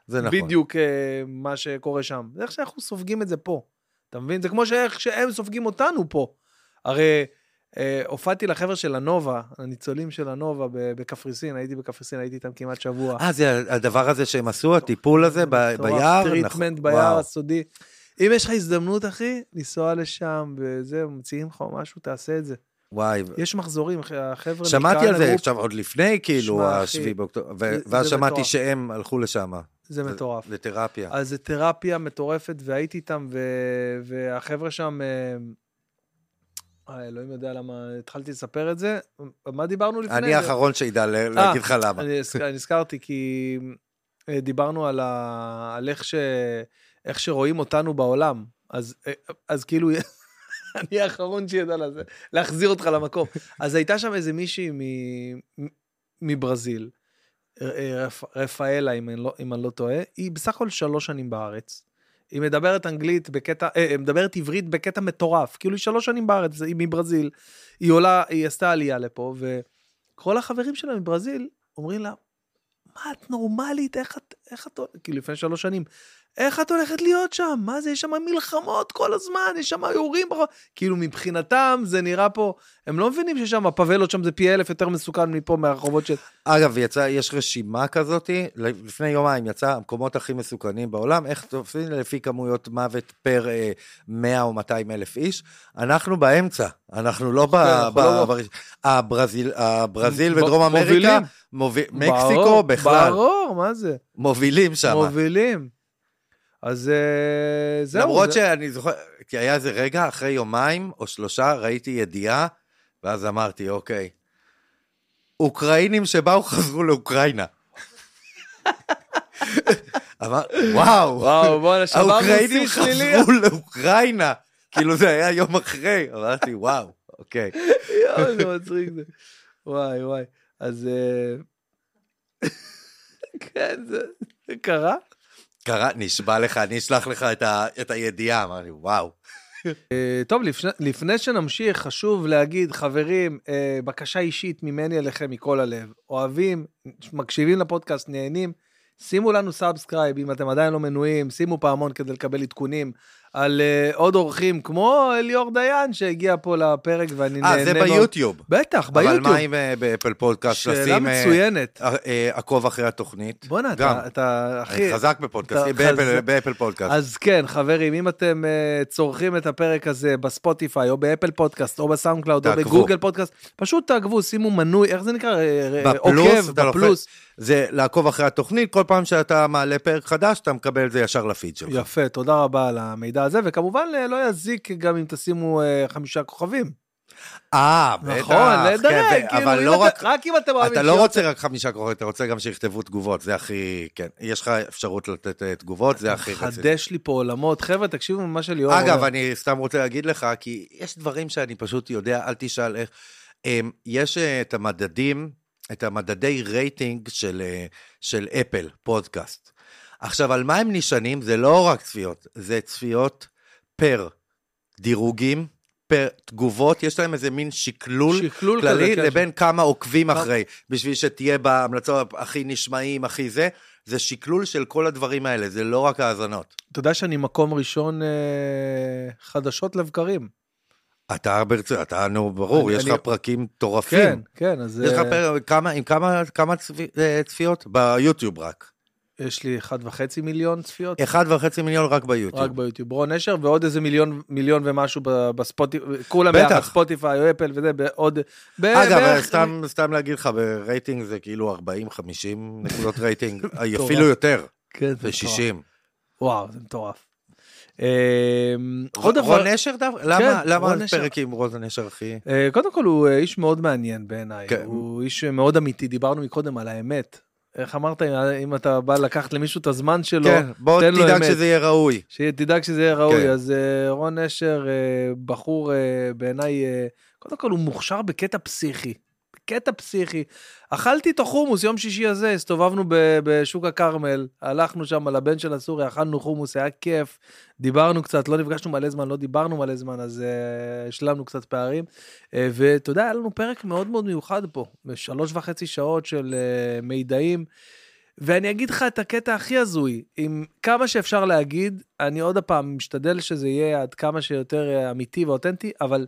זה נכון. בדיוק אה, מה שקורה שם. זה איך שאנחנו סופגים את זה פה. אתה מבין? זה כמו שאיך שהם סופגים אותנו פה. הרי אה, הופעתי לחבר'ה של הנובה, הניצולים של הנובה בקפריסין, הייתי בקפריסין, הייתי איתם כמעט שבוע. אה, זה הדבר הזה שהם עשו, הטיפול הזה ב- ביער? treatment נכון. ביער וואו. הסודי. אם יש לך הזדמנות, אחי, לנסוע לשם, וזה, מציעים לך משהו, תעשה את זה. וואי, יש מחזורים, החבר'ה... שמעתי על זה עכשיו עוד לפני, כאילו, השביעי באוקטובר, ו- ואז שמעתי. שהם הלכו לשם. זה מטורף. לתרפיה. אז זה תרפיה מטורפת, והייתי איתם, ו... והחבר'ה שם, אה, אה, אלוהים יודע למה התחלתי לספר את זה. מה דיברנו לפני? אני האחרון שידע ל- להגיד לך למה. אני הזכרתי, כי אה, דיברנו על, ה... על איך, ש... איך שרואים אותנו בעולם. אז, אה, אז כאילו, אני האחרון שידע לזה, להחזיר אותך למקום. אז הייתה שם איזה מישהי מברזיל, אה, רפ... רפאלה, אם אני, לא, אם אני לא טועה, היא בסך הכל שלוש שנים בארץ. היא מדברת אנגלית בקטע, אה, מדברת עברית בקטע מטורף. כאילו היא שלוש שנים בארץ, היא מברזיל. היא עולה, היא עשתה עלייה לפה, וכל החברים שלה מברזיל אומרים לה, מה את נורמלית? איך את, איך את, כאילו לפני שלוש שנים, איך את הולכת להיות שם? מה זה, יש שם מלחמות כל הזמן, יש שם יורים ברחוב. כאילו מבחינתם זה נראה פה, הם לא מבינים ששם הפאבלות שם זה פי אלף יותר מסוכן מפה מהרחובות של... אגב, יצא, יש רשימה כזאת, לפני יומיים יצא המקומות הכי מסוכנים בעולם, איך תופסים לפי כמויות מוות פר אה, 100 או 200 אלף איש, אנחנו באמצע, אנחנו לא ב... ב- לא- בר- הברזיל, הברזיל ב- ודרום אמריקה, מובילים. מקסיקו בכלל, ברור, מה זה? מובילים שם. מובילים. אז אה, זהו. למרות זה- שאני זוכר, כי היה איזה רגע, אחרי יומיים או שלושה, ראיתי ידיעה, ואז אמרתי, אוקיי, אוקראינים שבאו חזרו לאוקראינה. אמר, וואו, וואו, בואנה, שברנו האוקראינים. חזרו לאוקראינה. כאילו זה היה יום אחרי, אמרתי, וואו, אוקיי. יואו, זה מצחיק זה. וואי, וואי. אז... אה, כן, זה קרה. קרה, נשבע לך, אני אשלח לך את ה- את הידיעה, אמרתי, וואו. אה, טוב, לפני, לפני שנמשיך, חשוב להגיד, חברים, אה, בקשה אישית ממני אליכם מכל הלב. אוהבים, מקשיבים לפודקאסט, נהנים, שימו לנו subscribe, אם אתם עדיין לא מנויים, שימו פעמון כדי לקבל עדכונים על אה, עוד אורחים, כמו ליאור דיין שהגיע פה לפרק ואני נהנה אה, זה. ביוטיוב. בטח, אבל ביוטיוב. מה עם אה, באפל פודקאסט? שאלה לשים, אה, מצוינת. אה, אה, עקוב אחרי התוכנית? בואנה. אתה, אתה, אחי, חזק בפודקאסט, אתה באפל- חזק. באפל פודקאסט. אז כן, חברים, אם אתם uh, צורכים את הפרק הזה בספוטיפיי, או באפל פודקאסט, או בסאונד קלאוד, או. בגוגל פודקאסט, פשוט תעקבו, שימו מנוי, איך זה נקרא? אה, אה, בפלוס, עוקב, אתה. בפלוס. זה לעקוב אחרי התוכנית, כל פעם שאתה מעלה פרק חדש, אתה מקבל את זה ישר לפיד שלך. יפה, תודה רבה על המידע הזה, וכמובן אה, לא יזיק גם אם תשימו אה, חמישה כוכבים. אה, בטח. נכון, לדרג, כן, כאילו, אבל לא רק... רק אם אתה מאמין אתה לא רוצה רק חמישה כוכבים, אתה רוצה גם שיכתבו תגובות, זה הכי... כן, יש לך אפשרות לתת אה, תגובות, זה הכי רציני. חדש לי פה עולמות. חבר'ה, תקשיבו ממה שליאור אומר. אגב, אני סתם רוצה להגיד לך, כי יש דברים שאני פשוט יודע, אל תשאל איך. אמ, יש את המדדים, את המדדי רייטינג של, של אפל, פודקאסט. עכשיו, על מה הם נשענים? זה לא רק צפיות, זה צפיות per דירוגים, per תגובות, יש להם איזה מין שקלול, שקלול כללי, כזה, כן. לבין כמה עוקבים אחרי, בשביל שתהיה בהמלצות הכי נשמעים, הכי זה. זה שקלול של כל הדברים האלה, זה לא רק האזנות. אתה יודע שאני מקום ראשון אה, חדשות לבקרים. אתה ברצינות, אתה, נו, ברור, אני- יש לך אני- פרקים מטורפים. כן, כן, אז יש לך אה, פרק, כמה, עם כמה, כמה צפי, אה, צפיות? ביוטיוב רק. יש לי 1.5 מיליון צפיות. אחד וחצי מיליון רק ביוטיוב. רק ביוטיוב. רון נשר, ועוד איזה מיליון, מיליון ומשהו בספוטיפיי, כולם. ביחד, ספוטיפיי או אפל וזה, בעוד... ב- אגב, בערך- סתם, סתם להגיד לך, ברייטינג זה כאילו 40-50 נקודות רייטינג, אפילו יותר, כן, זה 60. וואו, זה מטורף. אה, עוד דבר, רון נשר דווקא? למה, למה רון נשר. פרק עם רון נשר הכי... אה, קודם כל הוא אה, איש מאוד מעניין בעיניי, כן. הוא איש מאוד אמיתי, דיברנו מקודם על האמת. איך אמרת, אם- אתה בא לקחת למישהו את הזמן שלו, כן, בוא תן לו תדאג אמת. שזה יהיה ראוי. שתדאג שזה יהיה ראוי. כן. אז אה, רון נשר, אה, בחור אה, בעיניי, קודם כל הוא מוכשר בקטע פסיכי. בקטע פסיכי. אכלתי איתו חומוס יום שישי הזה, הסתובבנו ב- בשוק הכרמל, הלכנו שם לבן של הסורי, אכלנו חומוס, היה כיף, דיברנו קצת, לא נפגשנו מלא זמן, לא דיברנו מלא זמן, אז אה, השלמנו קצת פערים. אה, ואתה יודע, היה לנו פרק מאוד מאוד מיוחד פה, בשלוש וחצי שעות של אה, מידעים. ואני אגיד לך את הקטע הכי הזוי, עם כמה שאפשר להגיד, אני עוד פעם משתדל שזה יהיה עד כמה שיותר אמיתי ואותנטי, אבל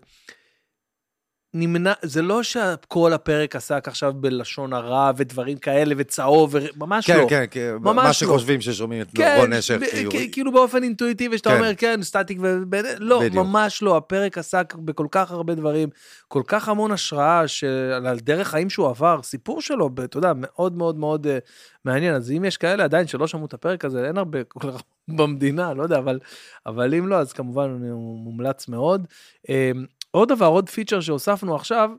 נמנע, זה לא שכל הפרק עסק עכשיו בלשון הרע ודברים כאלה וצהוב, ממש כן, לא. כן, כן, ממש מה לא. שחושבים ששומעים את כן, רון נשר, ב- כאילו. באופן אינטואיטיבי שאתה כן. אומר כן סטטיק ו... לא בדיוק. ממש לא הפרק עסק בכל כך הרבה דברים כל כך המון השראה של על דרך חיים שהוא עבר סיפור שלו אתה יודע מאוד מאוד מאוד אה, מעניין אז אם יש כאלה עדיין שלא שמעו את הפרק הזה אין הרבה כל כך במדינה לא יודע אבל אבל אם לא אז כמובן הוא מומלץ מאוד. אה, עוד דבר עוד פיצ'ר שהוספנו עכשיו.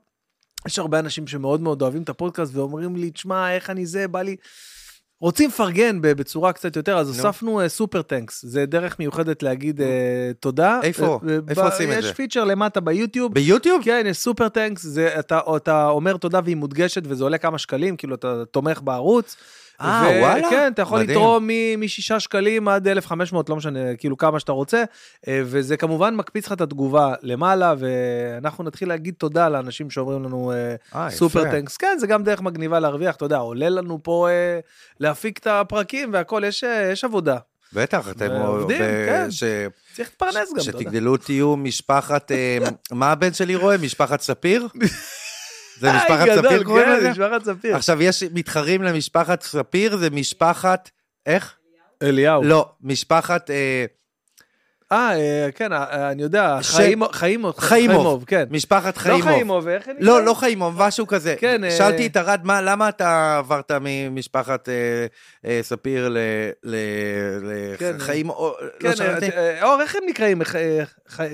יש הרבה אנשים שמאוד מאוד אוהבים את הפודקאסט ואומרים לי, תשמע, איך אני זה, בא לי... רוצים לפרגן בצורה קצת יותר, אז נו. הוספנו אה, Super Thanks, זה דרך מיוחדת להגיד אה, תודה. איפה? אה, איפה עושים את זה? יש פיצ'ר למטה ביוטיוב. ביוטיוב? כן, יש Super Thanks, אתה אומר תודה והיא מודגשת וזה עולה כמה שקלים, כאילו אתה תומך בערוץ. אה, ו- וואלה? כן, אתה יכול מדהים. לתרום מ- שקלים עד 1,500, לא משנה, כאילו כמה שאתה רוצה, אה, וזה כמובן מקפיץ לך את התגובה למעלה, ואנחנו נתחיל להגיד תודה לאנשים שאומרים לנו אה, אה, יפה. סופר טנקס. כן, זה גם דרך מגניבה להרוויח, אתה יודע, עולה לנו פה אה, להפיק את הפרקים והכל, יש, אה, יש עבודה. בטח, אתם... ועובדים, ב- כן. ש- צריך להתפרנס גם, אתה יודע. שתגדלו תהיו משפחת... מה הבן שלי רואה? משפחת ספיר? זה משפחת ספיר קוראים כן, לזה? משפחת ספיר. עכשיו, יש מתחרים למשפחת ספיר, זה משפחת... איך? אליהו. לא, משפחת... אה, אה, אה, כן, אה, אני יודע, חיימוב. חיימוב. כן. משפחת לא חיימוב. חיימוב, איך אני... לא, לא חיימוב, משהו כזה. כן, שאלתי את ארד, מה, למה אתה עברת ממשפחת ספיר ל- ל- כן, כן, לא. אה, אור, איך הם נקראים?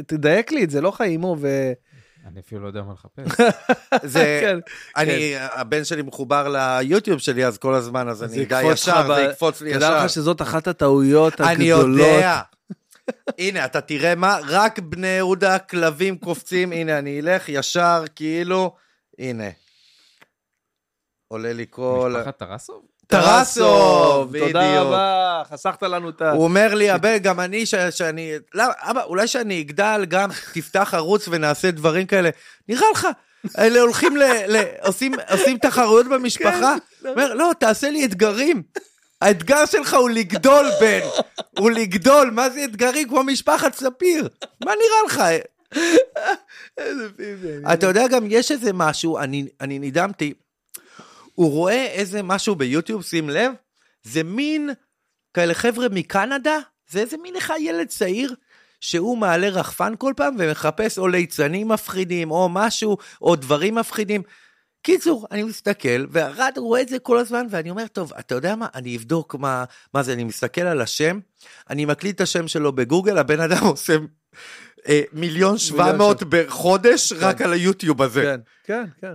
תדייק לי את זה, לא חיימוב. אני אפילו לא יודע מה לחפש. זה... כן. אני, הבן שלי מחובר ליוטיוב שלי אז כל הזמן, אז אני אדע ישר, ב- זה יקפוץ לי תדע ישר. לך שזאת אחת הטעויות הגדולות. אני יודע. הנה, אתה תראה מה, רק בני יהודה כלבים קופצים, הנה, אני אלך ישר, כאילו, הנה. עולה לי כל... משפחת טרסוב? טרסוב, תודה בדיוק. רבה, חסכת לנו את ה... הוא אומר לי, הבן, גם אני, ש- שאני, למה, אבא, אולי שאני אגדל, גם תפתח ערוץ ונעשה דברים כאלה. נראה לך, אלה הולכים ל... ל עושים, עושים תחרויות במשפחה? הוא אומר, לא, תעשה לי אתגרים. האתגר שלך הוא לגדול, בן. הוא לגדול, מה זה אתגרים כמו משפחת ספיר? מה נראה לך? איזה פיזי. אתה יודע, גם יש איזה משהו, אני, אני נדהמתי, הוא רואה איזה משהו ביוטיוב, שים לב, זה מין כאלה חבר'ה מקנדה, זה איזה מין אחד ילד צעיר, שהוא מעלה רחפן כל פעם ומחפש או ליצנים מפחידים, או משהו, או דברים מפחידים. קיצור, אני מסתכל, והרד רואה את זה כל הזמן, ואני אומר, טוב, אתה יודע מה, אני אבדוק מה, מה זה, אני מסתכל על השם, אני מקליט את השם שלו בגוגל, הבן אדם עושה אה, מיליון שבע מאות בחודש רק על היוטיוב הזה. כן, כן, כן.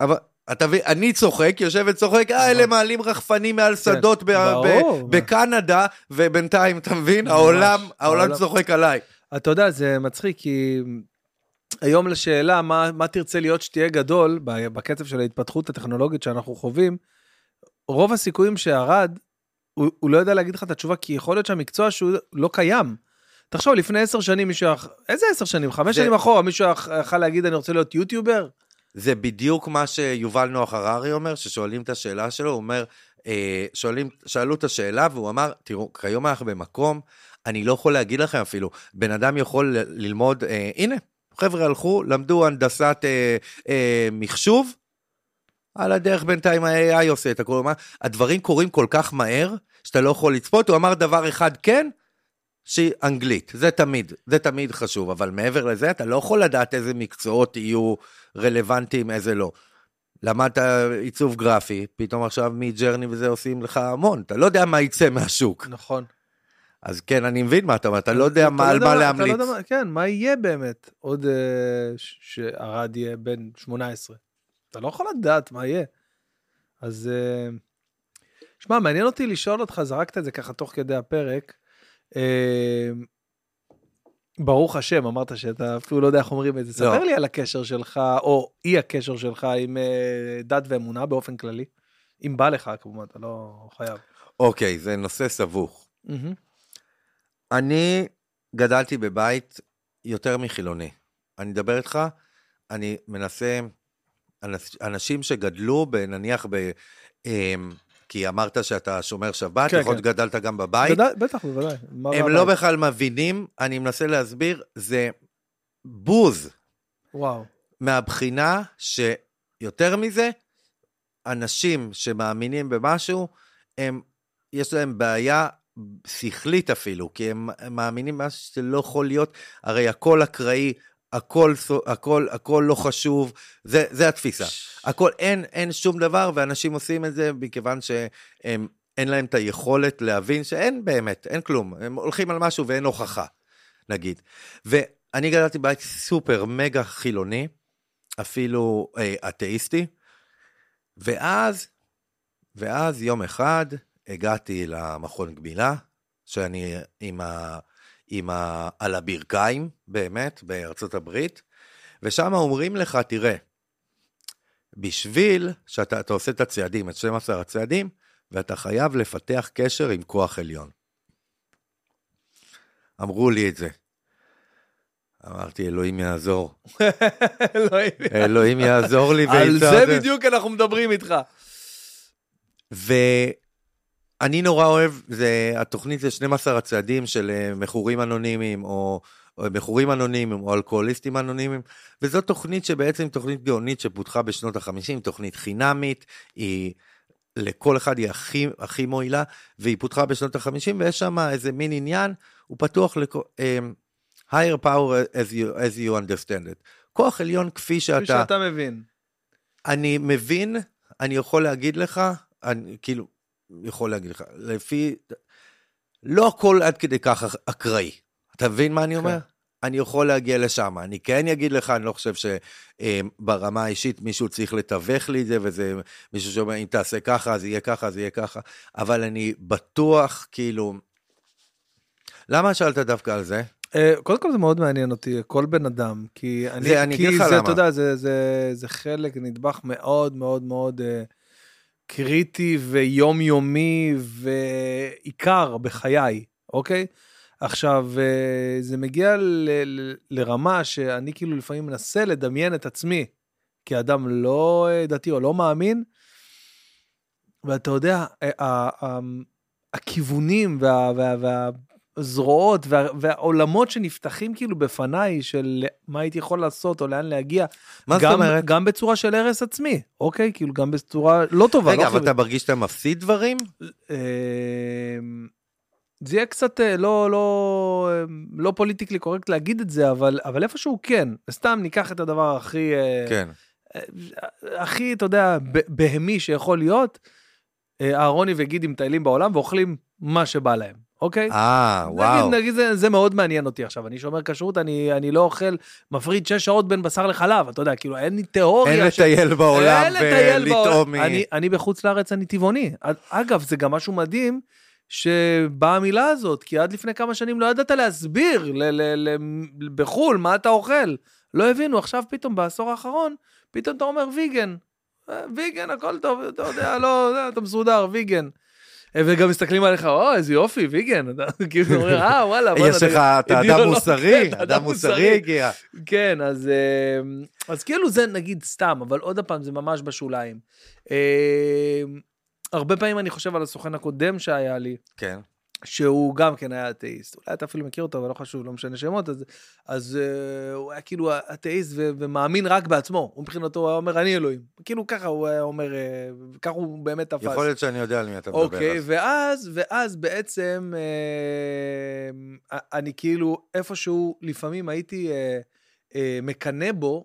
אבל אתה מבין, אני צוחק, יושב וצוחק, אה, אלה מעלים רחפנים מעל שדות. ברור. ב- בקנדה, ובינתיים, אתה מבין, העולם, העולם צוחק עליי. אתה יודע, זה מצחיק, כי היום לשאלה מה, מה תרצה להיות שתהיה גדול, בקצב של ההתפתחות הטכנולוגית שאנחנו חווים, רוב הסיכויים שערד, הוא, הוא לא יודע להגיד לך את התשובה, כי יכול להיות שהמקצוע שהוא לא קיים. תחשוב, לפני עשר שנים מישהו, היה- איזה עשר שנים? חמש זה- שנים אחורה, מישהו היה- יכל להגיד, אני רוצה להיות יוטיובר? זה בדיוק מה שיובל נוח הררי אומר, ששואלים את השאלה שלו, הוא אומר, אה, שואלים, שאלו את השאלה והוא אמר, תראו, כיום אנחנו במקום, אני לא יכול להגיד לכם אפילו, בן אדם יכול ללמוד, אה, הנה, חבר'ה הלכו, למדו הנדסת אה, אה, מחשוב, על הדרך בינתיים ה-AI עושה את הכל, הדברים קורים כל כך מהר, שאתה לא יכול לצפות, הוא אמר דבר אחד כן, שהיא אנגלית, זה תמיד, זה תמיד חשוב, אבל מעבר לזה אתה לא יכול לדעת איזה מקצועות יהיו רלוונטיים, איזה לא. למדת עיצוב גרפי, פתאום עכשיו מג'רני וזה עושים לך המון, אתה לא יודע מה יצא מהשוק. נכון. אז כן, אני מבין מה אתה אומר, אתה לא יודע אתה מה, על יודע מה לא להמליץ. יודע כן, מה יהיה באמת עוד אה, שערד יהיה בן 18. אתה לא יכול לדעת מה יהיה. אז אה, שמע, מעניין אותי לשאול אותך, זרקת את זה ככה תוך כדי הפרק. אה, ברוך השם, אמרת שאתה אפילו לא יודע איך אומרים את זה. לא. ספר לי על הקשר שלך, או אי הקשר שלך עם אה, דת ואמונה באופן כללי. אם בא לך, כמובן, אתה לא חייב. אוקיי, זה נושא סבוך. אני גדלתי בבית יותר מחילוני. אני אדבר איתך, אני מנסה, אנש- אנשים שגדלו, נניח ב... אמ, כי אמרת שאתה שומר שבת, כן, יכול להיות כן. גדלת גם בבית. בוודאי, בטח, בוודאי. הם לא בבית? בכלל מבינים, אני מנסה להסביר, זה בוז וואו. מהבחינה שיותר מזה, אנשים שמאמינים במשהו, הם, יש להם בעיה שכלית אפילו, כי הם, הם מאמינים במשהו שלא יכול להיות, הרי הכל אקראי, הכל, הכל, הכל לא חשוב, זה, זה התפיסה. הכל, אין, אין שום דבר, ואנשים עושים את זה מכיוון שהם, אין להם את היכולת להבין שאין באמת, אין כלום. הם הולכים על משהו ואין הוכחה, נגיד. ואני גדלתי בבית סופר מגה חילוני, אפילו אה, אתאיסטי, ואז, ואז יום אחד הגעתי למכון גמילה, שאני עם ה... עם ה... על הברכיים, באמת, בארצות הברית, ושם אומרים לך, תראה, בשביל שאתה אתה עושה את הצעדים, את 12 הצעדים, ואתה חייב לפתח קשר עם כוח עליון. אמרו לי את זה. אמרתי, אלוהים יעזור. אלוהים. יעזור לי. על זה. בדיוק אנחנו מדברים איתך. ואני נורא אוהב, זה, התוכנית זה 12 הצעדים של אה, מכורים אנונימיים, או מכורים אנונימיים, או אלכוהוליסטים אנונימיים, וזו תוכנית שבעצם תוכנית גאונית שפותחה בשנות ה-50, תוכנית חינמית, היא... לכל אחד היא הכי, הכי מועילה, והיא פותחה בשנות ה-50, ויש שם איזה מין עניין, הוא פתוח לכל... Um, higher power as you, as you understand it. כוח עליון כפי שאתה... כפי שאתה מבין. אני מבין, אני יכול להגיד לך, אני כאילו, יכול להגיד לך, לפי, לא הכל עד כדי כך אקראי. אתה מבין מה אני אומר? אני יכול להגיע לשם. אני כן אגיד לך, אני לא חושב שברמה האישית מישהו צריך לתווך לי את זה, וזה מישהו שאומר, אם תעשה ככה, אז יהיה ככה, אז יהיה ככה, אבל אני בטוח, כאילו... למה שאלת דווקא על זה? אה, קודם כל זה מאוד מעניין אותי, כל בן אדם, כי אני, זה, אני כי אגיד לך זה, למה. אתה יודע, זה, זה, זה חלק, נדבך מאוד מאוד מאוד אה, קריטי ויומיומי ועיקר בחיי, אוקיי? עכשיו, אה, זה מגיע ל, ל, לרמה שאני כאילו לפעמים מנסה לדמיין את עצמי כאדם לא אה, דתי או לא מאמין, ואתה יודע, אה, ה- ה- הכיוונים וה... וה, וה הזרועות וה, והעולמות שנפתחים כאילו בפניי של מה הייתי יכול לעשות או לאן להגיע. מה זאת גם, אומרת? גם בצורה של הרס עצמי, אוקיי? כאילו גם בצורה לא טובה. רגע, לא אבל חיובית. אתה מרגיש שאתה מפסיד דברים? זה יהיה קצת אה, לא, לא, אמ, לא פוליטיקלי קורקט להגיד את זה, אבל, אבל איפשהו כן. סתם ניקח את הדבר הכי, אה, כן. הכי, אתה יודע, בהמי שיכול להיות. אה, אהרוני וגידי מטיילים בעולם ואוכלים מה שבא להם, אוקיי? אה, וואו. נגיד, נגיד זה, זה מאוד מעניין אותי עכשיו, אני שומר כשרות, אני, אני לא אוכל, מפריד שש שעות בין בשר לחלב, אתה יודע, כאילו אין לי תיאוריה. אין ש- לטייל בעולם ולטעום. מ... אני, אני בחוץ לארץ אני טבעוני. אגב, זה גם משהו מדהים, שבאה המילה הזאת, כי עד לפני כמה שנים לא ידעת להסביר ל- ל- ל- בחו"ל מה אתה אוכל. לא הבינו, עכשיו פתאום בעשור האחרון, פתאום אתה אומר ויגן. אה, ויגן, הכל טוב, אתה יודע, לא, אתה מסודר, ויגן. וגם מסתכלים עליך, או, איזה יופי, ויגן, אתה כאילו אומרים, אה, וואלה, וואלה. יש לך, אתה אדם מוסרי, אדם מוסרי הגיע. כן, אז, אה, אז כאילו זה נגיד סתם, אבל עוד פעם, זה ממש בשוליים. אה, הרבה פעמים אני חושב על הסוכן הקודם שהיה לי. כן. שהוא גם כן היה אתאיסט, אולי אתה אפילו מכיר אותו, אבל לא חשוב, לא משנה שמות, אז, אז uh, הוא היה כאילו אתאיסט ו- ומאמין רק בעצמו, הוא מבחינתו היה אומר, אני אלוהים. כאילו ככה הוא היה אומר, uh, ככה הוא באמת תפס. יכול להיות שאני יודע על מי אתה מדבר. אוקיי, ואז, ואז בעצם, uh, אני כאילו, איפשהו, לפעמים הייתי uh, uh, מקנא בו,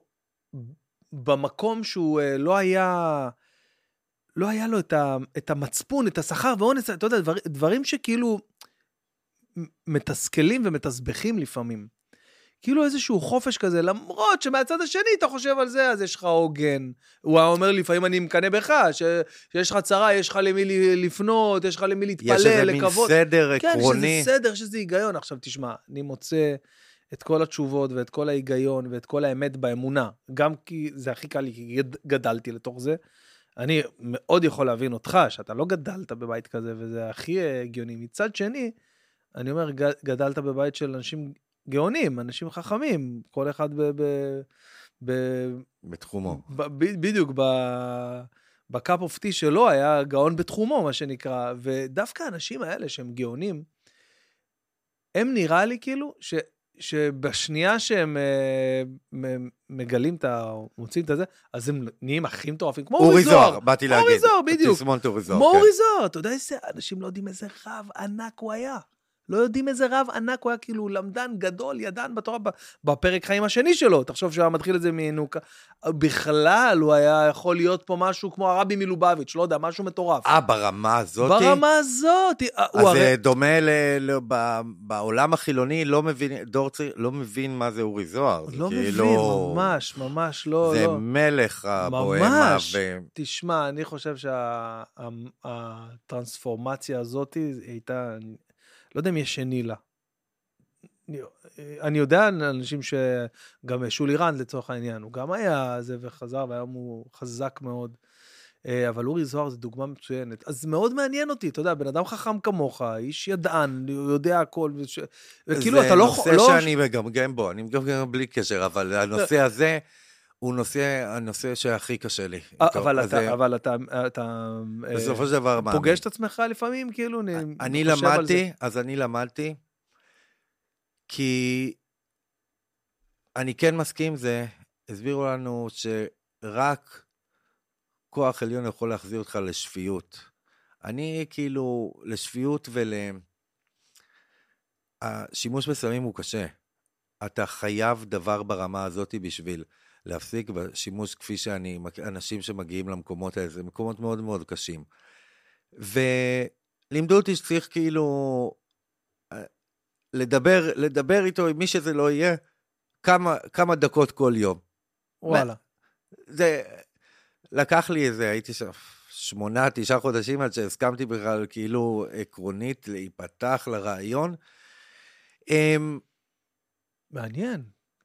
במקום שהוא uh, לא היה... לא היה לו את, ה, את המצפון, את השכר ואונס, אתה יודע, דבר, דברים שכאילו מתסכלים ומתסבכים לפעמים. כאילו איזשהו חופש כזה, למרות שמהצד השני אתה חושב על זה, אז יש לך עוגן. הוא היה אומר לפעמים אני מקנא בך, ש, שיש לך צרה, יש לך למי לפנות, יש לך למי להתפלל, לקוות. יש איזה מין סדר כן, עקרוני. כן, יש איזה סדר, יש איזה היגיון. עכשיו תשמע, אני מוצא את כל התשובות ואת כל ההיגיון ואת כל האמת באמונה, גם כי זה הכי קל לי, כי גדלתי לתוך זה. אני מאוד יכול להבין אותך, שאתה לא גדלת בבית כזה, וזה הכי הגיוני. מצד שני, אני אומר, גדלת בבית של אנשים גאונים, אנשים חכמים, כל אחד ב... ב, ב בתחומו. ב, ב, בדיוק, ב... ב cup of tea שלו היה גאון בתחומו, מה שנקרא, ודווקא האנשים האלה שהם גאונים, הם נראה לי כאילו ש... שבשנייה שהם uh, מגלים את ה... מוצאים את הזה, אז הם נהיים הכי מטורפים, כמו אורי זוהר. אורי זוהר, באתי להגיד. אורי זוהר, בדיוק. תסמונת אורי זוהר, כמו אורי זוהר, אתה יודע איזה, אנשים לא יודעים איזה רב ענק הוא היה. לא יודעים איזה רב ענק הוא היה, כאילו למדן גדול, ידען בתורה, בפרק חיים השני שלו. תחשוב שהוא היה מתחיל את זה מנוקה. בכלל, הוא היה יכול להיות פה משהו כמו הרבי מלובביץ', לא יודע, משהו מטורף. אה, ברמה הזאת? ברמה הזאת. אה, אז הרי... זה דומה ל... ל... ב... בעולם החילוני, לא מבין, דור צעיר לא מבין מה זה אורי זוהר. לא מבין, כאילו... ממש, ממש לא. זה לא. מלך הבוהמה. ממש. ו... תשמע, אני חושב שהטרנספורמציה שה... הזאת הייתה... לא יודע אם יש שני לה. אני יודע על אנשים שגם שולי רנד לצורך העניין, הוא גם היה זה וחזר והיום הוא חזק מאוד. אה, אבל אורי זוהר זה דוגמה מצוינת. אז מאוד מעניין אותי, אתה יודע, בן אדם חכם כמוך, איש ידען, יודע הכל, וש... וכאילו אתה לא... זה נושא לא... שאני מגמגם בו, אני מגמגם בלי קשר, אבל הנושא הזה... הוא נושא, הנושא שהכי קשה לי. אה, אבל, אתה. אבל אתה, אתה... בסופו של דבר מאמין. פוגש את עצמך לפעמים, כאילו, אני, אני למדתי, אז אני למדתי, כי אני כן מסכים עם זה, הסבירו לנו שרק כוח עליון יכול להחזיר אותך לשפיות. אני כאילו, לשפיות ול... השימוש בסמים הוא קשה. אתה חייב דבר ברמה הזאת בשביל להפסיק בשימוש כפי שאני, אנשים שמגיעים למקומות האלה, זה מקומות מאוד מאוד קשים. ולימדו אותי שצריך כאילו אה, לדבר, לדבר איתו, עם מי שזה לא יהיה, כמה, כמה דקות כל יום. וואלה. זה, לקח לי איזה, הייתי שם שמונה, תשעה חודשים עד שהסכמתי בכלל, כאילו, עקרונית, להיפתח לרעיון. אמ, מעניין.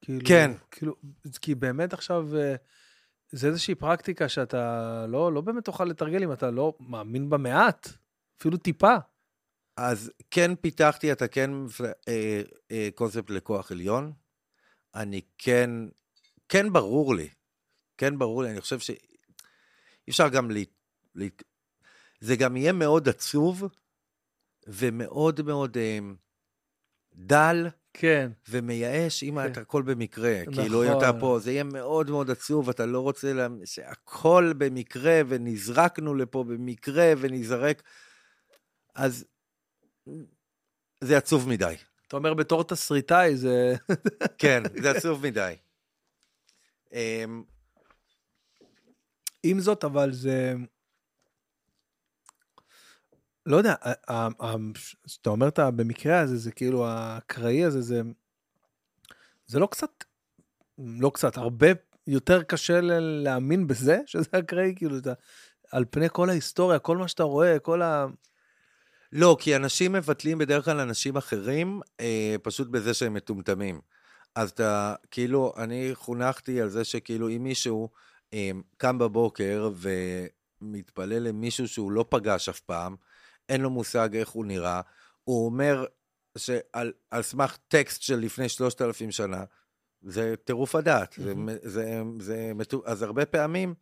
כאילו, כן. כאילו, כי באמת עכשיו, אה, זה איזושהי פרקטיקה שאתה לא, לא באמת תוכל לתרגל אם אתה לא מאמין בה מעט, אפילו טיפה. אז כן פיתחתי, אתה כן אה, אה, קונספט לכוח עליון. אני כן, כן ברור לי, כן ברור לי, אני חושב שאי אפשר גם ל... לה... זה גם יהיה מאוד עצוב ומאוד מאוד אה, דל כן. ומייאש אם כן. הכל במקרה. נכון. כאילו, אם אתה פה, זה יהיה מאוד מאוד עצוב, אתה לא רוצה לה... שהכל במקרה, ונזרקנו לפה במקרה, ונזרק. אז זה עצוב מדי. אתה אומר בתור תסריטאי זה... כן, זה עצוב מדי. אמ, עם זאת, אבל זה... לא יודע, כשאתה אומר את במקרה הזה, זה כאילו האקראי הזה, זה, זה לא קצת, לא קצת, הרבה יותר קשה להאמין בזה, שזה אקראי, כאילו, אתה, על פני כל ההיסטוריה, כל מה שאתה רואה, כל ה... לא, כי אנשים מבטלים בדרך כלל אנשים אחרים, אה, פשוט בזה שהם מטומטמים. אז אתה, כאילו, אני חונכתי על זה שכאילו, אם מישהו אה, קם בבוקר ומתפלל למישהו שהוא לא פגש אף פעם, אין לו מושג איך הוא נראה, הוא אומר שעל על סמך טקסט של לפני 3,000 שנה, זה טירוף הדעת. זה, זה, זה, זה, אז הרבה פעמים...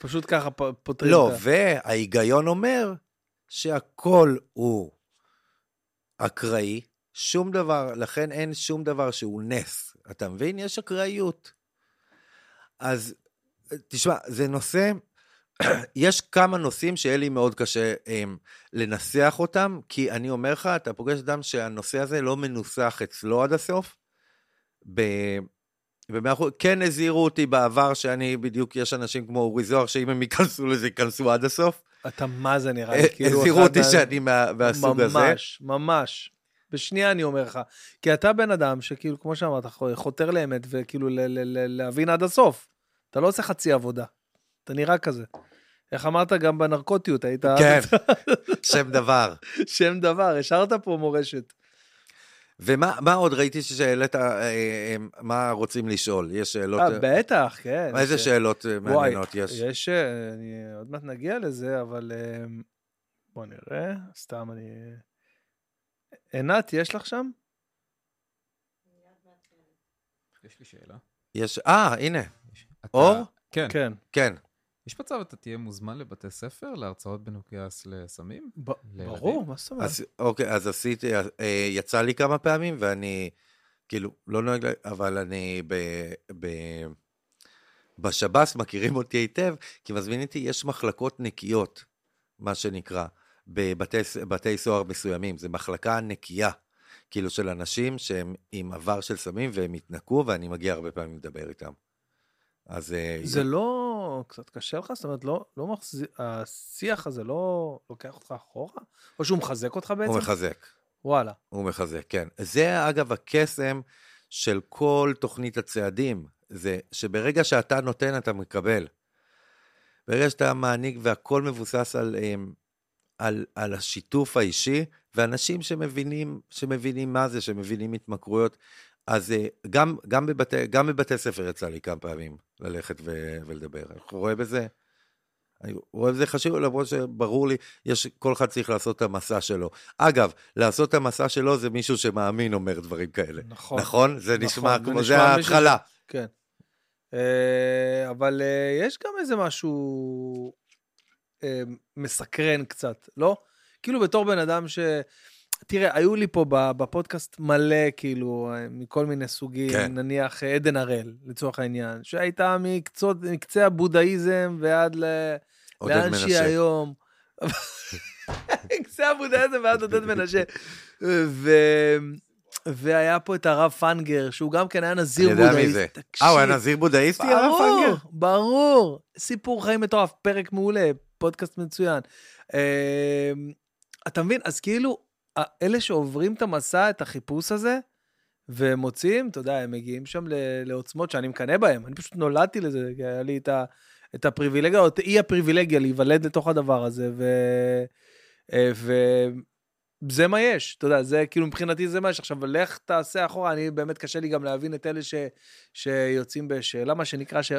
פשוט ככה פותרים לא, את ה... וההיגיון אומר שהכל הוא אקראי, שום דבר, לכן אין שום דבר שהוא נס. אתה מבין? יש אקראיות. אז תשמע, זה נושא, יש כמה נושאים שיהיה לי מאוד קשה הם, לנסח אותם, כי אני אומר לך, אתה פוגש אדם שהנושא הזה לא מנוסח אצלו עד הסוף. ב... במאה אחוז, כן הזהירו אותי בעבר שאני בדיוק, יש אנשים כמו אורי זוהר, שאם הם ייכנסו לזה, ייכנסו עד הסוף. אתה מה זה נראה לי, כאילו... הזהירו אותי מה- שאני מה- מהסוג הזה. ממש, ממש. בשנייה אני אומר לך. כי אתה בן אדם שכאילו, כמו שאמרת, חותר לאמת וכאילו ל- ל- ל- להבין עד הסוף. אתה לא עושה חצי עבודה. אתה נראה כזה. איך אמרת גם בנרקוטיות, היית... כן, שם דבר. שם דבר, השארת פה מורשת. ומה מה עוד ראיתי שהעלית, אה, אה, מה רוצים לשאול? יש שאלות... אה, בטח, כן. איזה ש- שאלות אה, וואי, מעניינות יש? יש, אה, אני עוד מעט נגיע לזה, אבל אה, בוא נראה, סתם אני... עינת, יש לך שם? יש לי שאלה. יש, אה, הנה, אתה- אור? כן. כן. יש מצב אתה תהיה מוזמן לבתי ספר להרצאות בנוגע לסמים? ב-? ברור, מה זאת אומרת? אז אוקיי, אז עשיתי, אה, יצא לי כמה פעמים, ואני, כאילו, לא נוהג, אבל אני ב... ב בשב"ס מכירים אותי היטב, כי מזמין איתי, יש מחלקות נקיות, מה שנקרא, בבתי סוהר מסוימים. זו מחלקה נקייה, כאילו של אנשים שהם עם עבר של סמים והם התנקו, ואני מגיע הרבה פעמים לדבר איתם. אז... אה, זה לא קצת קשה לך? זאת אומרת, לא, לא מחזיק, השיח הזה לא לוקח אותך אחורה? או שהוא מחזק אותך בעצם? הוא מחזק. וואלה. הוא מחזק, כן. זה אגב הקסם של כל תוכנית הצעדים, זה שברגע שאתה נותן, אתה מקבל. ברגע שאתה מעניק והכל מבוסס על, אמ, על, על השיתוף האישי, ואנשים שמבינים, שמבינים מה זה, שמבינים התמכרויות, אז אה, גם, גם, בבתי, גם בבתי ספר יצא לי כמה פעמים ללכת ו, ולדבר. אני רואה בזה, אני רואה בזה חשוב, למרות שברור לי, יש, כל אחד צריך לעשות את המסע שלו. אגב, לעשות את המסע שלו זה מישהו שמאמין אומר דברים כאלה. נכון. נכון? זה נכון, נשמע כמו, זה ההתחלה. כן. אה, אבל אה, יש גם איזה משהו מסקרן קצת, לא? כאילו בתור בן אדם ש... תראה, היו לי פה בפודקאסט מלא, כאילו, אה, מכל מיני סוגים, כן. נניח אה, עדן הראל, לצורך העניין, שהייתה מקצות, מקצה הבודהיזם ועד ל... לאן שהיא. היום. קצה הבודהיזם ועד עודד מנשה. ו... והיה פה את הרב פנגר, שהוא גם כן היה נזיר אני יודע בודהיסט. מי זה. אה, הוא היה נזיר בודהיסטי, הרב ברור, פנגר? ברור. סיפור חיים מטורף, פרק מעולה, פודקאסט מצוין. אה, אתה מבין? אז כאילו, אלה שעוברים את המסע, את החיפוש הזה, ומוצאים, אתה יודע, הם מגיעים שם לעוצמות שאני מקנא בהם. אני פשוט נולדתי לזה, כי היה לי את, ה, את הפריבילגיה, או את אי הפריבילגיה להיוולד לתוך הדבר הזה, ו... אה, וזה מה יש, אתה יודע, זה כאילו מבחינתי זה מה יש. עכשיו, לך תעשה אחורה, אני באמת קשה לי גם להבין את אלה ש, שיוצאים בשאלה, מה שנקרא, ש...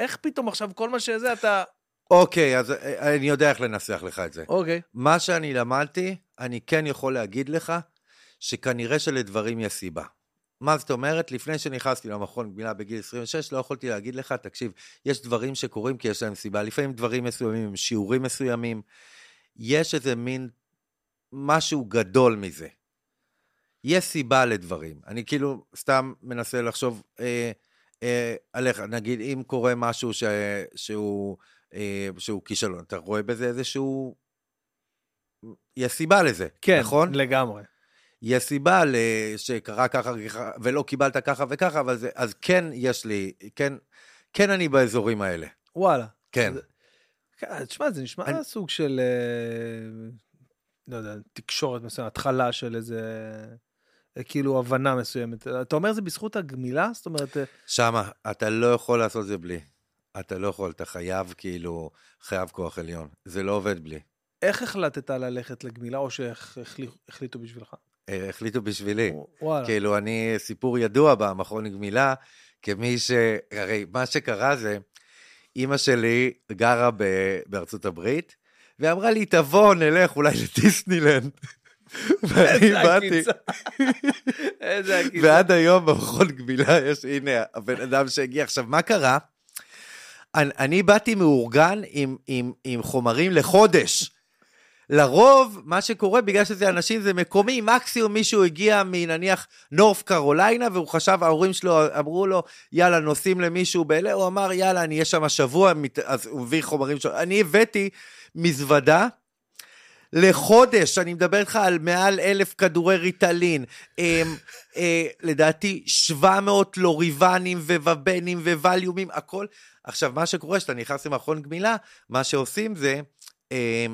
איך פתאום עכשיו כל מה שזה אתה... אוקיי, אז אה, אני יודע איך לנסח לך את זה. אוקיי. מה שאני למדתי, אני כן יכול להגיד לך שכנראה שלדברים יש סיבה. מה זאת אומרת? לפני שנכנסתי למכון גמילה בגיל 26, לא יכולתי להגיד לך, תקשיב, יש דברים שקורים כי יש להם סיבה. לפעמים דברים מסוימים הם שיעורים מסוימים. יש איזה מין משהו גדול מזה. יש סיבה לדברים. אני כאילו סתם מנסה לחשוב אה, אה, עליך, נגיד, אם קורה משהו ש, שהוא, אה, שהוא כישלון, אתה רואה בזה איזשהו... יש סיבה לזה, כן, נכון? לגמרי. יש סיבה שקרה ככה ולא קיבלת ככה וככה, אבל זה, אז כן יש לי, כן, כן אני באזורים האלה, וואלה. כן. זה- כן, תשמע, זה נשמע אני- סוג של, אה, לא יודע, תקשורת מסוימת, התחלה של איזה, אה, כאילו, הבנה מסוימת. אתה אומר זה בזכות הגמילה? זאת אומרת, אה, שמה, אתה לא יכול לעשות זה בלי. אתה לא יכול, אתה חייב כאילו, חייב כוח עליון. זה לא עובד בלי. איך החלטת ללכת לגמילה, או שהחליטו בשבילך? אה, החליטו בשבילי. וואלה. כאילו, אני, סיפור ידוע במכון גמילה, כמי ש... הרי מה שקרה זה, אימא שלי גרה ב... בארצות הברית, והיא אמרה לי, תבוא, נלך אולי לדיסנילנד. ואני באתי, איזה עקיצה. ועד היום במכון גמילה יש, הנה, הבן אדם שהגיע. עכשיו, מה קרה? אני, אני באתי מאורגן עם, עם, עם חומרים לחודש. לרוב, מה שקורה, בגלל שזה אנשים, זה מקומי, מקסימום מישהו הגיע מנניח נורף קרוליינה, והוא חשב, ההורים שלו אמרו לו, יאללה, נוסעים למישהו באלה, הוא אמר, יאללה, אני אהיה שם שבוע, מת- אז הוא מביא חומרים שלו. אני הבאתי מזוודה לחודש, אני מדבר איתך על מעל אלף כדורי ריטלין, אה, אה, לדעתי 700 לוריבנים וובנים וווליומים, הכל. עכשיו, מה שקורה, כשאתה נכנס למכון גמילה, מה שעושים זה, אה,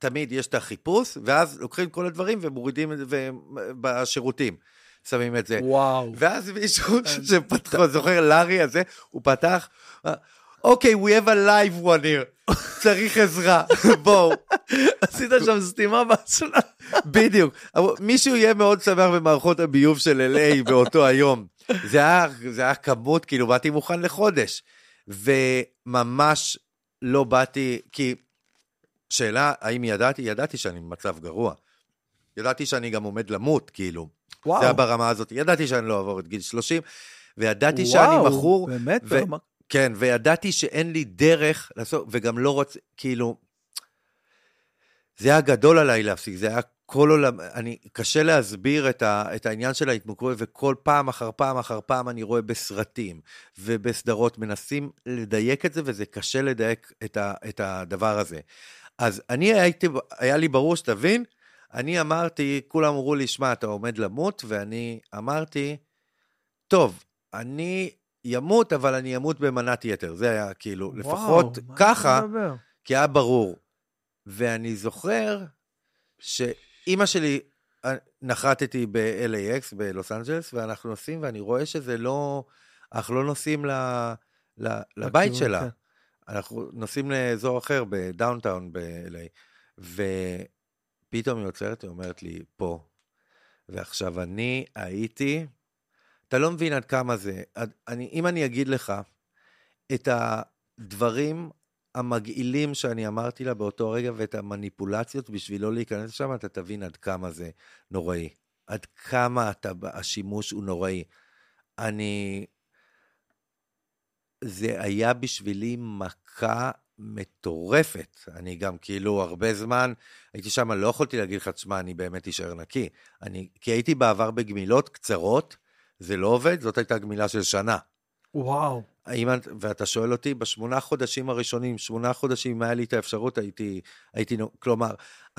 תמיד יש את החיפוש, ואז לוקחים כל הדברים ומורידים את זה בשירותים. שמים את זה. וואו. ואז מישהו שפתחו, זוכר, לארי הזה, הוא פתח, אוקיי, we have a live one here, צריך עזרה, בואו. עשית שם סתימה באסלה. בדיוק. מישהו יהיה מאוד שמח במערכות הביוב של LA באותו היום. זה היה, זה היה כמות, כאילו, באתי מוכן לחודש. וממש לא באתי, כי... שאלה, האם ידעתי? ידעתי שאני במצב גרוע. ידעתי שאני גם עומד למות, כאילו. וואו. זה היה ברמה הזאת. ידעתי שאני לא אעבור את גיל 30, וידעתי שאני וואו, מכור. באמת? ו- ברמה- כן, וידעתי שאין לי דרך לעשות, וגם לא רוצה, כאילו, זה היה גדול עליי להפסיק, זה היה כל עולם, אני, קשה להסביר את, ה, את העניין של ההתמכרות, וכל פעם אחר פעם אחר פעם אני רואה בסרטים ובסדרות, מנסים לדייק את זה, וזה קשה לדייק את, ה, את הדבר הזה. אז אני הייתי, היה לי ברור שתבין, אני אמרתי, כולם אמרו לי, שמע, אתה עומד למות, ואני אמרתי, טוב, אני ימות, אבל אני אמות במנת יתר. זה היה כאילו, לפחות וואו, מה ככה? כי היה ברור. ואני זוכר שאימא שלי, אה, נחתתי ב-LAX בלוס אנג'לס, ואנחנו נוסעים, ואני רואה שזה לא, אנחנו לא נוסעים ל, ל, לבית שלה. אנחנו נוסעים לאזור אחר, בדאונטאון ב-LA, ופתאום היא עוצרת, היא אומרת לי, פה. ועכשיו, אני הייתי, אתה לא מבין עד כמה זה, עד- אני, אם אני אגיד לך את הדברים המגעילים שאני אמרתי לה באותו רגע ואת המניפולציות בשביל לא להיכנס לשם, אתה תבין עד כמה זה נוראי. עד כמה אתה, השימוש הוא נוראי. אני... זה היה בשבילי מכה מטורפת. אני גם כאילו הרבה זמן הייתי שם, לא יכולתי להגיד לך, תשמע, אני באמת אשאר נקי. אני, כי הייתי בעבר בגמילות קצרות, זה לא עובד, זאת הייתה גמילה של שנה. וואו. האם, את- ואתה שואל אותי, בשמונה חודשים הראשונים, שמונה חודשים, אם היה לי את האפשרות, הייתי, הייתי, כלומר,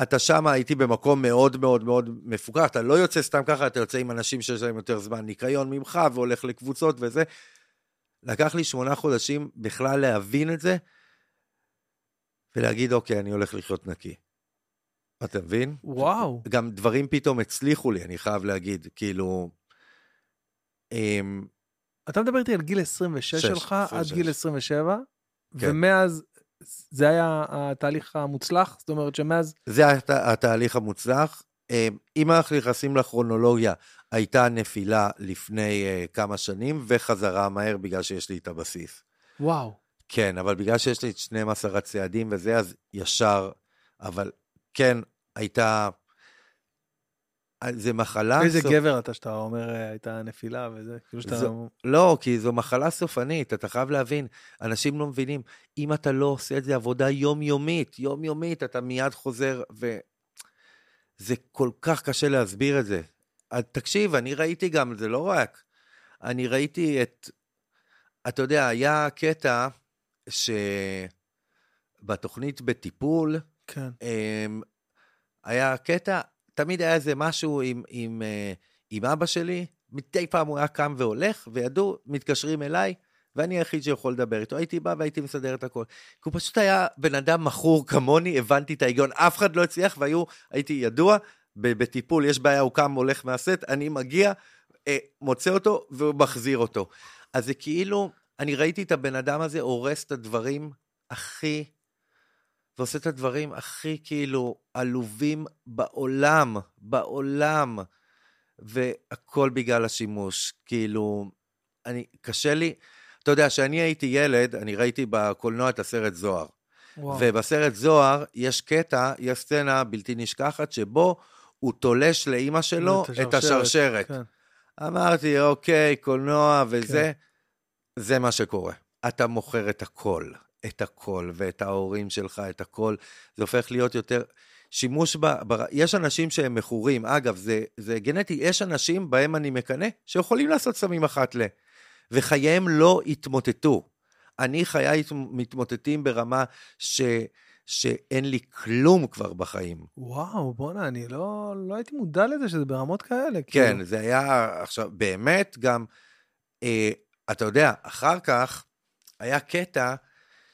אתה שם, הייתי במקום מאוד מאוד מאוד מפוקח, אתה לא יוצא סתם ככה, אתה יוצא עם אנשים שיש להם יותר זמן ניקיון ממך, והולך לקבוצות וזה. לקח לי שמונה חודשים בכלל להבין את זה, ולהגיד, אוקיי, אני הולך לחיות נקי. אתה מבין? וואו. גם דברים פתאום הצליחו לי, אני חייב להגיד, כאילו... אמ, אתה מדבר איתי על גיל 26 שש, שלך עד 26. גיל 27, כן. ומאז זה היה התהליך המוצלח? זאת אומרת שמאז... זה הת- התהליך המוצלח. אה, אם אנחנו נכנסים לכרונולוגיה, הייתה נפילה לפני אה, כמה שנים, וחזרה מהר בגלל שיש לי את הבסיס. וואו. כן, אבל בגלל שיש לי את 12 הצעדים וזה, אז ישר, אבל כן, הייתה... אה, זה מחלה... איזה סופ- גבר אתה שאתה אומר אה, הייתה נפילה וזה, כאילו שאתה... זו- לא, כי זו מחלה סופנית, אתה חייב להבין. אנשים לא מבינים, אם אתה לא עושה את זה עבודה יומיומית, יומיומית, אתה מיד חוזר, וזה כל כך קשה להסביר את זה. תקשיב, אני ראיתי גם, זה לא רק, אני ראיתי את, אתה יודע, היה קטע שבתוכנית בטיפול, כן. אמ, היה קטע, תמיד היה איזה משהו עם, עם, אה, עם אבא שלי, מדי פעם הוא היה קם והולך, וידעו, מתקשרים אליי, ואני היחיד שיכול לדבר איתו. הייתי בא והייתי מסדר את הכל. כי הוא פשוט היה בן אדם מכור כמוני, הבנתי את ההיגיון, אף אחד לא הצליח, והיו, הייתי ידוע, בטיפול יש בעיה, הוא קם, הולך מהסט, אני מגיע, אה, מוצא אותו, והוא מחזיר אותו. אז זה כאילו, אני ראיתי את הבן אדם הזה הורס את הדברים הכי ועושה את הדברים הכי כאילו עלובים בעולם, בעולם, והכל בגלל השימוש. כאילו, אני, קשה לי, אתה יודע, כשאני הייתי ילד, אני ראיתי בקולנוע את הסרט זוהר. וואו. ובסרט זוהר יש קטע, יש סצנה בלתי נשכחת, שבו הוא תולש לאימא שלו את השרשרת. כן. אמרתי, אוקיי, קולנוע וזה, כן. זה מה שקורה. אתה מוכר את הכל, את הכל, ואת ההורים שלך, את הכל. זה הופך להיות יותר... שימוש ב... ב יש אנשים שהם מכורים, אגב, זה, זה גנטי, יש אנשים בהם אני מקנא, שיכולים לעשות סמים אחת ל... וחייהם לא התמוטטו. אני חיי מתמוטטים ברמה ש... שאין לי כלום כבר בחיים. וואו, בואנה, אני לא, לא הייתי מודע לזה שזה ברמות כאלה. כן, כאילו. זה היה עכשיו, באמת גם, אה, אתה יודע, אחר כך היה קטע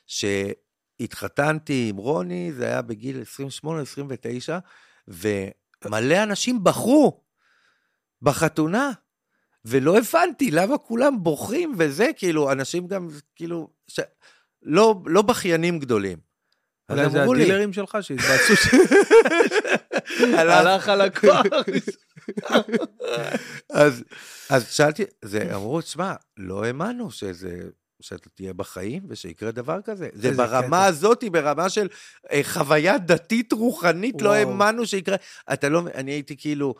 שהתחתנתי עם רוני, זה היה בגיל 28-29, ומלא אנשים בחרו בחתונה. ולא הבנתי למה כולם בוכים וזה, כאילו, אנשים גם, כאילו, ש... לא, לא בכיינים גדולים. אולי זה הדילרים שלך שהתבאסו ש... הלך על הכוח. אז, אז שאלתי, זה, אמרו, תשמע, לא האמנו שזה, שאתה תהיה בחיים ושיקרה דבר כזה. זה ברמה. הזאת, ברמה של אה, חוויה דתית רוחנית, לא. האמנו שיקרה. אתה לא, אני הייתי כאילו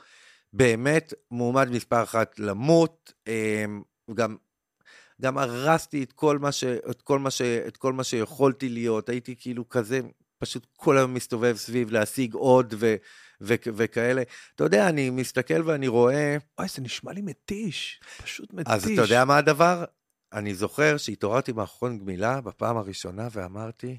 באמת מועמד מספר אחת למות, אה, גם... גם הרסתי את כל מה, ש, את, כל מה ש, את כל מה שיכולתי להיות, הייתי כאילו כזה, פשוט כל היום מסתובב סביב להשיג עוד ו, ו, וכאלה. אתה יודע, אני מסתכל ואני רואה, וואי, זה נשמע לי מתיש. פשוט מתיש. אז אתה יודע מה הדבר? אני זוכר שהתעוררתי מאחרון גמילה בפעם הראשונה ואמרתי,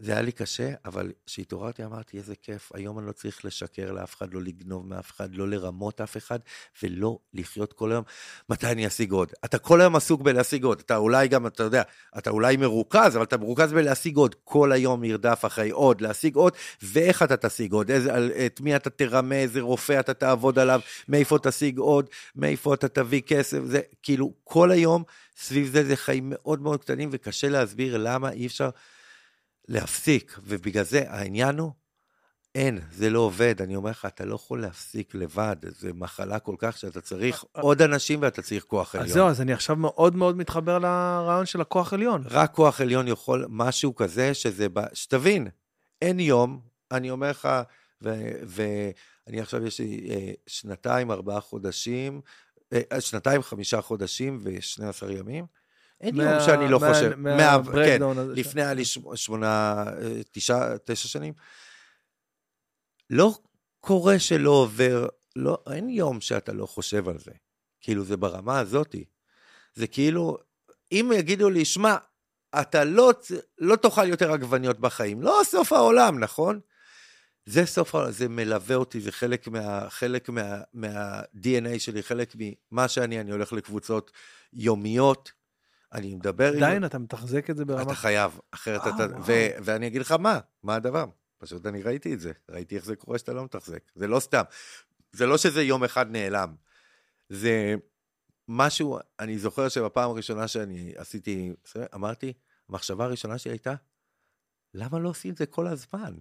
זה היה לי קשה, אבל כשהתעוררתי אמרתי, איזה כיף, היום אני לא צריך לשקר לאף אחד, לא לגנוב מאף אחד, לא לרמות אף אחד, ולא לחיות כל היום, מתי אני אשיג עוד? אתה כל היום עסוק בלהשיג עוד, אתה אולי גם, אתה יודע, אתה אולי מרוכז, אבל אתה מרוכז בלהשיג עוד, כל היום מרדף אחרי עוד, להשיג עוד, ואיך אתה תשיג עוד, איזה, על, את מי אתה תרמה, איזה רופא אתה תעבוד עליו, מאיפה תשיג עוד, מאיפה אתה תביא כסף, זה כאילו, כל היום סביב זה, זה חיים מאוד מאוד קטנים, וקשה להסביר למה אי אפשר להפסיק, ובגלל זה העניין הוא, אין, זה לא עובד. אני אומר לך, אתה לא יכול להפסיק לבד, זו מחלה כל כך שאתה צריך עוד אנשים ואתה צריך כוח אז עליון. זהו, אז אני עכשיו מאוד מאוד מתחבר לרעיון של הכוח עליון. רק כוח עליון יכול משהו כזה, שזה. שתבין, אין יום, אני אומר לך, ואני עכשיו יש לי אה, שנתיים, ארבעה חודשים, אה, שנתיים, חמישה חודשים ו-12 ימים. אין מה- יום שאני לא מה- חושב, מה- מה- breakdown כן, הזה. לפני היה לי שמונה, תשעה, תשע שנים. לא קורה שלא עובר, לא, אין יום שאתה לא חושב על זה. כאילו, זה ברמה הזאתי. זה כאילו, אם יגידו לי, שמע, אתה לא, לא תאכל יותר עגבניות בחיים, לא סוף העולם, נכון? זה סוף העולם, זה מלווה אותי, זה חלק מה, חלק מה, מה-DNA שלי, חלק ממה שאני, אני הולך לקבוצות יומיות, אני מדבר עם... עדיין אתה מתחזק את זה ברמה... אתה חייב, אחרת אה, אתה... וואו. ו, ואני אגיד לך מה, מה הדבר? פשוט אני ראיתי את זה, ראיתי איך זה קורה שאתה לא מתחזק. זה לא סתם, זה לא שזה יום אחד נעלם. זה משהו, אני זוכר שבפעם הראשונה שאני עשיתי, אמרתי, המחשבה הראשונה שלי הייתה, למה לא עושים את זה כל הזמן?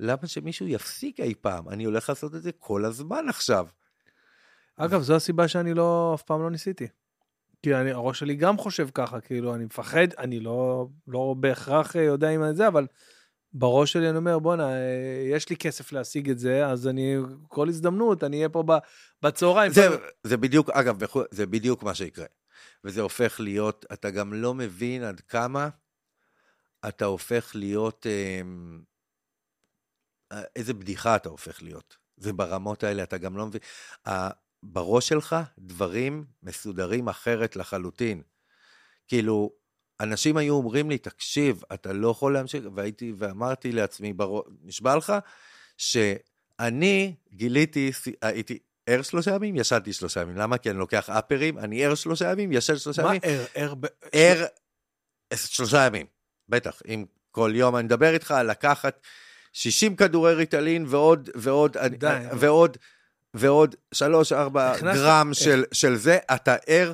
למה שמישהו יפסיק אי פעם? אני הולך לעשות את זה כל הזמן עכשיו. אגב, זו הסיבה שאני לא, אף פעם לא ניסיתי. כי אני, הראש שלי גם חושב ככה, כאילו, אני מפחד, אני לא, לא בהכרח אה, יודע אם זה, אבל בראש שלי אני אומר, בואנה, אה, יש לי כסף להשיג את זה, אז אני, כל הזדמנות, אני אהיה פה בצהריים. זה, זה בדיוק, אגב, זה בדיוק מה שיקרה. וזה הופך להיות, אתה גם לא מבין עד כמה אתה הופך להיות, אמ, אה, איזה בדיחה אתה הופך להיות. זה ברמות האלה, אתה גם לא מבין. בראש שלך דברים מסודרים אחרת לחלוטין. כאילו, אנשים היו אומרים לי, תקשיב, אתה לא יכול להמשיך, והייתי, ואמרתי לעצמי, בראש, נשבע לך, שאני גיליתי, הייתי ער שלושה ימים, ישנתי שלושה ימים. למה? כי אני לוקח אפרים, אני ער שלושה ימים, ישן שלושה מה ימים. ער, ער, ב- ער שלושה ימים, בטח. אם כל יום אני מדבר איתך על לקחת 60 כדורי ריטלין ועוד, ועוד, די, נו. ועוד, ועוד 3-4 הכנסת- גרם של, של זה, אתה ער.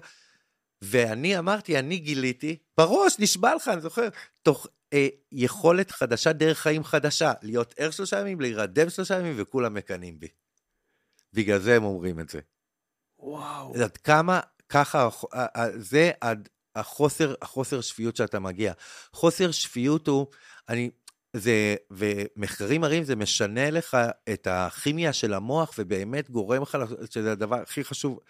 ואני אמרתי, אני גיליתי, בראש, נשבע לך, אני זוכר, תוך אה, יכולת חדשה, דרך חיים חדשה, להיות ער שלושה ימים, להירדם שלושה ימים, וכולם מקנאים בי. בגלל זה הם אומרים את זה. וואו. עד כמה, ככה, אה, אה, זה עד, החוסר, החוסר שפיות שאתה מגיע. חוסר שפיות הוא, אני, זה, ומחקרים מראים, זה משנה לך את הכימיה של המוח, ובאמת גורם לך, שזה הדבר הכי חשוב.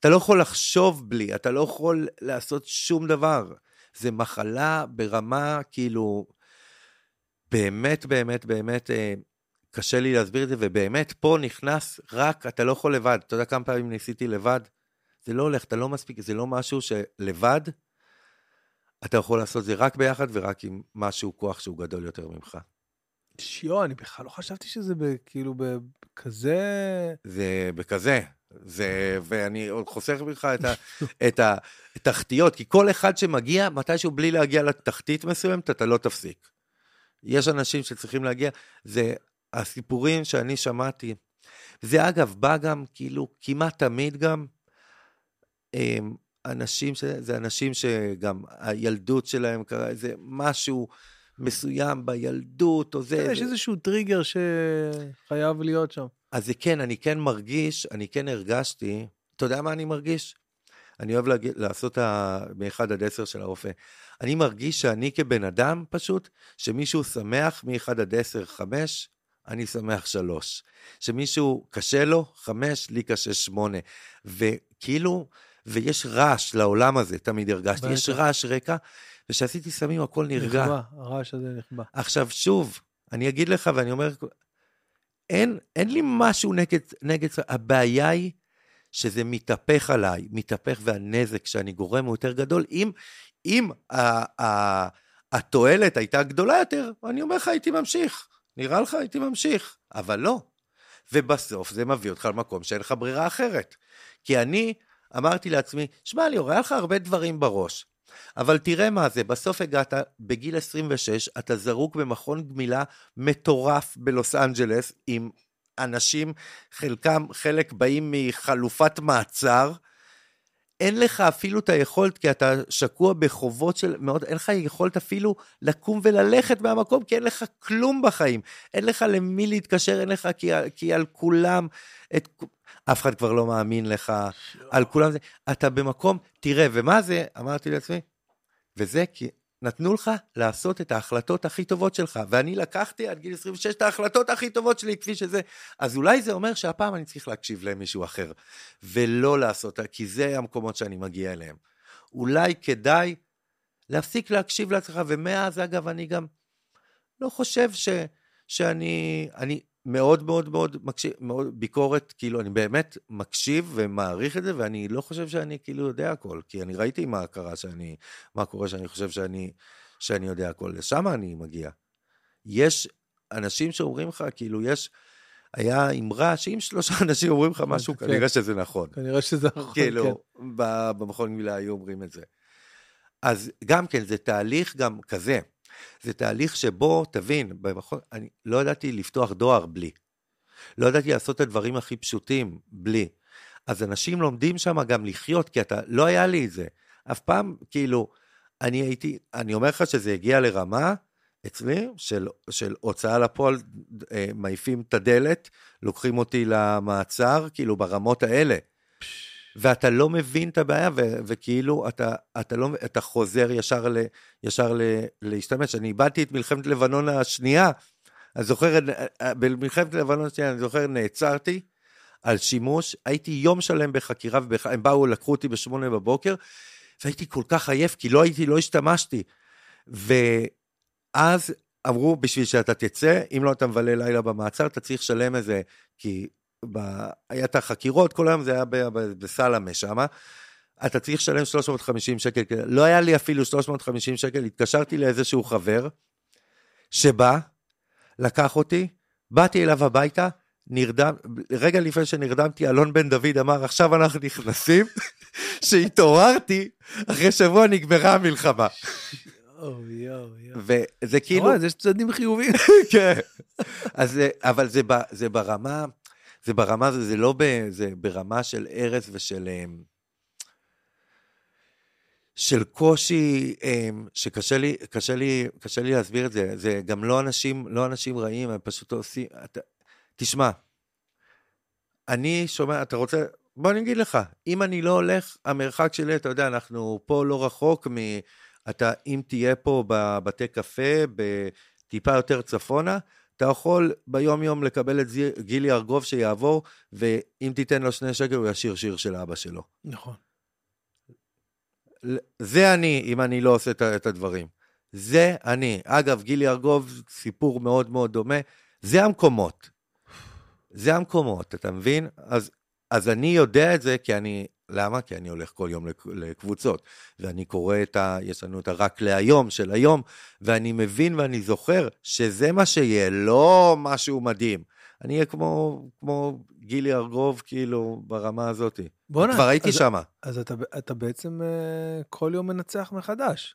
אתה לא יכול לחשוב בלי, אתה לא יכול לעשות שום דבר. זה מחלה ברמה, כאילו, באמת, באמת, באמת, אה, קשה לי להסביר את זה, ובאמת, פה נכנס רק, אתה לא יכול לבד. אתה יודע כמה פעמים ניסיתי לבד? זה לא הולך, אתה לא מספיק, זה לא משהו שלבד, אתה יכול לעשות זה רק ביחד ורק עם משהו, כוח שהוא גדול יותר ממך. שיו, אני בכלל לא חשבתי שזה כאילו בכזה... זה בכזה. זה, ואני עוד חוסך ממך את, ה, את התחתיות, כי כל אחד שמגיע, מתישהו בלי להגיע לתחתית מסוימת, אתה לא תפסיק. יש אנשים שצריכים להגיע, זה הסיפורים שאני שמעתי. זה אגב, בא גם, כאילו, כמעט תמיד גם, אמ, אנשים, ש... זה אנשים שגם הילדות שלהם קרה איזה משהו מסוים בילדות, או זה... כן, יש איזשהו טריגר שחייב להיות שם. אז זה כן, אני כן מרגיש, אני כן הרגשתי, אתה יודע מה אני מרגיש? אני אוהב להגיד, לעשות מ-1 עד 10 של הרופא. אני מרגיש שאני כבן אדם פשוט, שמישהו שמח מ-1 עד 10, 5, אני שמח 3. שמישהו קשה לו, 5, לי קשה 8. וכאילו, ויש רעש לעולם הזה, תמיד הרגשתי. יש רעש רקע, וכשעשיתי סמים הכל נרגע. נחבא, הרעש הזה נחבא. עכשיו שוב, אני אגיד לך ואני אומר, אין, אין לי משהו נגד, נגד, הבעיה היא שזה מתהפך עליי, מתהפך והנזק שאני גורם הוא יותר גדול. אם, אם ה, ה, התועלת הייתה גדולה יותר, אני אומר לך, הייתי ממשיך. נראה לך, הייתי ממשיך. אבל לא. ובסוף זה מביא אותך למקום שאין לך ברירה אחרת. כי אני אמרתי לעצמי, שמע ליאור, היה לך הרבה דברים בראש, אבל תראה מה זה, בסוף הגעת בגיל 26, אתה זרוק במכון גמילה מטורף בלוס אנג'לס, עם אנשים, חלקם, חלק באים מחלופת מעצר, אין לך אפילו את היכולת, כי אתה שקוע בחובות של מאוד, אין לך יכולת אפילו לקום וללכת מהמקום, כי אין לך כלום בחיים. אין לך למי להתקשר, אין לך, כי, כי על כולם, את, אף אחד כבר לא מאמין לך, על כולם. זה, אתה במקום, תראה, ומה זה, אמרתי לעצמי, וזה כי נתנו לך לעשות את ההחלטות הכי טובות שלך, ואני לקחתי עד גיל 26 את ההחלטות הכי טובות שלי כפי שזה, אז אולי זה אומר שהפעם אני צריך להקשיב למישהו אחר, ולא לעשות, כי זה המקומות שאני מגיע אליהם. אולי כדאי להפסיק להקשיב לעצמך, ומאז אגב אני גם לא חושב ש, שאני, אני מאוד מאוד מאוד מקשיב, מאוד ביקורת, כאילו אני באמת מקשיב ומעריך את זה, ואני לא חושב שאני כאילו יודע הכל, כי אני ראיתי מה קרה שאני, מה קורה שאני חושב שאני, שאני יודע הכל, לשם אני מגיע. יש אנשים שאומרים לך, כאילו יש, היה אמרה שאם שלושה אנשים אומרים לך משהו, כן. כנראה שזה נכון. כנראה שזה נכון, כאילו, כן. במכון מילה היו אומרים את זה. אז גם כן, זה תהליך גם כזה. זה תהליך שבו, תבין, במכון, אני לא ידעתי לפתוח דואר בלי. לא ידעתי לעשות את הדברים הכי פשוטים בלי. אז אנשים לומדים שם גם לחיות, כי אתה, לא היה לי את זה. אף פעם, כאילו, אני הייתי, אני אומר לך שזה הגיע לרמה אצלי, של, של הוצאה לפועל, אה, מעיפים את הדלת, לוקחים אותי למעצר, כאילו ברמות האלה. ואתה לא מבין את הבעיה, ו- וכאילו אתה, אתה, לא, אתה חוזר ישר, ל, ישר ל, להשתמש. אני איבדתי את מלחמת לבנון השנייה, אני זוכר, במלחמת לבנון השנייה, אני זוכר, נעצרתי על שימוש, הייתי יום שלם בחקירה, ובח... הם באו, לקחו אותי בשמונה בבוקר, והייתי כל כך עייף, כי לא הייתי, לא השתמשתי. ואז אמרו, בשביל שאתה תצא, אם לא אתה מבלה לילה במעצר, אתה צריך לשלם איזה, כי ב... היה את החקירות, כל היום זה היה בסלאמה שמה. אתה צריך לשלם 350 שקל, לא היה לי אפילו 350 שקל, התקשרתי לאיזשהו חבר, שבא, לקח אותי, באתי אליו הביתה, נרדם, רגע לפני שנרדמתי, אלון בן דוד אמר, עכשיו אנחנו נכנסים, שהתעוררתי, אחרי שבוע נגמרה המלחמה. וזה כאילו... יש צדדים חיוביים. כן. אז, אבל זה, זה ברמה, זה ברמה, זה, זה לא ב... זה ברמה של ארץ ושל... אמ, של קושי אמ, שקשה לי, קשה לי, קשה לי להסביר את זה. זה גם לא אנשים, לא אנשים רעים, הם פשוט עושים... אתה, תשמע, אני שומע, אתה רוצה, בוא אני אגיד לך, אם אני לא הולך, המרחק שלי, אתה יודע, אנחנו פה לא רחוק מ... אתה, אם תהיה פה בבתי קפה, בטיפה יותר צפונה, אתה יכול ביום-יום לקבל את גילי ארגוב שיעבור, ואם תיתן לו שני שקל, הוא ישיר שיר של אבא שלו. נכון. זה אני, אם אני לא עושה את הדברים. זה אני. אגב, גילי ארגוב, סיפור מאוד מאוד דומה. זה המקומות. זה המקומות, אתה מבין? אז, אז אני יודע את זה כי אני... למה? כי אני הולך כל יום לקבוצות, ואני קורא את ה... יש לנו את הרק להיום של היום, ואני מבין ואני זוכר שזה מה שיהיה, לא משהו מדהים. אני אהיה כמו, כמו גילי ארגוב, כאילו, ברמה הזאת. בוא'נה. כבר הייתי שם. אז אתה, אתה בעצם uh, כל יום מנצח מחדש.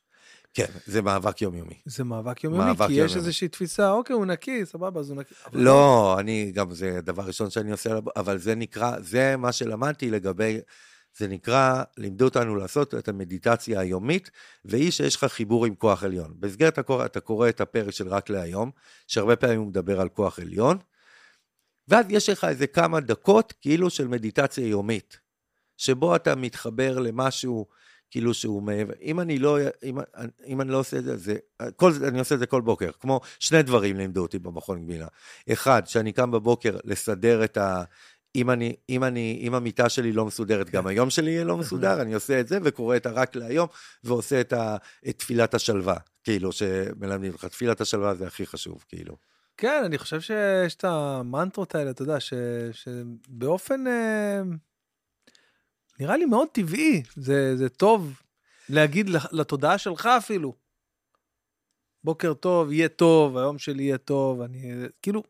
כן, זה מאבק יומיומי. זה מאבק יומיומי, מאבק כי יומיומי. יש איזושהי תפיסה, אוקיי, הוא נקי, סבבה, אז הוא נקי. לא, אני, גם זה דבר ראשון שאני עושה, אבל זה נקרא, זה מה שלמדתי לגבי, זה נקרא, לימדו אותנו לעשות את המדיטציה היומית, והיא שיש לך חיבור עם כוח עליון. במסגרת הקורא, אתה קורא את הפרק של רק להיום, שהרבה פעמים הוא מדבר על כוח עליון, ואז יש לך איזה כמה דקות כאילו של מדיטציה יומית, שבו אתה מתחבר למשהו כאילו שהוא מעבר. אם אני לא, אם, אם אני לא עושה את זה, זה כל, אני עושה את זה כל בוקר. כמו שני דברים לימדו אותי במכון גמילה. אחד, שאני קם בבוקר לסדר את ה... אם אני, אם אני, אם המיטה שלי לא מסודרת, גם היום שלי יהיה לא מסודר, אני עושה את זה וקורא את הרק להיום, ועושה את, ה, את תפילת השלווה, כאילו, שמלמדים לך. תפילת השלווה זה הכי חשוב, כאילו. כן, אני חושב שיש את המנטרות האלה, אתה יודע, ש, שבאופן... אה... נראה לי מאוד טבעי, זה, זה טוב להגיד לתודעה שלך אפילו. בוקר טוב, יהיה טוב, היום שלי יהיה טוב, אני, כאילו,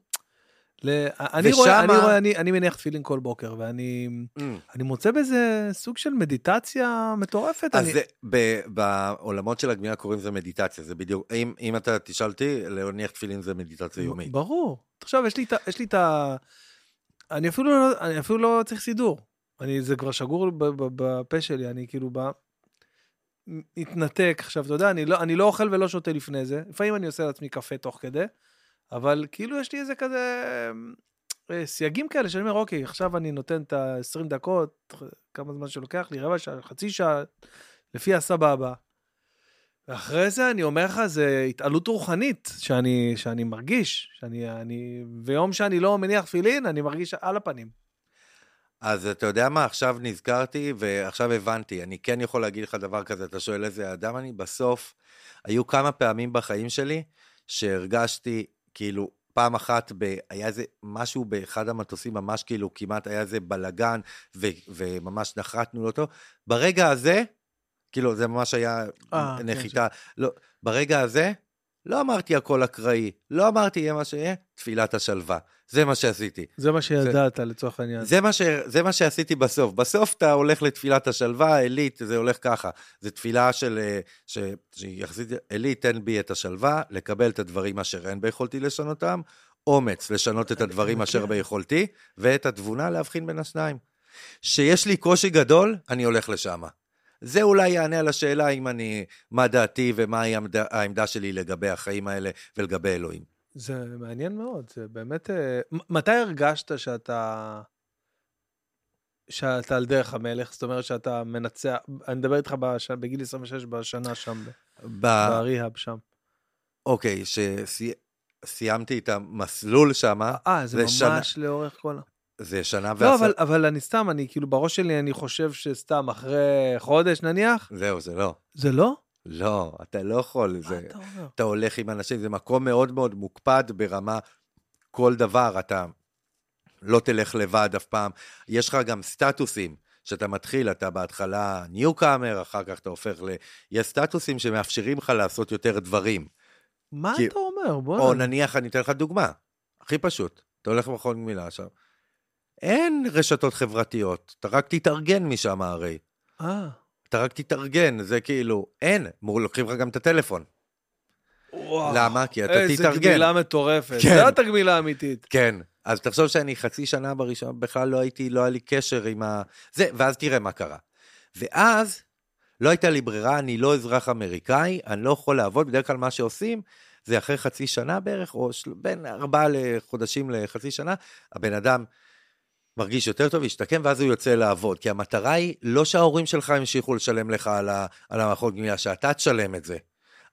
ל... אני, ושמה... רואה, אני, רואה, אני, אני מניח תפילין כל בוקר, ואני mm. אני מוצא בזה סוג של מדיטציה מטורפת. אז אני... זה, ב, בעולמות של הגמילה קוראים לזה מדיטציה, זה בדיוק, אם, אם אתה תשאל אותי, להניח תפילין זה מדיטציה יומית. ברור. עכשיו, יש לי את ה... אני אפילו, לא, אני אפילו לא צריך סידור. אני, זה כבר שגור בפה שלי, אני כאילו בא, מתנתק. עכשיו, אתה יודע, אני לא, אני לא אוכל ולא שותה לפני זה. לפעמים אני עושה לעצמי קפה תוך כדי, אבל כאילו יש לי איזה כזה אה, סייגים כאלה, שאני אומר, אוקיי, עכשיו אני נותן את ה-20 דקות, כמה זמן שלוקח לי, רבע שעה, חצי שעה, לפי הסבבה. ואחרי זה אני אומר לך, זה התעלות רוחנית שאני, שאני מרגיש, שאני, אני, ויום שאני לא מניח תפילין, אני מרגיש על הפנים. אז אתה יודע מה, עכשיו נזכרתי ועכשיו הבנתי, אני כן יכול להגיד לך דבר כזה, אתה שואל איזה אדם אני? בסוף, היו כמה פעמים בחיים שלי שהרגשתי, כאילו, פעם אחת, ב, היה איזה משהו באחד המטוסים, ממש כאילו כמעט היה איזה בלגן, ו, וממש לו אותו. ברגע הזה, כאילו, זה ממש היה 아, אה, כן, נחיתה. כן, לא, ברגע הזה, לא אמרתי הכל אקראי, לא אמרתי יהיה מה שיהיה, תפילת השלווה. זה מה שעשיתי. זה מה שידעת זה, לצורך העניין. זה מה, ש, זה מה שעשיתי בסוף. בסוף אתה הולך לתפילת השלווה, עילית, זה הולך ככה. זה תפילה של, אה, ש, שיחסית, עילית, תן בי את השלווה, לקבל את הדברים אשר אין ביכולתי לשנותם, אומץ לשנות את הדברים אשר ביכולתי, ואת התבונה להבחין בין השניים. שיש לי קושי גדול, אני הולך לשם. זה אולי יענה על השאלה אם אני, מה דעתי ומהי העמדה שלי לגבי החיים האלה ולגבי אלוהים. זה מעניין מאוד, זה באמת... אה, מתי הרגשת שאתה... שאתה על דרך המלך? זאת אומרת שאתה מנצח, אני מדבר איתך בש... בגיל 26 בשנה שם, ב... בריהאב שם. אוקיי, שסיימתי את המסלול שם. אה, זה ממש שנה... לאורך כל... זה שנה ועשר... לא, אבל, אבל אני סתם, אני כאילו בראש שלי אני חושב שסתם אחרי חודש נניח. זהו, זה לא. זה לא? לא, אתה לא יכול. מה זה, אתה אומר? אתה הולך עם אנשים, זה מקום מאוד מאוד מוקפד ברמה כל דבר, אתה לא תלך לבד אף פעם. יש לך גם סטטוסים. שאתה מתחיל, אתה בהתחלה ניוקאמר, אחר כך אתה הופך ל... יש סטטוסים שמאפשרים לך לעשות יותר דברים. מה כי... אתה אומר? בוא או נניח, אני אתן לך דוגמה, הכי פשוט. אתה הולך במכון גמילה עכשיו, אין רשתות חברתיות, אתה רק תתארגן משם הרי. אה. אתה רק תתארגן, זה כאילו, אין, לוקחים לך גם את הטלפון. וואו, למה? כי אתה איזה תתארגן. איזה גמילה מטורפת, כן. זאת הגמילה האמיתית. כן, אז תחשוב שאני חצי שנה בראשון, בכלל לא הייתי, לא היה לי קשר עם ה... זה, ואז תראה מה קרה. ואז, לא הייתה לי ברירה, אני לא אזרח אמריקאי, אני לא יכול לעבוד, בדרך כלל מה שעושים, זה אחרי חצי שנה בערך, או של... בין ארבעה חודשים לחצי שנה, הבן אדם מרגיש יותר טוב, ישתקם, ואז הוא יוצא לעבוד. כי המטרה היא לא שההורים שלך ימשיכו לשלם לך על, ה, על המערכות גמילה, שאתה תשלם את זה.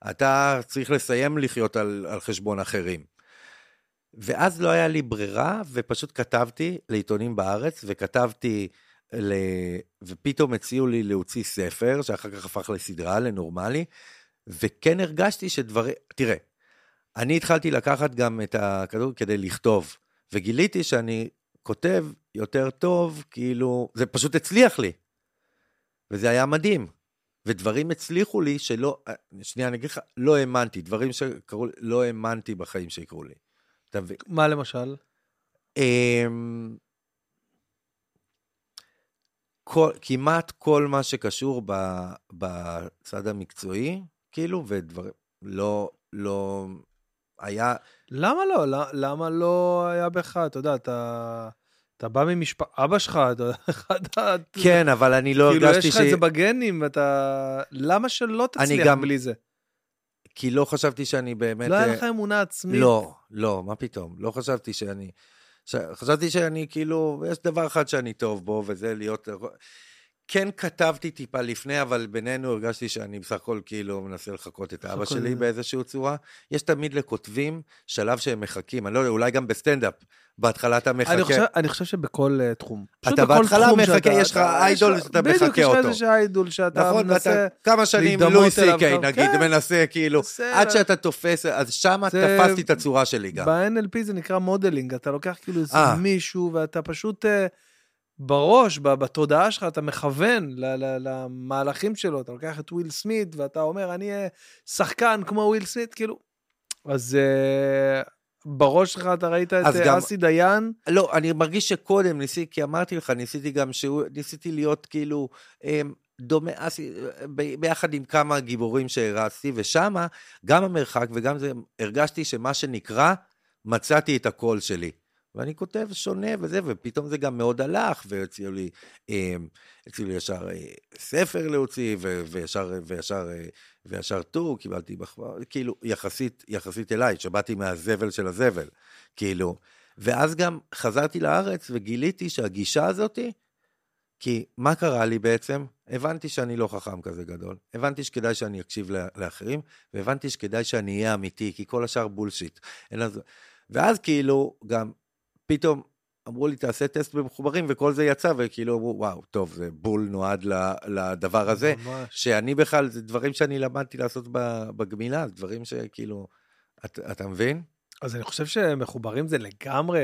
אתה צריך לסיים לחיות על, על חשבון אחרים. ואז לא היה לי ברירה, ופשוט כתבתי לעיתונים בארץ, וכתבתי, ל... ופתאום הציעו לי להוציא ספר, שאחר כך הפך לסדרה, לנורמלי, וכן הרגשתי שדברים, תראה, אני התחלתי לקחת גם את הכדור כדי לכתוב, וגיליתי שאני כותב יותר טוב, כאילו, זה פשוט הצליח לי. וזה היה מדהים. ודברים הצליחו לי שלא, שנייה, אני אגיד לך, לא האמנתי, דברים שקרו לי, לא האמנתי בחיים שיקרו לי. אתה מבין? מה למשל? אמ, כל, כמעט כל מה שקשור ב, בצד המקצועי, כאילו, ודברים, לא, לא, היה... למה לא? למה לא היה בך? אתה יודע, אתה... אתה בא ממשפחה, אבא שלך, אתה אחד כן, אבל אני לא כאילו, הרגשתי ש... כאילו, יש לך את זה בגנים, ואתה... למה שלא תצליח גם... בלי זה? כי לא חשבתי שאני באמת... לא היה לך אמונה עצמית? לא, לא, מה פתאום? לא חשבתי שאני... חשבתי שאני כאילו, יש דבר אחד שאני טוב בו, וזה להיות... כן כתבתי טיפה לפני, אבל בינינו הרגשתי שאני בסך הכל כאילו מנסה לחקות את אבא שלי באיזושהי צורה. יש תמיד לכותבים שלב שהם מחכים, אני לא יודע, אולי גם בסטנדאפ. בהתחלה אתה מחכה. אני חושב, אני חושב שבכל uh, תחום. אתה בהתחלה מחכה, יש לך idol שאתה מחכה אותו. בדיוק, יש לך איזה idol שאתה נכון, מנסה כמה שנים לואי סי קיי, נגיד, כן. מנסה כאילו. עד שאתה תופס, אז זה... תפסתי את הצורה שלי גם. ב-NLP זה נקרא modeling, אתה לוקח כאילו איזה אה. מישהו, ואתה פשוט... Uh, בראש, בתודעה שלך, אתה מכוון למהלכים שלו, אתה לוקח את וויל סמית ואתה אומר, אני אהיה שחקן כמו וויל סמית, כאילו... אז uh, בראש שלך אתה ראית את גם, אסי דיין? לא, אני מרגיש שקודם ניסיתי, כי אמרתי לך, ניסיתי גם שהוא, ניסיתי להיות כאילו um, דומה, אסי, ביחד עם כמה גיבורים שהרצתי, ושמה, גם המרחק וגם זה, הרגשתי שמה שנקרא, מצאתי את הקול שלי. ואני כותב שונה וזה, ופתאום זה גם מאוד הלך, והציעו לי, אמ, הציעו לי ישר אה, ספר להוציא, וישר, וישר, אה, וישר טור, קיבלתי מחמאה, כאילו, יחסית, יחסית אליי, שבאתי מהזבל של הזבל, כאילו. ואז גם חזרתי לארץ וגיליתי שהגישה הזאתי, כי מה קרה לי בעצם? הבנתי שאני לא חכם כזה גדול, הבנתי שכדאי שאני אקשיב לאחרים, והבנתי שכדאי שאני אהיה אמיתי, כי כל השאר בולשיט. ואז כאילו, גם פתאום אמרו לי, תעשה טסט במחוברים, וכל זה יצא, וכאילו אמרו, וואו, טוב, זה בול נועד לדבר הזה. ממש. שאני בכלל, זה דברים שאני למדתי לעשות בגמילה, דברים שכאילו, את, אתה מבין? אז אני חושב שמחוברים זה לגמרי,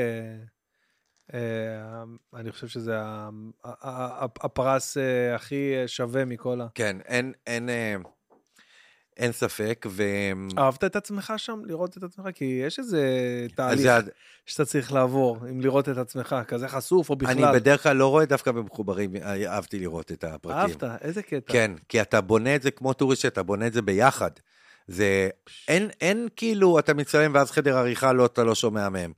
אה, אני חושב שזה הפרס אה, הכי שווה מכל ה... כן, אין, אין, אה, אין ספק, ו... אהבת את עצמך שם, לראות את עצמך? כי יש איזה תהליך זה... שאתה צריך לעבור, עם לראות את עצמך, כזה חשוף או בכלל. אני בדרך כלל לא רואה דווקא במחוברים, אהבתי לראות את הפרטים. אהבת? איזה קטע. כן, כי אתה בונה את זה כמו טוריסט, אתה בונה את זה ביחד. זה, אין, אין כאילו, אתה מצלם ואז חדר עריכה, לא, אתה לא שומע מהם.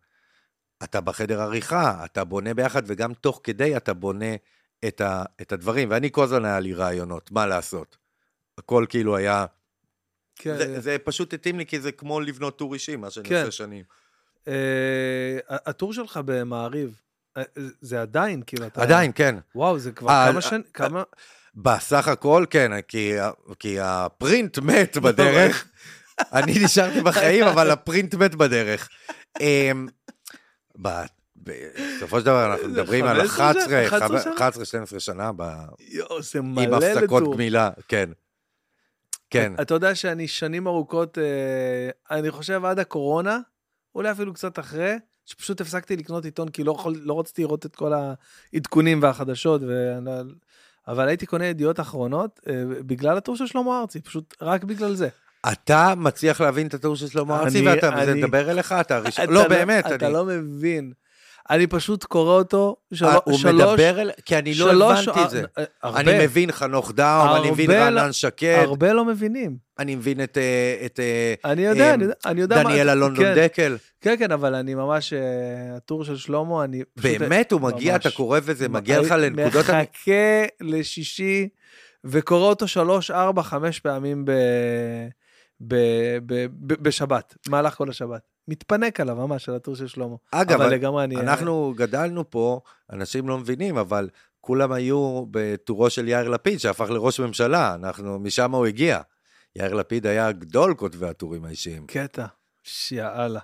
אתה בחדר עריכה, אתה בונה ביחד, וגם תוך כדי אתה בונה את, ה, את הדברים. ואני כל הזמן היה לי רעיונות, מה לעשות. הכל כאילו היה... כן. זה, זה פשוט התאים לי, כי זה כמו לבנות טור אישי, מה שאני כן. עושה שנים. Uh, הטור שלך במעריב, uh, זה עדיין, כאילו, אתה... עדיין, כן. וואו, זה כבר uh, כמה שנים, כמה... בסך הכל, כן, כי, כי הפרינט מת בדרך. אני נשארתי בחיים, אבל הפרינט מת בדרך. אמ, בסופו של דבר אנחנו מדברים על 11-12 שנה עם הפסקות גמילה, כן. כן. אתה יודע שאני שנים ארוכות, אה, אני חושב עד הקורונה, אולי אפילו קצת אחרי, שפשוט הפסקתי לקנות עיתון כי לא, יכול, לא רציתי לראות את כל העדכונים והחדשות, ו... אבל הייתי קונה ידיעות אחרונות אה, בגלל הטור של שלמה ארצי, פשוט רק בגלל זה. אתה מצליח להבין את הטור של שלמה ארצי ואתה מדבר אליך? אתה הראשון? לא, באמת. אתה לא מבין. אני פשוט קורא אותו של... אה, הוא שלוש... הוא מדבר אל... כי אני לא הבנתי את זה. אה, הרבה. אני מבין חנוך דאום, אני מבין רענן שקד. הרבה לא מבינים. אני מבין את... אה, את אני יודע, אני יודע, אני יודע דניאל אלונדון כן, דקל. כן, כן, אבל אני ממש... הטור של שלמה, אני. באמת, הוא מגיע, ממש, אתה קורא וזה מגיע לך לנקודות... מחכה לשישי, וקורא אותו שלוש, ארבע, חמש פעמים ב... ב... ב... ב... בשבת, במהלך כל השבת. מתפנק עליו ממש, על הטור של שלמה. אגב, אבל לגמרי אני... אנחנו גדלנו פה, אנשים לא מבינים, אבל כולם היו בטורו של יאיר לפיד, שהפך לראש ממשלה, אנחנו, משם הוא הגיע. יאיר לפיד היה גדול כותבי הטורים האישיים. קטע, שיאללה.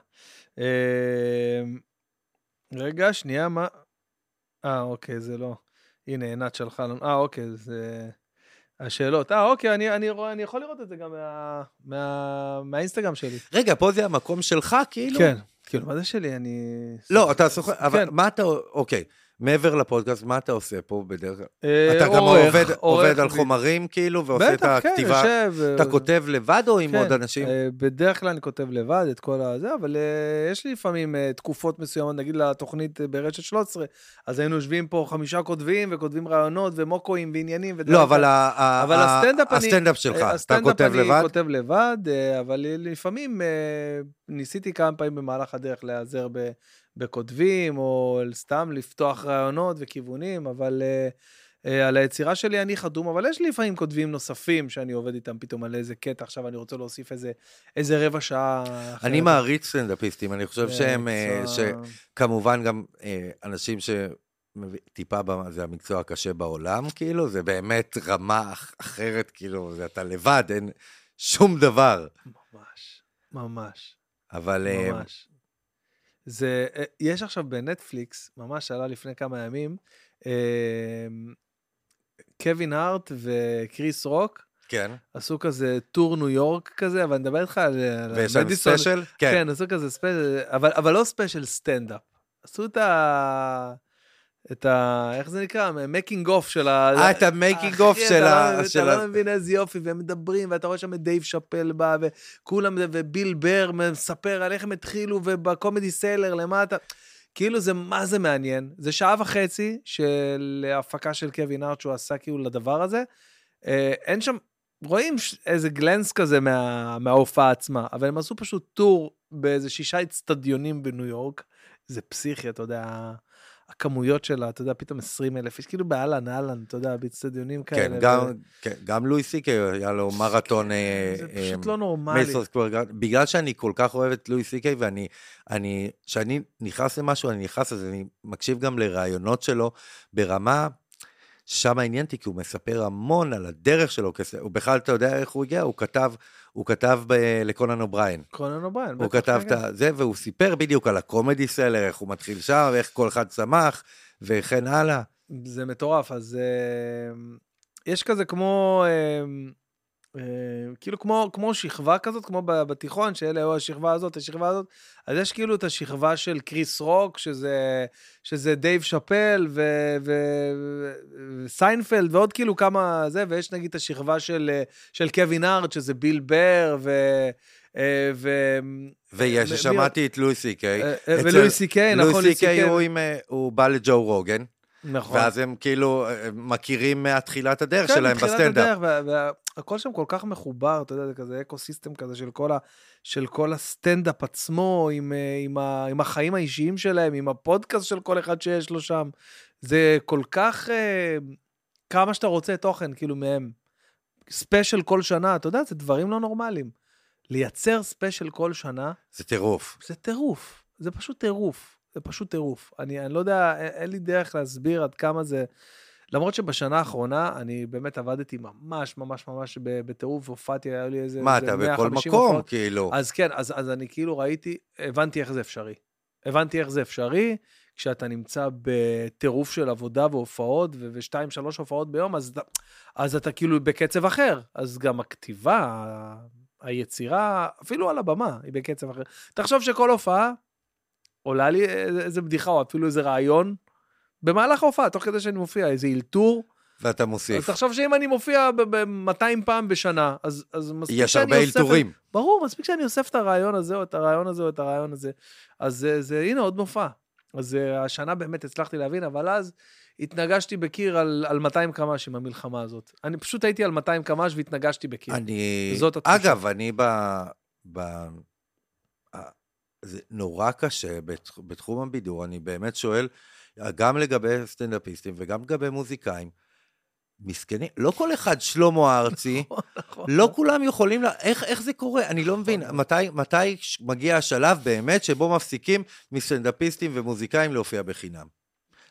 אה, רגע, שנייה, מה... אה, אוקיי, זה לא. הנה, עינת שלחה לנו. אה, אוקיי, זה... השאלות. אה, אוקיי, אני, אני, אני יכול לראות את זה גם מה, מה, מהאינסטגרם שלי. רגע, פה זה המקום שלך, כאילו? כן, כאילו, מה זה שלי? אני... לא, אתה סוחר, אבל כן. מה אתה, אוקיי, מעבר לפודקאסט, מה אתה עושה פה בדרך כלל? אה, אתה גם עורך, עובד, עובד על חומרים, כאילו, ועושה את בטח, כן, הכתיבה? יושב. אתה אה, כותב לבד או עם כן, עוד אנשים? אה, בדרך כלל אני כותב לבד את כל הזה, אבל אה, יש לי לפעמים אה, תקופות מסוימות, נגיד לתוכנית אה, ברשת 13, אז היינו יושבים פה חמישה כותבים, וכותבים רעיונות, ומוקואים, ועניינים, לא, אבל אבל הסטנדאפ אני... הסטנדאפ שלך, אה, אתה הסטנדאפ כותב אני לבד? כותב לבד, אה, אבל לפעמים אה, ניסיתי כמה פעמים במהלך הדרך להיעזר ב- בכותבים, או סתם לפתוח רעיונות וכיוונים, אבל אה, אה, על היצירה שלי אני חתום, אבל יש לי לפעמים כותבים נוספים שאני עובד איתם פתאום על איזה קטע, עכשיו אני רוצה להוסיף איזה, איזה רבע שעה. אחרת. אני מעריץ סטנדאפיסטים, אני חושב שהם, אה, מקצוע- שכמובן גם אה, אנשים ש... טיפה, ב- זה המקצוע הקשה בעולם, כאילו, זה באמת רמה אח- אחרת, כאילו, זה אתה לבד, אין שום דבר. ממש, ממש. אבל ממש. זה, אה, יש עכשיו בנטפליקס, ממש עלה לפני כמה ימים, אה, קווין הארט וקריס רוק כן, עשו כזה טור ניו יורק כזה, אבל אני מדבר איתך על ויש להם. ספיישל? כן. כן. עשו כזה ספיישל, אבל, אבל לא ספיישל סטנדאפ. עשו את ה... את ה... איך זה נקרא? making of של ה... אה, את ה making of של ה... לא- אתה ה- לא מבין איזה יופי, והם מדברים, ואתה רואה שם את דייב שאפל בא, וכולם, וביל בר מספר על איך הם התחילו, וב Comedy Cellar למטה. כאילו זה מה זה מעניין. זה שעה וחצי של הפקה של קווין הארט שהוא עשה כאילו לדבר הזה. אה, אין שם, רואים איזה גלנס כזה מה, מההופעה עצמה, אבל הם עשו פשוט טור באיזה שישה אצטדיונים בניו יורק. זה פסיכי, אתה יודע, הכמויות שלה, אתה יודע, פתאום 20 אלף איש, כאילו באהלן, אהלן, אתה יודע, באצטדיונים כאלה. כן, ו- גם, כן, גם לואי סי.קיי היה לו מרתון. אה, זה אה, פשוט לא נורמלי. סקוור בגלל שאני כל כך אוהב את לואי סי.קיי, ואני, אני, כשאני נכנס למשהו, אני נכנס לזה, אני מקשיב גם לראיונות שלו ברמה, שם עניין אותי, כי הוא מספר המון על הדרך שלו, הוא בכלל, אתה יודע איך הוא הגיע? הוא כתב, הוא כתב ב- לקונן אובריין. קונן אובריין, הוא כתב את זה, והוא סיפר בדיוק על ה Comedy Cellar, איך הוא מתחיל שם, ואיך כל אחד צמח, וכן הלאה. זה מטורף, אז אה, יש כזה כמו, אה, כאילו כמו, כמו שכבה כזאת, כמו בתיכון, שאלה היו השכבה הזאת, השכבה הזאת, אז יש כאילו את השכבה של קריס רוק, שזה, שזה דייב שאפל וסיינפלד, ועוד כאילו כמה זה, ויש נגיד את השכבה של, אה, של קווין הארט, שזה ביל בר, ו... אה, ו... ויש, שמעתי את לואי. אה, אה, אצל- ולואי סי קיי, נכון, לואי עם, אה, הוא בא לג'ו רוגן. נכון. ואז הם כאילו אה, מכירים מהתחילת הדרך כן, שלהם מתחילת בסטנדאפ. הדרך, וה- והכל שם כל כך מחובר, אתה יודע, זה כזה ecosystem כזה של כל, ה, של כל הסטנדאפ עצמו, עם, אה, עם, ה, עם החיים האישיים שלהם, עם הפודקאסט של כל אחד שיש לו שם. זה כל כך, אה, כמה שאתה רוצה תוכן, כאילו, מהם. ספיישל כל שנה, אתה יודע, זה דברים לא נורמליים. לייצר ספיישל כל שנה, זה טירוף. זה טירוף. זה פשוט טירוף. זה פשוט טירוף. אני, אני לא יודע, אין, אין לי דרך להסביר עד כמה זה... למרות שבשנה האחרונה אני באמת עבדתי ממש ממש ממש בטירוף, והופעתי, היה לי איזה... מה, אתה בכל 150 מקום, הופעות. כאילו. אז כן, אז, אז אני כאילו ראיתי, הבנתי איך זה אפשרי. הבנתי איך זה אפשרי, כשאתה נמצא בטירוף של עבודה והופעות, ושתיים, שלוש הופעות ביום, אז, אתה- אז אתה כאילו בקצב אחר. אז גם הכתיבה, היצירה, אפילו על הבמה, היא בקצב אחר. תחשוב שכל הופעה עולה לי איזה בדיחה, או אפילו איזה רעיון, במהלך ההופעה, תוך כדי שאני מופיע, איזה אלתור. ואאתה אז מוסיף. תחשוב שאם אני מופיע ב-200 פעם בשנה, אז, אז מספיק יש שאני הרבה אוסף את- אלתורים. ברור, מספיק שאני אוסף את הרעיון הזה, או את הרעיון הזה, או את הרעיון הזה. אז זה, זה הנה עוד מופע. אז אה, השנה באמת הצלחתי להבין, אבל אז התנגשתי בקיר על, על 200 קמ"ש עם המלחמה הזאת. אני פשוט הייתי על 200 קמ"ש והתנגשתי בקיר. אני... זאת התחושה. אגב, אני ב... ב... זה נורא קשה בתח- בתחום הבידור, אני באמת שואל, גם לגבי סטנדאפיסטים וגם לגבי מוזיקאים, מסכנים, לא כל אחד שלמה ארצי, נכון. לא כולם יכולים, לה... איך, איך זה קורה? אני לא מבין, מתי, מתי מגיע השלב באמת שבו מפסיקים מסטנדאפיסטים ומוזיקאים להופיע בחינם?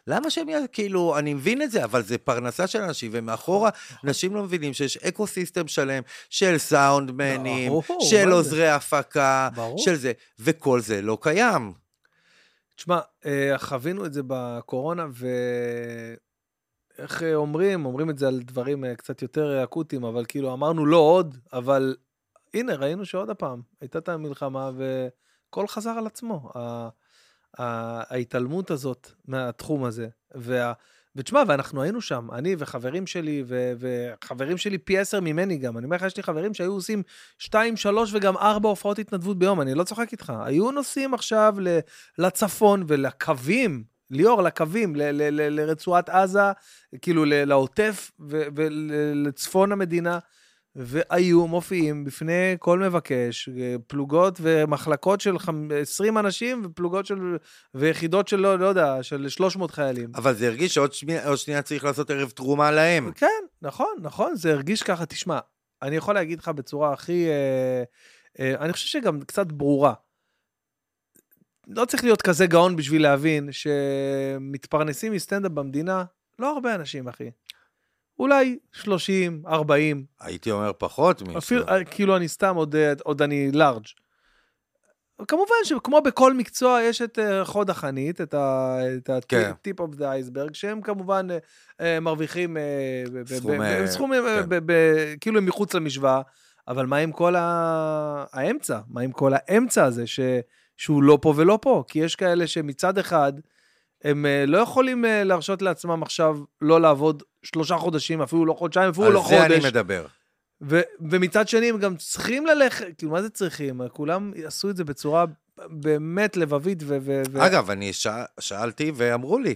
למה שהם, כאילו, אני מבין את זה, אבל זה פרנסה של אנשים, ומאחורה אנשים לא מבינים שיש אקו סיסטם שלם של סאונדמנים, של? עוזרי הפקה. של זה, וכל זה לא קיים. תשמע, אה, חווינו את זה בקורונה, ואיך אה, אומרים? אומרים את זה על דברים אה, קצת יותר אקוטיים, אבל כאילו אמרנו לא עוד, אבל הנה, ראינו שעוד הפעם הייתה את המלחמה, והכל חזר על עצמו. ההתעלמות הזאת מהתחום הזה. וה... ותשמע, ואנחנו היינו שם, אני וחברים שלי, ו- וחברים שלי פי עשר ממני גם. אני אומר לך, יש לי חברים שהיו עושים שתיים, שלוש וגם ארבע הופעות התנדבות ביום, אני לא צוחק איתך. היו נוסעים עכשיו לצפון ולקווים, ליאור, לקווים, ל- ל- ל- לרצועת עזה, כאילו לעוטף ולצפון המדינה, והיו מופיעים בפני כל מבקש, פלוגות ומחלקות של חמ- 20 אנשים ופלוגות של, ויחידות של, לא, לא יודע, של 300 חיילים. אבל זה הרגיש שעוד שנייה, שנייה צריך לעשות ערב תרומה להם. כן, נכון, נכון, זה הרגיש ככה. תשמע, אני יכול להגיד לך בצורה הכי... אה, אה, אני חושב שגם קצת ברורה. לא צריך להיות כזה גאון בשביל להבין שמתפרנסים מסטנדאפ במדינה, לא הרבה אנשים, אחי. אולי 30, 40, הייתי אומר פחות מזה. אפילו, אה, כאילו אני סתם עוד, אה, עוד אני לארג'. כמובן שכמו בכל מקצוע יש את אה, חוד החנית, את כן. ה-tip of the iceberg, שהם כמובן מרוויחים סכומים, כן. כאילו הם מחוץ למשוואה, אבל מה עם כל האמצע? מה עם כל האמצע הזה ש- שהוא לא פה ולא פה? כי יש כאלה שמצד אחד, הם אה, לא יכולים אה, להרשות לעצמם עכשיו לא לעבוד שלושה חודשים, אפילו לא חודשיים, אפילו לא על זה אני חודש. מדבר. ו- ומצד שני הם גם צריכים ללכת, כאילו מה זה צריכים? כולם עשו את זה בצורה באמת לבבית ו... ו- אגב, אני שאל- שאלתי ואמרו לי,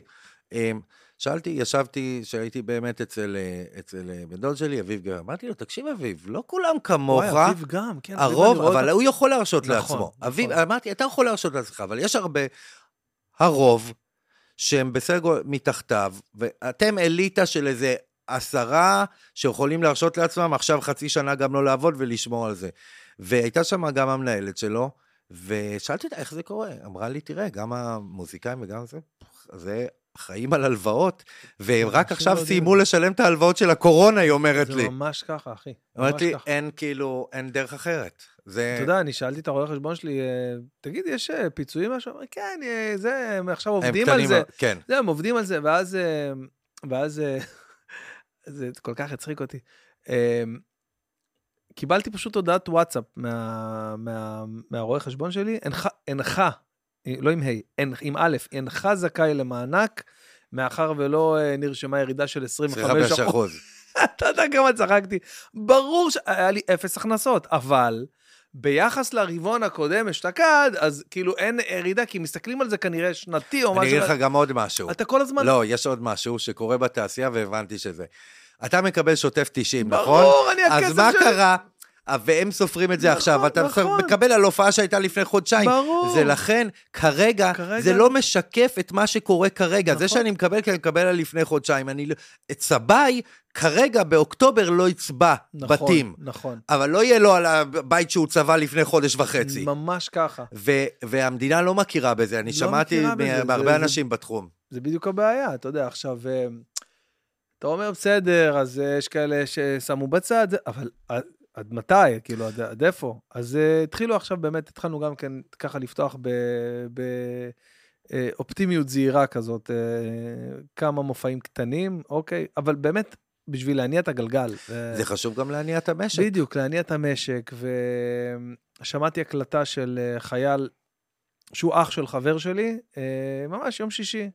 אמ, שאלתי, ישבתי, שהייתי באמת אצל, אה, אצל בן דוד שלי, אביב גר, אמרתי לו, תקשיב אביב, לא כולם כמוך, וואי, אביב גם, כן. הרוב, אבל הוא יכול להרשות נכון, לעצמו. נכון. אביב, אמרתי, אתה יכול להרשות לעצמך, אבל יש הרבה, הרוב, שהם בסדר מתחתיו, ואתם אליטה של איזה עשרה שיכולים להרשות לעצמם עכשיו חצי שנה גם לא לעבוד ולשמור על זה. והייתה שם גם המנהלת שלו, ושאלתי אותה איך זה קורה. אמרה לי, תראה, גם המוזיקאים וגם זה, זה חיים על הלוואות, והם רק עכשיו לא סיימו זה. לשלם את ההלוואות של הקורונה, היא אומרת זה לי. ממש ככה, אחי. אומרת לי, ככה. אין כאילו, אין דרך אחרת. זה... אתה יודע, אני שאלתי את הרואה חשבון שלי, אה, תגיד, יש אה, פיצויים משהו? אמר, כן, אה, זה, הם עכשיו הם עובדים על קטנים, זה. כן. זה, הם עובדים על זה, ואז... ואז... זה כל כך הצחיק אותי. קיבלתי פשוט הודעת וואטסאפ מה- מה- מהרואה חשבון שלי, אינך, אינך, לא עם ה', אין- עם א', אינך זכאי למענק, מאחר ולא אה, נרשמה ירידה של 25 25 אחוז. אתה יודע כמה צחקתי. ברור שהיה לי אפס הכנסות, אבל ביחס לרבעון הקודם אשתקד, אז כאילו אין ירידה, כי מסתכלים על זה כנראה שנתי או משהו. אני אגיד לך גם עוד משהו. אתה כל הזמן... לא, יש עוד משהו שקורה בתעשייה והבנתי שזה. אתה מקבל שוטף 90, נכון? ברור, אני הכסף אז מה שלי. קרה? אה, והם סופרים את זה נכון, עכשיו, אתה נכון. מקבל על הופעה שהייתה לפני חודשיים. ברור. זה לכן, כרגע, כרגע- זה לא משקף את מה שקורה כרגע. זה נכון. שאני מקבל, כי אני מקבל על לפני חודשיים. אני לא... את סביי, כרגע, באוקטובר, לא יצבע נכון, בתים. נכון. אבל לא יהיה לו על הבית שהוא צבע לפני חודש וחצי. ממש ככה. ו- והמדינה לא מכירה בזה, אני לא שמעתי זה- מהרבה זה- אנשים בתחום. זה בדיוק הבעיה, אתה יודע, עכשיו, אה, אתה אומר, בסדר, אז אה, יש כאלה ששמו בצד, אבל עד, מתי? כאילו, עד, עד איפה? אז אה, התחילו עכשיו, באמת, התחלנו גם כן ככה לפתוח באופטימיות זהירה כזאת, אה, כמה מופעים קטנים, אוקיי, אבל באמת, בשביל להניע את הגלגל. אה, זה חשוב גם להניע את המשק. בדיוק, להניע את המשק, ושמעתי הקלטה של אה, חייל שהוא אח של חבר שלי, אה, ממש יום שישי.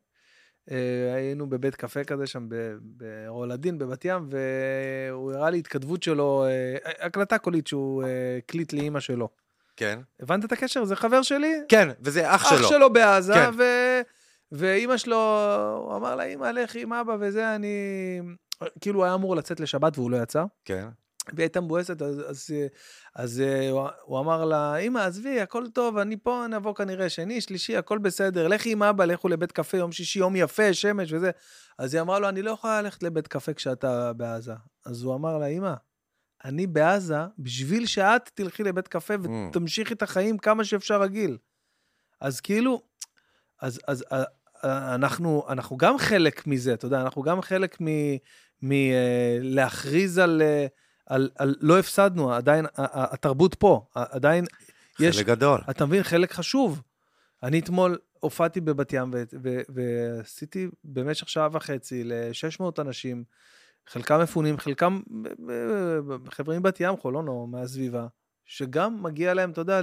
אה, היינו בבית קפה כזה שם ברולדין בבת ים, והוא הראה לי התכתבות שלו, אה, הקלטה קולית שהוא אה, הקליט לאימא שלו. כן. הבנת את הקשר? זה חבר שלי, כן, וזה אח אח שלו. שלו בעזה, כן. ו... ואימא שלו, הוא אמר לה, אימא, לכי עם אבא וזה, אני... כאילו, הוא היה אמור לצאת לשבת והוא לא יצא. כן. והיא הייתה מבואסת, אז, אז, אז הוא, הוא אמר לה, אמא, עזבי, הכל טוב, אני פה, נבוא כנראה שני, שלישי, הכל בסדר, לכי עם אבא, לכו לבית קפה, יום שישי, יום יפה, שמש וזה. אז היא אמרה לו, אני לא יכולה ללכת לבית קפה כשאתה בעזה. אז הוא אמר לה, אמא, אני בעזה בשביל שאת תלכי לבית קפה ותמשיכי את החיים כמה שאפשר רגיל. אז כאילו, אז, אז אנחנו, אנחנו גם חלק מזה, אתה יודע, אנחנו גם חלק מלהכריז על, על, על לא הפסדנו, עדיין, התרבות פה, עדיין יש... חלק גדול. אתה מבין? חלק חשוב. אני אתמול הופעתי בבת ים ועשיתי במשך שעה וחצי ל-600 אנשים, חלקם מפונים, חלקם חבר'ה מבת ים, חולון או מהסביבה, שגם מגיע להם, אתה יודע,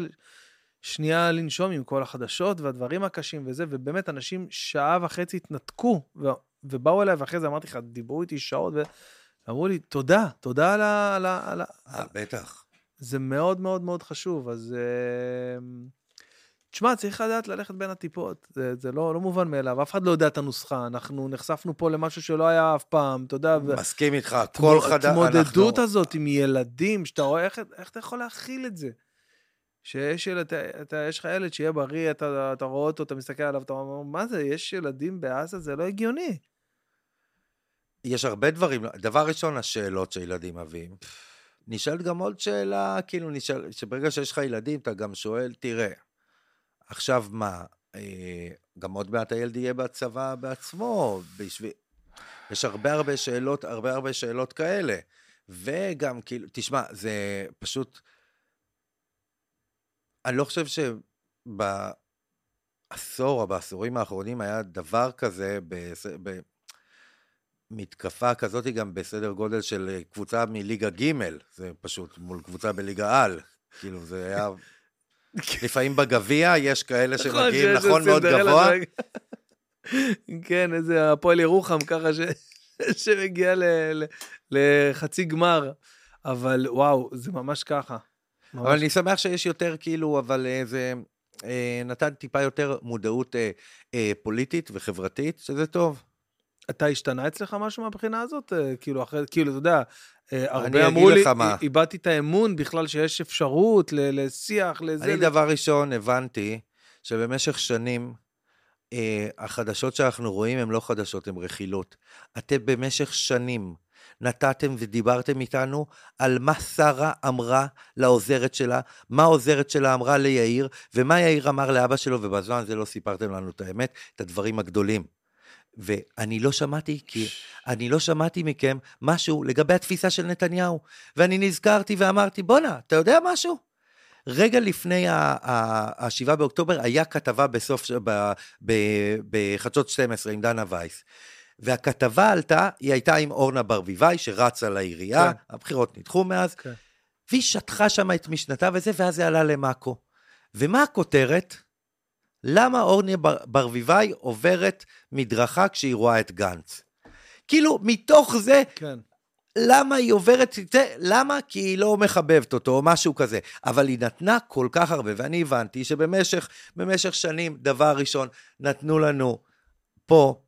שנייה לנשום עם כל החדשות והדברים הקשים וזה, ובאמת אנשים שעה וחצי התנתקו, ו- ובאו אליי, ואחרי זה אמרתי לך, דיברו איתי שעות, ואמרו לי, תודה, תודה על ה... על ה, על ה... אה, בטח. זה מאוד מאוד מאוד חשוב, אז... Uh, תשמע, צריך לדעת ללכת בין הטיפות, זה, זה לא, לא מובן מאליו, אף אחד לא יודע את הנוסחה, אנחנו נחשפנו פה למשהו שלא היה אף פעם, אתה יודע. מסכים איתך, כל חדר, אנחנו... התמודדות הזאת עם ילדים, שאתה רואה איך, איך אתה יכול להכיל את זה. שיש ילד, אתה, יש לך ילד שיהיה בריא, אתה, אתה רואה אותו, אתה מסתכל עליו, אתה אומר, מה זה, יש ילדים בעזה? זה לא הגיוני. יש הרבה דברים, דבר ראשון, השאלות שילדים מביאים. נשאלת גם עוד שאלה, כאילו, נשאל, שברגע שיש לך ילדים, אתה גם שואל, תראה, עכשיו מה, אה, גם עוד מעט הילד יהיה בצבא בעצמו, בשביל... יש הרבה הרבה שאלות, הרבה הרבה שאלות כאלה. וגם, כאילו, תשמע, זה פשוט... אני לא חושב שבעשור או בעשורים האחרונים היה דבר כזה, במתקפה כזאת גם בסדר גודל של קבוצה מליגה ג', זה פשוט מול קבוצה בליגה על. כאילו, זה היה... לפעמים בגביע יש כאלה נכון, שמגיעים, נכון, מאוד גבוה. כן, איזה הפועל ירוחם ככה ש... שמגיע ל... לחצי גמר. אבל וואו, זה ממש ככה. ממש. אבל אני שמח שיש יותר כאילו, אבל אה, זה אה, נתן טיפה יותר מודעות אה, אה, פוליטית וחברתית, שזה טוב. אתה השתנה אצלך משהו מהבחינה הזאת? אה, כאילו, אחרי, כאילו, אתה יודע, אה, הרבה אמרו לי, איבדתי את האמון בכלל שיש אפשרות לשיח, לזה. אני דבר ראשון הבנתי שבמשך שנים, אה, החדשות שאנחנו רואים הן לא חדשות, הן רכילות. אתם במשך שנים נתתם ודיברתם איתנו על מה שרה אמרה לעוזרת שלה, מה העוזרת שלה אמרה ליאיר, ומה יאיר אמר לאבא שלו, ובזמן הזה לא סיפרתם לנו את האמת, את הדברים הגדולים. ואני לא שמעתי, כי אני לא שמעתי מכם משהו לגבי התפיסה של נתניהו. ואני נזכרתי ואמרתי, בואנה, אתה יודע משהו? רגע לפני ה-7 באוקטובר היה כתבה בסוף, בחדשות 12 עם דנה וייס. והכתבה עלתה, היא הייתה עם אורנה ברביבאי, שרצה לעירייה, כן. הבחירות נדחו מאז, כן. והיא שטחה שם את משנתה וזה, ואז זה עלה למאקו. ומה הכותרת? למה אורנה ברביבאי עוברת מדרכה כשהיא רואה את גנץ? כאילו, מתוך זה, כן. למה היא עוברת את זה? למה? כי היא לא מחבבת אותו, או משהו כזה. אבל היא נתנה כל כך הרבה, ואני הבנתי שבמשך שנים, דבר ראשון, נתנו לנו פה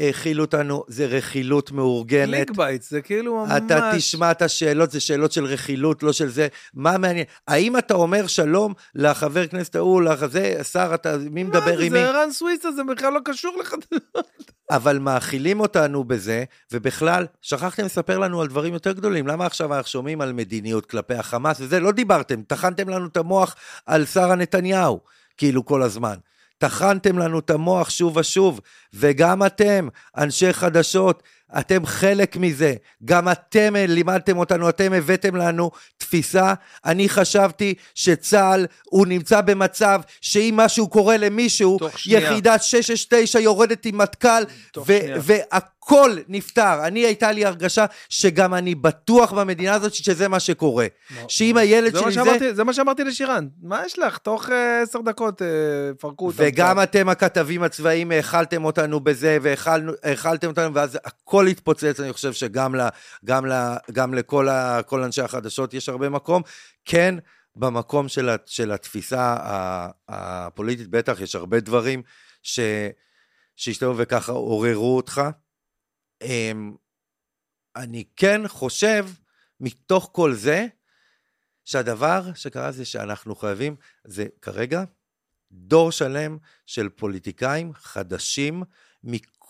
האכילו אותנו, זה רכילות מאורגנת. click bait, זה כאילו ממש... אתה תשמע את השאלות, זה שאלות של רכילות, לא של זה. מה מעניין? האם אתה אומר שלום לחבר כנסת ההוא, לזה, שר, אתה, מי מדבר עם מי? זה ערן סוויסה, זה בכלל לא קשור לך. אבל מאכילים אותנו בזה, ובכלל, שכחתם לספר לנו על דברים יותר גדולים. למה עכשיו אנחנו שומעים על מדיניות כלפי החמאס וזה? לא דיברתם, טחנתם לנו את המוח על שרה נתניהו, כאילו כל הזמן. טחנתם לנו את המוח שוב ושוב, וגם אתם, אנשי חדשות, אתם חלק מזה. גם אתם לימדתם אותנו, אתם הבאתם לנו תפיסה. אני חשבתי שצה"ל, הוא נמצא במצב שאם משהו קורה למישהו, יחידה 669 יורדת עם מטכ"ל, והכל נפתר. אני, הייתה לי הרגשה שגם אני בטוח במדינה הזאת שזה מה שקורה. שאם. הילד שלי זה... זה מה שאמרתי לשירן. מה יש לך? תוך אה, עשר דקות אה, פרקו אותם. וגם אתם, הכתבים הצבאיים, האכלתם אותנו בזה, והאכלתם אותנו, ואז הכל התפוצץ, אני חושב שגם ל, גם ל, גם לכל ה, אנשי החדשות יש הרבה מקום. כן, במקום של, של התפיסה הפוליטית, בטח יש הרבה דברים ש, שהשתנו וככה עוררו אותך. אמ, אני כן חושב מתוך כל זה, שהדבר שקרה זה שאנחנו חייבים, זה כרגע דור שלם של פוליטיקאים חדשים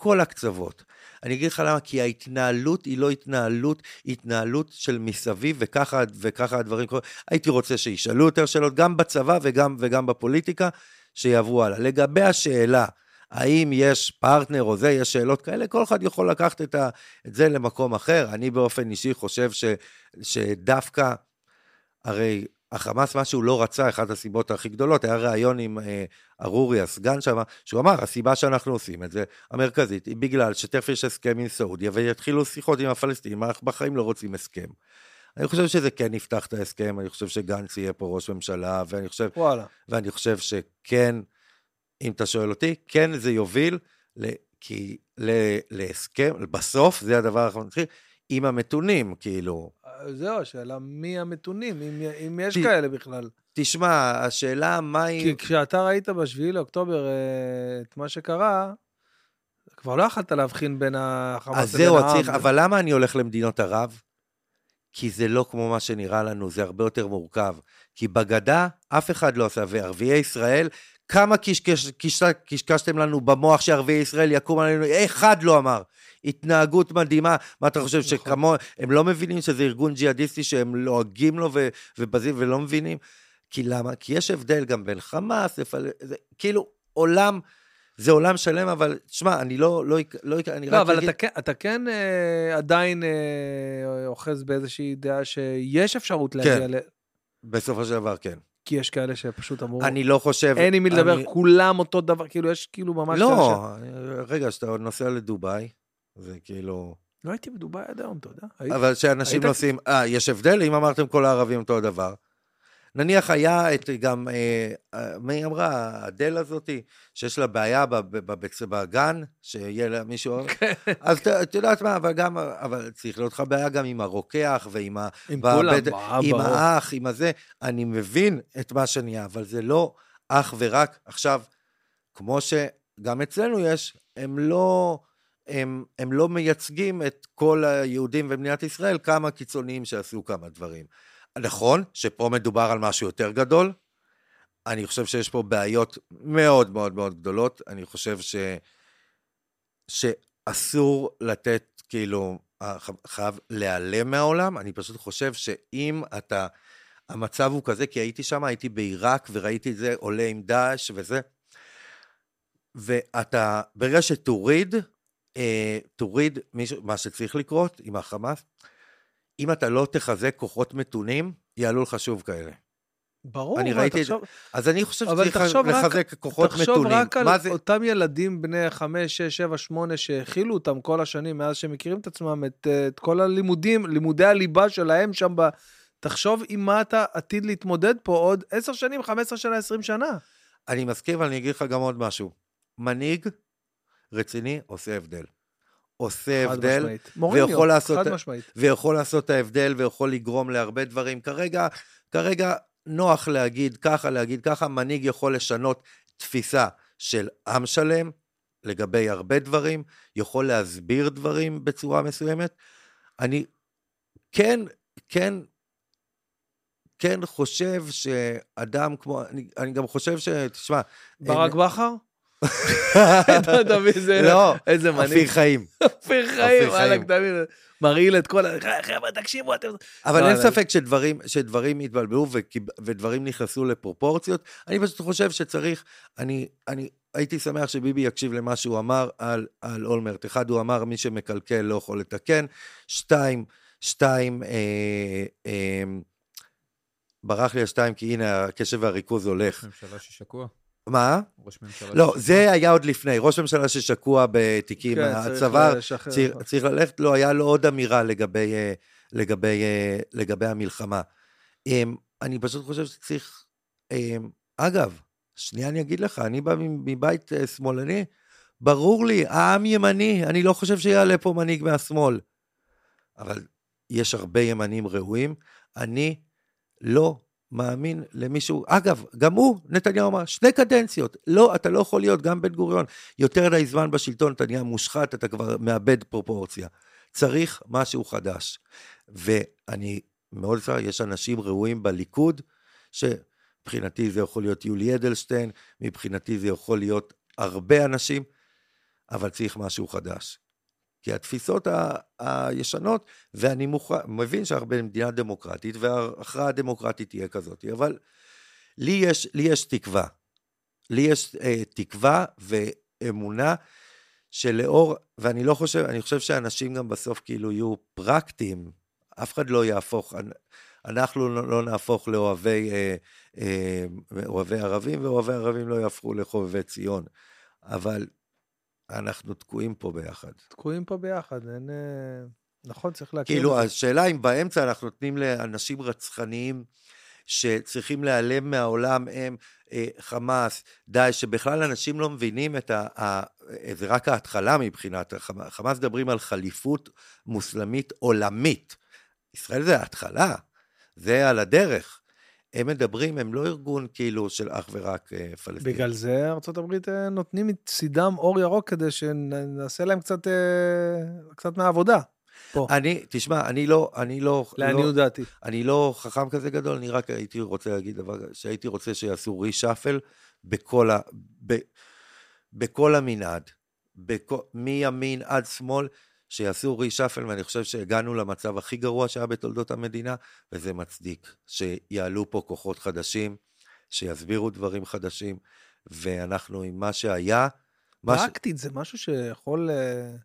הקצוות. אני אגיד לך למה, כי ההתנהלות היא לא התנהלות, התנהלות של מסביב, וככה, וככה הדברים קורים. הייתי רוצה שישאלו יותר שאלות, גם בצבא וגם, וגם בפוליטיקה, שיעברו הלאה. לגבי השאלה, האם יש פרטנר או זה, יש שאלות כאלה, כל אחד יכול לקחת את, ה, את זה למקום אחר. אני באופן אישי חושב ש, שדווקא, הרי החמאס, מה שהוא לא רצה, אחת הסיבות הכי גדולות, היה ראיון עם אה, ארורי, הסגן שם, שהוא אמר, הסיבה שאנחנו עושים את זה, המרכזית, היא בגלל שתכף יש הסכם עם סעודיה, ויתחילו שיחות עם הפלסטינים, אנחנו בחיים לא רוצים הסכם. אני חושב שזה כן יפתח את ההסכם, אני חושב שגנץ יהיה פה ראש ממשלה, ואני חושב, וואלה. ואני חושב שכן, אם אתה שואל אותי, כן זה יוביל, ל, כי ל, להסכם, בסוף, זה הדבר האחרון, עם המתונים, כאילו. זהו, השאלה מי המתונים, אם, אם יש ת, כאלה בכלל. תשמע, השאלה מה היא... כי כשאתה ראית בשביעי לאוקטובר אה, את מה שקרה, כבר לא יכלת להבחין בין החמאס לבין העם. אז זהו, צריך, אבל למה אני הולך למדינות ערב? כי זה לא כמו מה שנראה לנו, זה הרבה יותר מורכב. כי בגדה אף אחד לא עשה, וערביי ישראל, כמה קשקש, קש, קשקשתם לנו במוח שערביי ישראל יקום עלינו, אחד לא אמר. התנהגות מדהימה, מה אתה חושב, נכון. שכמו, הם לא מבינים שזה ארגון ג'יהאדיסטי שהם לועגים לו ובזים ולא מבינים? כי למה? כי יש הבדל גם בין חמאס, לפל... זה, כאילו עולם, זה עולם שלם, אבל תשמע, אני לא, לא, לא, אני לא, רק אבל אגיד... אתה כן, אתה כן אה, עדיין אה, אוחז באיזושהי דעה שיש אפשרות להגיע כן. ל... בסופו של דבר, כן. כי יש כאלה שפשוט אמרו... אני לא חושב... אין עם מי לדבר, אני... כולם אותו דבר, כאילו, יש כאילו ממש... לא, ש... רגע, כשאתה נוסע לדובאי, זה כאילו... לא הייתי בדובאי עד היום, אתה יודע. אבל שאנשים נוסעים... אה, יש הבדל אם אמרתם כל הערבים אותו הדבר. נניח היה את גם, אה, אה, מי אמרה, אדל הזאתי, שיש לה בעיה בגן, שיהיה לה מישהו, כן. אז את יודעת מה, אבל גם, אבל צריך להיות לך בעיה גם עם הרוקח ועם ה... עם כולם, עם האח, עם הזה, אני מבין את מה שנהיה, אבל זה לא אך ורק, עכשיו, כמו שגם אצלנו יש, הם לא... הם, הם לא מייצגים את כל היהודים במדינת ישראל, כמה קיצוניים שעשו כמה דברים. נכון שפה מדובר על משהו יותר גדול, אני חושב שיש פה בעיות מאוד מאוד מאוד גדולות, אני חושב ש... שאסור לתת, כאילו, חייב להיעלם מהעולם, אני פשוט חושב שאם אתה, המצב הוא כזה, כי הייתי שם, הייתי בעיראק וראיתי את זה עולה עם דאעש וזה, ואתה, ברגע שתוריד, אה, תוריד מישהו, מה שצריך לקרות עם החמאס, אם אתה לא תחזק כוחות מתונים, יעלו לך שוב כאלה. ברור, אני ראיתי תחשוב... את זה. אז אני חושב שצריך לחזק רק, כוחות תחשוב מתונים. תחשוב רק על זה... אותם ילדים בני 5, 6, 7, 8 שהכילו אותם כל השנים מאז שהם מכירים את עצמם, את, את כל הלימודים, לימודי הליבה שלהם שם ב... תחשוב עם מה אתה עתיד להתמודד פה עוד 10 שנים, 15 שנה, 20 שנה. אני מסכים, אבל אני אגיד לך גם עוד משהו. מנהיג רציני עושה הבדל. עושה הבדל, ויכול לעשות, ויכול לעשות את ההבדל, ויכול לגרום להרבה דברים. כרגע, כרגע נוח להגיד ככה, להגיד ככה, מנהיג יכול לשנות תפיסה של עם שלם לגבי הרבה דברים, יכול להסביר דברים בצורה מסוימת. אני כן, כן, כן חושב שאדם כמו, אני, אני גם חושב ש... תשמע... ברק בכר? אתה מבין, לא, איזה מנהיג. אופיר חיים. אופיר חיים, וואלכ, תמיד מרעיל את כל ה... חבר'ה, תקשיבו, אתם... אבל אין ספק שדברים התבלבלו ודברים נכנסו לפרופורציות. אני פשוט חושב שצריך, אני הייתי שמח שביבי יקשיב למה שהוא אמר על אולמרט. אחד, הוא אמר, מי שמקלקל לא יכול לתקן. שתיים, שתיים, אה, אה, ברח לי השתיים, כי הנה, הקשב והריכוז הולך. ממשלה ששקוע. מה? ראש ממשלה לא, ששקוע. זה היה עוד לפני, ראש ממשלה ששקוע בתיקים, כן, הצבא צריך, צריך ללכת, לא, היה לו עוד אמירה לגבי, אה, לגבי, אה, לגבי המלחמה. אמ, אני פשוט חושב שצריך, אמ, אגב, שנייה אני אגיד לך, אני בא מבית אה, שמאלני, ברור לי, העם ימני, אני לא חושב שיעלה פה מנהיג מהשמאל. אבל יש הרבה ימנים ראויים, אני לא מאמין למישהו, אגב, גם הוא, נתניהו אמר, שני קדנציות, לא, אתה לא יכול להיות גם בן גוריון, יותר מדי זמן בשלטון, אתה נהיה מושחת, אתה כבר מאבד פרופורציה. צריך משהו חדש. ואני מאוד שמח, יש אנשים ראויים בליכוד, שמבחינתי זה יכול להיות יולי אדלשטיין, מבחינתי זה יכול להיות הרבה אנשים, אבל צריך משהו חדש. כי התפיסות ה- הישנות, ואני מוכן, מבין שאנחנו במדינה דמוקרטית, וההכרעה הדמוקרטית תהיה כזאת, אבל לי יש, לי יש תקווה. לי יש אה, תקווה ואמונה שלאור, ואני לא חושב, אני חושב שאנשים גם בסוף כאילו יהיו פרקטיים, אף אחד לא יהפוך, אנחנו לא, לא נהפוך לאוהבי אה, אה, אוהבי ערבים, ואוהבי ערבים לא יהפכו לחובבי ציון. אבל אנחנו תקועים פה ביחד. תקועים פה ביחד, אין... אה, נכון, צריך להכיר. כאילו. השאלה אם באמצע אנחנו נותנים לאנשים רצחניים שצריכים להיעלם מהעולם, הם אה, חמאס, דאעש, שבכלל אנשים לא מבינים את ה... ה זה רק ההתחלה מבחינת, חמאס מדברים על חליפות מוסלמית עולמית. ישראל זה ההתחלה, זה על הדרך. הם מדברים, הם לא ארגון כאילו של אך ורק אה, פלסטין. בגלל זה ארה"ב אה, נותנים מצידם אור ירוק כדי שנעשה להם קצת, אה, קצת מהעבודה. פה, אני, תשמע, אני לא, אני לא, לא, לעניות דעתי. אני לא חכם כזה גדול, אני רק הייתי רוצה להגיד דבר, שהייתי רוצה שיעשו רישאפל בכל, ה, ב, בכל המנעד, בכ, מימין עד שמאל, שיעשו רישאפל, ואני חושב שהגענו למצב הכי גרוע שהיה בתולדות המדינה, וזה מצדיק שיעלו פה כוחות חדשים, שיסבירו דברים חדשים, ואנחנו עם מה שהיה, מה ש... פרקטית זה משהו שיכול... אה,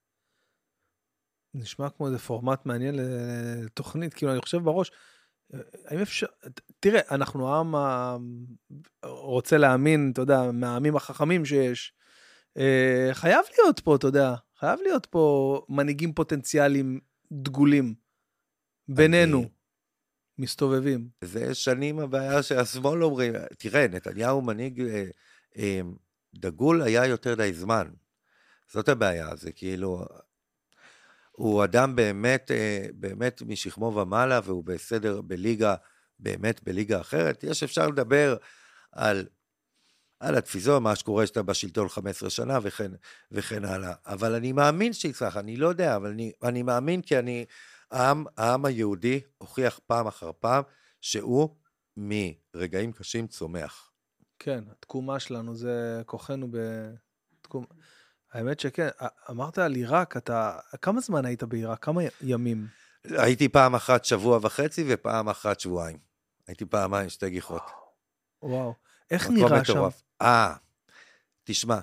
נשמע כמו איזה פורמט מעניין לתוכנית, כאילו אני חושב בראש, אה, האם אפשר, תראה, אנחנו עם ה... רוצה להאמין, אתה יודע, מהעמים החכמים שיש. אה, חייב להיות פה, אתה יודע, חייב להיות פה מנהיגים פוטנציאליים דגולים בינינו, אני- מסתובבים. זה שנים הבעיה שהשמאל אומרים, תראה, נתניהו מנהיג אה, אה, דגול היה יותר די זמן. זאת הבעיה, זה כאילו, הוא אדם באמת, אה, באמת משכמו ומעלה, והוא בסדר, בליגה, באמת בליגה אחרת. יש, אפשר לדבר על, על התפיסות, מה שקורה שאתה בשלטון 15 שנה וכן, וכן הלאה. אבל אני מאמין שיצלח, אני לא יודע, אבל אני, אני מאמין כי אני, העם, העם היהודי הוכיח פעם אחר פעם שהוא מרגעים קשים צומח. כן, התקומה שלנו זה כוחנו בתקומה. האמת שכן, אמרת על עיראק, אתה, כמה זמן היית בעיראק? כמה ימים? הייתי פעם אחת שבוע וחצי ופעם אחת שבועיים. הייתי פעמיים שתי גיחות. וואו. איך נראה שם? אה, תשמע,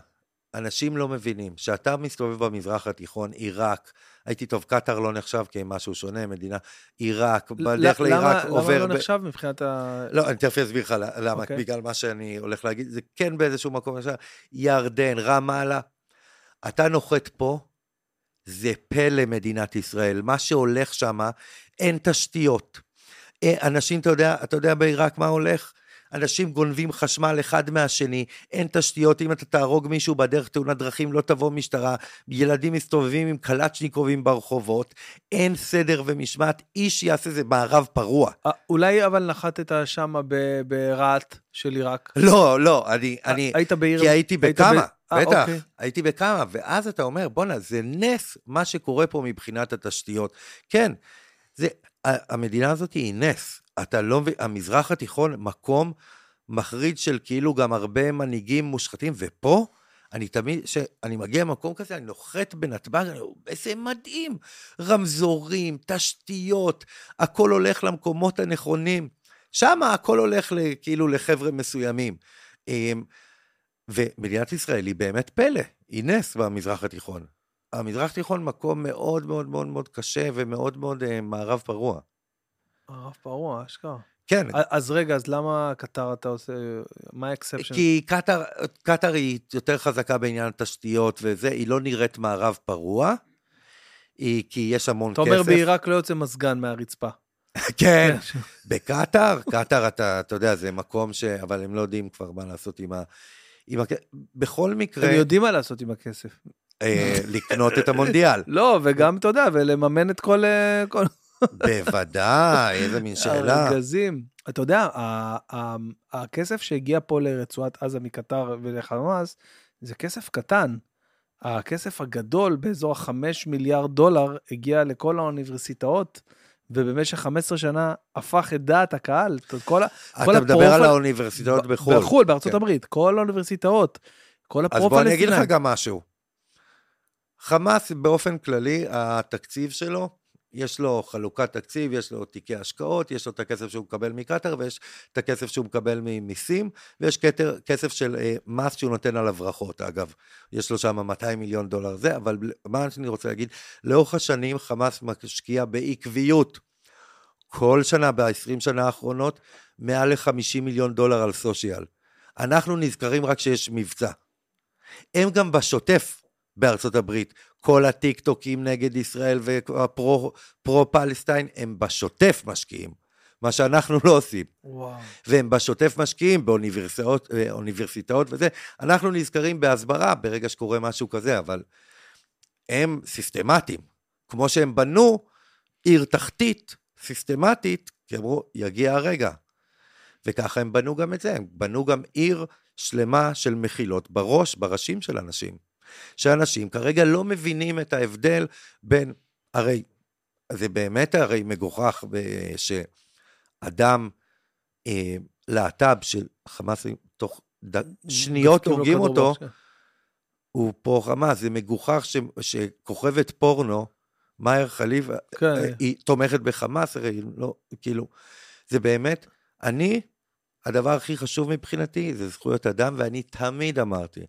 אנשים לא מבינים, כשאתה מסתובב במזרח התיכון, עיראק, הייתי טוב, קטאר לא נחשב כמשהו שונה, מדינה, עיראק, בדרך למה- לעיראק למה עובר... לא ב- נחשב מבחינת ה... לא, אני תכף אסביר לך למה, אוקיי. בגלל מה שאני הולך להגיד, זה כן באיזשהו מקום, עכשיו, ירדן, רמאללה, אתה נוחת פה, זה פלא מדינת ישראל. מה שהולך שם, אין תשתיות. אה, אנשים, אתה יודע, אתה יודע בעיראק מה הולך? אנשים גונבים חשמל אחד מהשני, אין תשתיות, אם אתה תהרוג מישהו בדרך תאונת דרכים, לא תבוא משטרה, ילדים מסתובבים עם קלצ'ניקובים ברחובות, אין סדר ומשמעת, איש יעשה זה מערב פרוע. אה, אולי אבל נחתת שם ברהט של עיראק. לא, לא, אני, אני, היית בעיר... כי הייתי בכמה, אה, בטח, אוקיי. הייתי בכמה, ואז אתה אומר, בואנה, זה נס מה שקורה פה מבחינת התשתיות. כן, זה, המדינה הזאת היא נס. אתה לא מבין, המזרח התיכון, מקום מחריד של כאילו גם הרבה מנהיגים מושחתים, ופה, אני תמיד, כשאני מגיע למקום כזה, אני נוחת בנתב"ג, אני אומר, איזה מדהים, רמזורים, תשתיות, הכל הולך למקומות הנכונים. שם הכל הולך כאילו לחבר'ה מסוימים. אמ, ומדינת ישראל היא באמת פלא, היא נס במזרח התיכון. המזרח התיכון מקום מאוד מאוד מאוד מאוד קשה ומאוד מאוד אה, מערב פרוע. הרב פרוע, אשכרה. כן, אז רגע, אז למה קטר אתה עושה... מה ה exception? כי קטאר, קטאר היא יותר חזקה בעניין התשתיות וזה, היא לא נראית מערב פרוע, היא, כי יש המון אתה כסף. אומר בעיראק לא יוצא מזגן מהרצפה. כן, בקטאר, קטאר אתה, אתה יודע, זה מקום ש... אבל הם לא יודעים כבר מה לעשות עם ה... עם הכ... בכל מקרה, הם יודעים מה לעשות עם הכסף. אה, לקנות את המונדיאל. לא, וגם, אתה יודע, ולממן את כל... בוודאי, איזה מין שאלה. הארגזים. אתה יודע, הכסף שהגיע פה לרצועת עזה מקטר ולחמאס, זה כסף קטן. הכסף הגדול באזור החמש מיליארד דולר הגיע לכל האוניברסיטאות, ובמשך 15 שנה הפך את דעת הקהל. כל, ה- כל אתה מדבר על האוניברסיטאות בחו"ל. בחו"ל, בארצות כן. הברית, כל האוניברסיטאות, כל אז בוא אני אגיד לך הפרו-פלסטינאים. גם משהו. חמאס באופן כללי, התקציב שלו, יש לו חלוקת תקציב, יש לו תיקי השקעות, יש לו את הכסף שהוא מקבל מקטאר, ויש את הכסף שהוא מקבל ממיסים, ויש כתר, כסף של אה, מס שהוא נותן על הברחות, אגב. יש לו שם 200 מיליון דולר זה, אבל מה שאני רוצה להגיד, לאורך השנים חמאס משקיע בעקביות. כל שנה, ב-20 שנה האחרונות, מעל ל-50 מיליון דולר על סושיאל. אנחנו נזכרים רק שיש מבצע. הם גם בשוטף בארצות הברית, כל הטיק טוקים נגד ישראל והפרו-פלסטיין, הם בשוטף משקיעים, מה שאנחנו לא עושים. וואו. והם בשוטף משקיעים באוניברסיטאות אוניברסיטאות וזה. אנחנו נזכרים בהסברה ברגע שקורה משהו כזה, אבל הם סיסטמטיים. כמו שהם בנו עיר תחתית סיסטמטית, כי אמרו, יגיע הרגע. וככה הם בנו גם את זה, הם בנו גם עיר שלמה של מחילות בראש, בראשים של אנשים. שאנשים כרגע לא מבינים את ההבדל בין, הרי זה באמת הרי מגוחך שאדם אה, להט"ב של חמאס, תוך ד... שניות הורגים אותו, כן. הוא פה חמאס, זה מגוחך ש... שכוכבת פורנו, מאייר חליב, כן. היא תומכת בחמאס, הרי לא, כאילו, זה באמת, אני, הדבר הכי חשוב מבחינתי זה זכויות אדם, ואני תמיד אמרתי,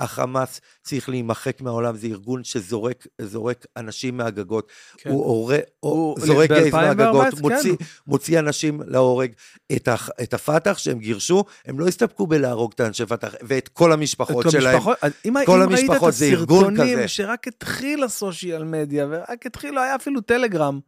החמאס צריך להימחק מהעולם, זה ארגון שזורק זורק אנשים מהגגות, כן. הוא הורה, הוא- זורק גייז מהגגות, 2014, מוציא, כן. מוציא אנשים להורג. את, הח, את הפת"ח שהם גירשו, הם לא הסתפקו בלהרוג את האנשי פת"ח, ואת כל המשפחות את שלהם. המשפחות- אז אם, כל אם ראית את המשפחות זה ארגון הסרטונים. שרק התחיל הסושיאל מדיה, ורק התחיל, לא היה אפילו טלגרם,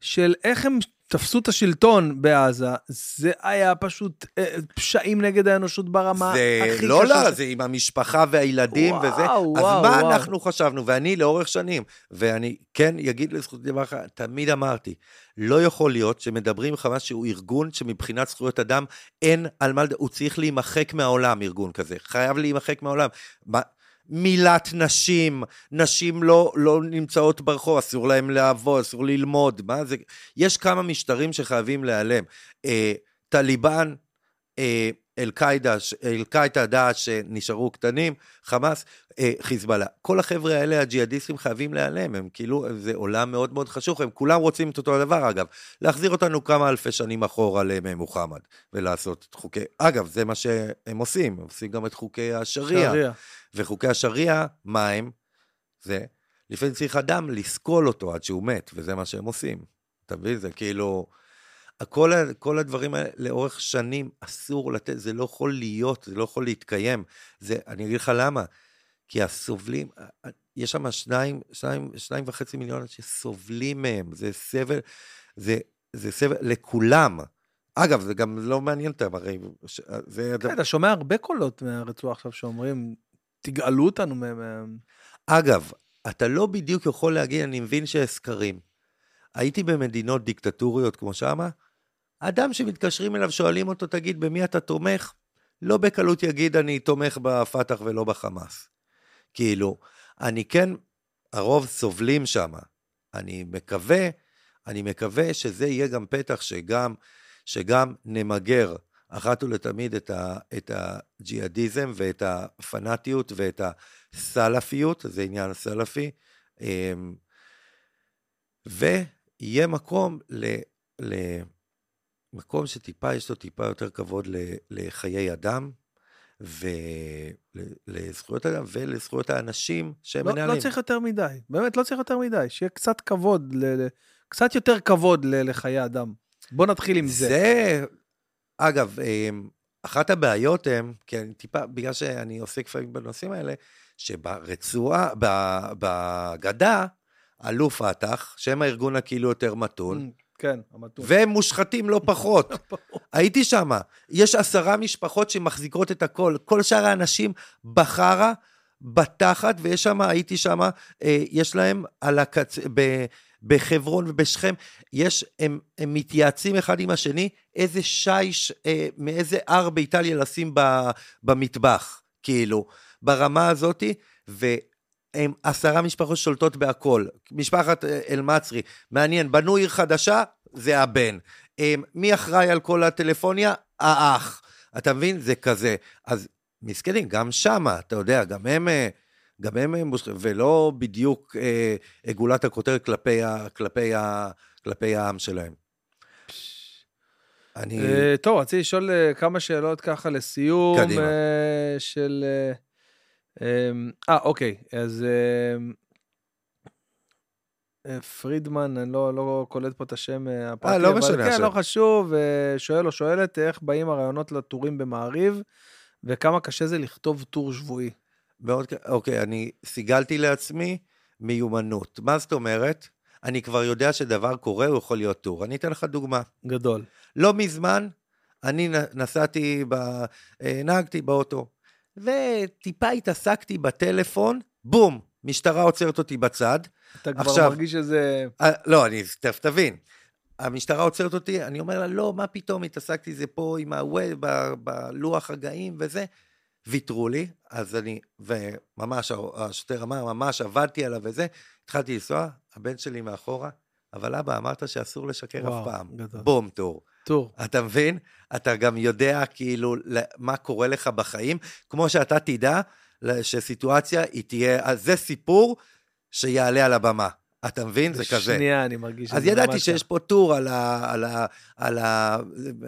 של איך הם תפסו את השלטון בעזה, זה היה פשוט אה, פשעים נגד האנושות ברמה זה הכי לא, קשה. לא, ש- זה עם המשפחה והילדים וואו, וזה. אז וואו, מה וואו. אנחנו חשבנו? ואני לאורך שנים, ואני כן אגיד לזכותי דבר אחד, תמיד אמרתי, לא יכול להיות שמדברים חמאס שהוא ארגון שמבחינת זכויות אדם אין על מה, הוא צריך להימחק מהעולם, ארגון כזה. חייב להימחק מהעולם. מה, מילת נשים, נשים לא, לא נמצאות ברחוב, אסור להם לעבוד, אסור ללמוד, מה זה? יש כמה משטרים שחייבים להיעלם. אה, טליבן, אה, אל-קאעידה, ש- אל-קאעידה, דאעש שנשארו קטנים, חמאס, אה, חיזבאללה. כל החבר'ה האלה, הג'יהאדיסטים, חייבים להיעלם, הם כאילו, זה עולם מאוד מאוד חשוך, הם כולם רוצים את אותו הדבר, אגב. להחזיר אותנו כמה אלפי שנים אחורה לימי מוחמד, ולעשות את חוקי... אגב, זה מה שהם עושים, עושים גם את חוקי השריעה. שריעה. וחוקי השריעה, מה הם? זה, לפעמים צריך אדם לסקול אותו עד שהוא מת, וזה מה שהם עושים. אתה מבין? זה כאילו... כל, ה- כל הדברים האלה לאורך שנים אסור לתת, זה לא יכול להיות, זה לא יכול להתקיים. זה, אני אגיד לך למה. כי הסובלים, יש שם שניים, שניים, שניים וחצי מיליון שסובלים מהם, זה סבל, זה, זה סבל לכולם. אגב, זה גם לא מעניין אותם, הרי זה... כן, אתה שומע הרבה קולות מהרצועה עכשיו שאומרים, תגאלו אותנו מהם. אגב, אתה לא בדיוק יכול להגיד, אני מבין שיש סקרים. הייתי במדינות דיקטטוריות כמו שמה, אדם שמתקשרים אליו, שואלים אותו, תגיד, במי אתה תומך? לא בקלות יגיד, אני תומך בפת"ח ולא בחמאס. כאילו, אני כן, הרוב סובלים שם. אני מקווה, אני מקווה שזה יהיה גם פתח שגם, שגם נמגר אחת ולתמיד את, ה, את הג'יהאדיזם ואת הפנאטיות ואת הסלאפיות, זה עניין סלאפי, אמ, ויהיה מקום ל... ל מקום שטיפה, יש לו טיפה יותר כבוד ל, לחיי אדם, ולזכויות אדם ולזכויות האנשים שהם לא, מנהלים. לא צריך יותר מדי, באמת לא צריך יותר מדי, שיהיה קצת כבוד, ל, ל, קצת יותר כבוד ל, לחיי אדם. בוא נתחיל עם זה. זה, אגב, אמ, אחת הבעיות הן, כי אני טיפה, בגלל שאני עוסק לפעמים בנושאים האלה, שברצועה, בגדה, עלו פת"ח, שהם הארגון הכאילו יותר מתון, כן, המתון. והם מושחתים לא פחות. הייתי שם, יש עשרה משפחות שמחזיקות את הכל, כל שאר האנשים בחרא, בתחת, ויש שם, הייתי שם, אה, יש להם על הקצ... ב... בחברון ובשכם, יש, הם, הם מתייעצים אחד עם השני, איזה שיש, אה, מאיזה הר באיטליה לשים ב, במטבח, כאילו, ברמה הזאתי, הם עשרה משפחות שולטות בהכל. משפחת אה, אל-מצרי, מעניין, בנו עיר חדשה, זה הבן. הם, מי אחראי על כל הטלפוניה? האח. אתה מבין? זה כזה. אז מסכנים, גם שמה, אתה יודע, גם הם... אה, גם הם מושכים, ולא בדיוק אה, גולת הכותרת כלפי, ה, כלפי, ה, כלפי העם שלהם. אני... Uh, טוב, רציתי לשאול uh, כמה שאלות ככה לסיום. קדימה. Uh, של... אה, אוקיי, אז... פרידמן, אני לא, לא קולט פה את השם הפרטי, לא אבל כן, לא חשוב, שואל או שואלת איך באים הרעיונות לטורים במעריב, וכמה קשה זה לכתוב טור שבועי. מאוד, אוקיי, אני סיגלתי לעצמי מיומנות. מה זאת אומרת? אני כבר יודע שדבר קורה, הוא יכול להיות טור. אני אתן לך דוגמה. גדול. לא מזמן, אני נסעתי, ב... אה, נהגתי באוטו, וטיפה התעסקתי בטלפון, בום, משטרה עוצרת אותי בצד. אתה כבר עכשיו, מרגיש שזה... אה, לא, אני, תכף תבין. המשטרה עוצרת אותי, אני אומר לה, לא, מה פתאום, התעסקתי זה פה עם הווב, בלוח הגאים וזה. ויתרו לי, אז אני, וממש, השוטר אמר, ממש עבדתי עליו וזה, התחלתי לנסוע, הבן שלי מאחורה, אבל אבא, אמרת שאסור לשקר וואו, אף פעם. גדול. בום, טור. טור. אתה מבין? אתה גם יודע כאילו מה קורה לך בחיים, כמו שאתה תדע שסיטואציה היא תהיה, אז זה סיפור שיעלה על הבמה. אתה מבין? זה כזה. שנייה, אני מרגיש שזה ממש... אז ידעתי שיש פה טור על, ה, על, ה, על, ה,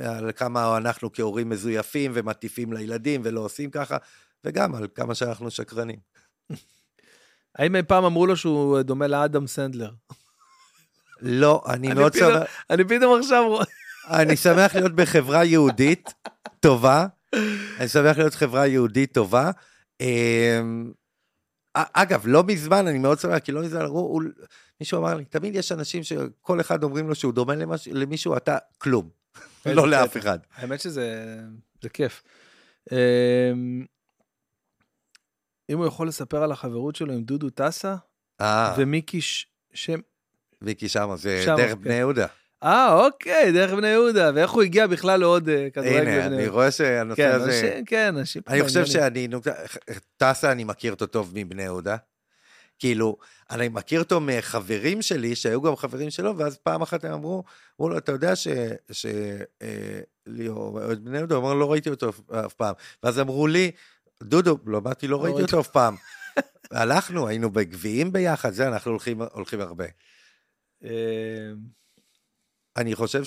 על כמה אנחנו כהורים מזויפים ומטיפים לילדים ולא עושים ככה, וגם על כמה שאנחנו שקרנים. האם אי פעם אמרו לו שהוא דומה לאדם סנדלר? לא, אני מאוד שמח... אני פתאום עכשיו... אני שמח להיות בחברה יהודית טובה. אני שמח להיות חברה יהודית טובה. אמ, אגב, לא מזמן, אני מאוד שמח, כי לא מזמן אמרו, מישהו אמר לי, תמיד יש אנשים שכל אחד אומרים לו שהוא דומה למש... למישהו, אתה כלום. לא לאף אחד. האמת שזה כיף. אמ, אם הוא יכול לספר על החברות שלו עם דודו טסה, אה. ומיקי שם... מיקי שמה, זה דרך כן. בני יהודה. אה, אוקיי, דרך בני יהודה, ואיך הוא הגיע בכלל לעוד אה, כדורגל בני יהודה. הנה, אני רואה שהנושא כן, הזה... כן, אנשים... אני חושב שאני... טסה, אני מכיר אותו טוב מבני יהודה. כאילו, אני מכיר אותו מחברים שלי, שהיו גם חברים שלו, ואז פעם אחת הם אמרו, אמרו לו, אתה יודע ש... ש... אה, ליאור, בני יהודה, הוא אמר, לא ראיתי אותו אף פעם. ואז אמרו לי, דודו, לא לא, לא ראיתי אותו אף פעם. הלכנו, היינו בגביעים ביחד, זה, אנחנו הולכים, הולכים הרבה. אמ, אני חושב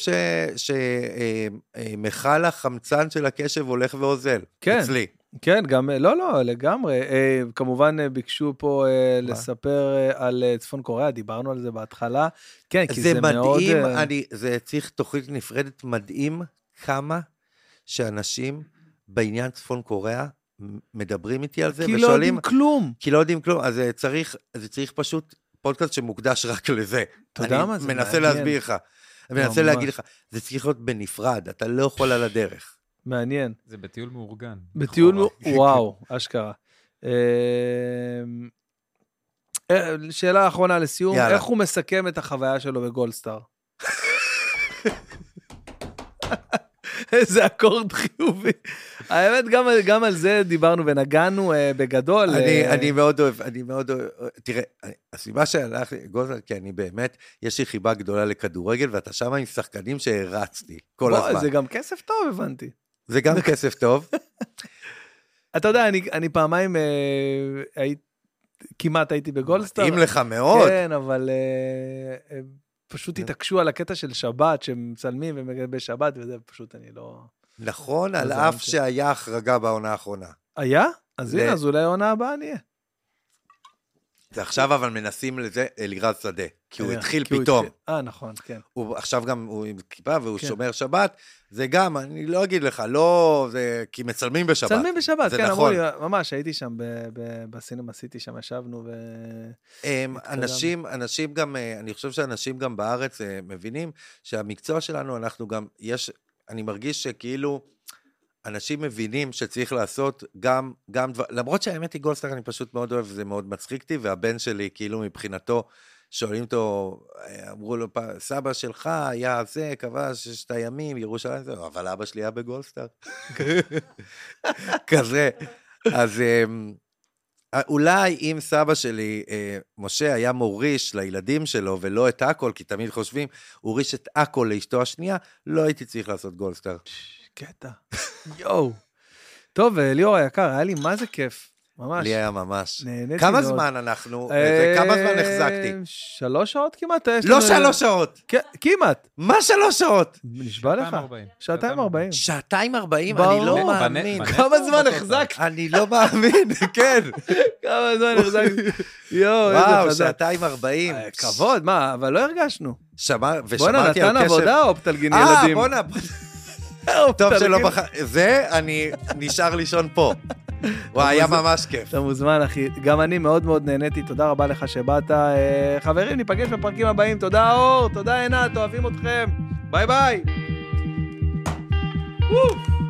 שמכל אה, אה, החמצן של הקשב הולך ואוזל, כן, אצלי. כן, גם, לא, לא, לגמרי. אה, כמובן ביקשו פה מה? לספר על צפון קוריאה, דיברנו על זה בהתחלה. כן, כי זה, זה מדהים, מאוד... זה מדהים, אני, זה צריך תוכנית נפרדת, מדהים כמה שאנשים בעניין צפון קוריאה מדברים איתי על זה, כי ושואלים... כי לא יודעים כלום. כי לא יודעים כלום, אז צריך, זה צריך פשוט פודקאסט שמוקדש רק לזה. אתה יודע מה זה. אני מנסה להסביר לך. אני מנסה להגיד לך, זה צריך להיות בנפרד, אתה לא יכול על הדרך. מעניין. זה בטיול מאורגן. בטיול, מאורגן, וואו, אשכרה. אמ, אה, שאלה אחרונה לסיום, יאללה. איך הוא מסכם את החוויה שלו בגולדסטאר? איזה אקורד חיובי. האמת, גם, גם על זה דיברנו ונגענו uh, בגדול. אני, uh... אני מאוד אוהב, אני מאוד אוהב, תראה, הסיבה שהלכתי, גוזר, כי אני באמת, יש לי חיבה גדולה לכדורגל, ואתה שם עם שחקנים שהרצתי כל בוא, הזמן. זה גם כסף טוב, הבנתי. זה גם כסף טוב. אתה יודע, אני, אני פעמיים אה, היית, כמעט הייתי בגולדסטאר. מתאים לך מאוד. כן, אבל... אה, אה, פשוט כן. התעקשו על הקטע של שבת, שהם מצלמים בשבת, וזה פשוט אני לא... נכון, על אף שהיה החרגה בעונה האחרונה. היה? אז הנה, אז אולי העונה הבאה נהיה. זה עכשיו אבל מנסים לזה אלירז שדה, כי הוא התחיל פתאום. אה, נכון, כן. הוא עכשיו גם, הוא עם כיפה והוא כן. שומר שבת, זה גם, אני לא אגיד לך, לא, זה כי מצלמים בשבת. מצלמים בשבת, כן, אמרו לי, ממש, הייתי שם בסינמה סיטי, שם ישבנו ו... אנשים, אנשים גם, אה, אני חושב שאנשים גם בארץ אה, מבינים שהמקצוע שלנו, אנחנו גם, יש, אני מרגיש שכאילו... אנשים מבינים שצריך לעשות גם, גם דבר, למרות שהאמת היא גולדסטאר אני פשוט מאוד אוהב, זה מאוד מצחיק אותי, והבן שלי, כאילו מבחינתו, שואלים אותו, אמרו לו, סבא שלך היה זה, כבש ששת הימים, ירושלים, זה, אבל אבא שלי היה בגולדסטאר. כזה. אז, אמ, אה, אולי אם סבא שלי, אה, משה, היה מוריש לילדים שלו ולא את הכל, כי תמיד חושבים, הוריש את הכל לאשתו השנייה, לא הייתי צריך לעשות גולדסטאר. קטע. יואו. טוב, אה, ליאור היקר, היה לי מה זה כיף. ממש. לי היה ממש. נהניתי כמה מאוד. זמן אנחנו, אה, וכמה זמן החזקתי? שלוש שעות כמעט? לא לנו- שלוש שעות. כמעט. מה שלוש שעות? נשבע לך. 240. שעתיים ארבעים. שעתיים ארבעים? אני לא מאמין. בנ- כמה זמן. החזקת? אני לא מאמין, כן. כמה זמן החזקתי? יואו, איזה וואו, חזק. שעתיים ארבעים. אה, כבוד, מה, אבל לא הרגשנו. שמע, בואנה, ושמעתי על נתן קשר... עבודה אופטלגין אה, ילדים. בואנה, טוב שלא בחר... זה, אני נשאר לישון פה. וואי, היה ממש כיף. אתה מוזמן, אחי. גם אני מאוד מאוד נהניתי, תודה רבה לך שבאת. אה, חברים, ניפגש בפרקים הבאים. תודה, אור, תודה, עינת, אוהבים אתכם. ביי ביי. וואו.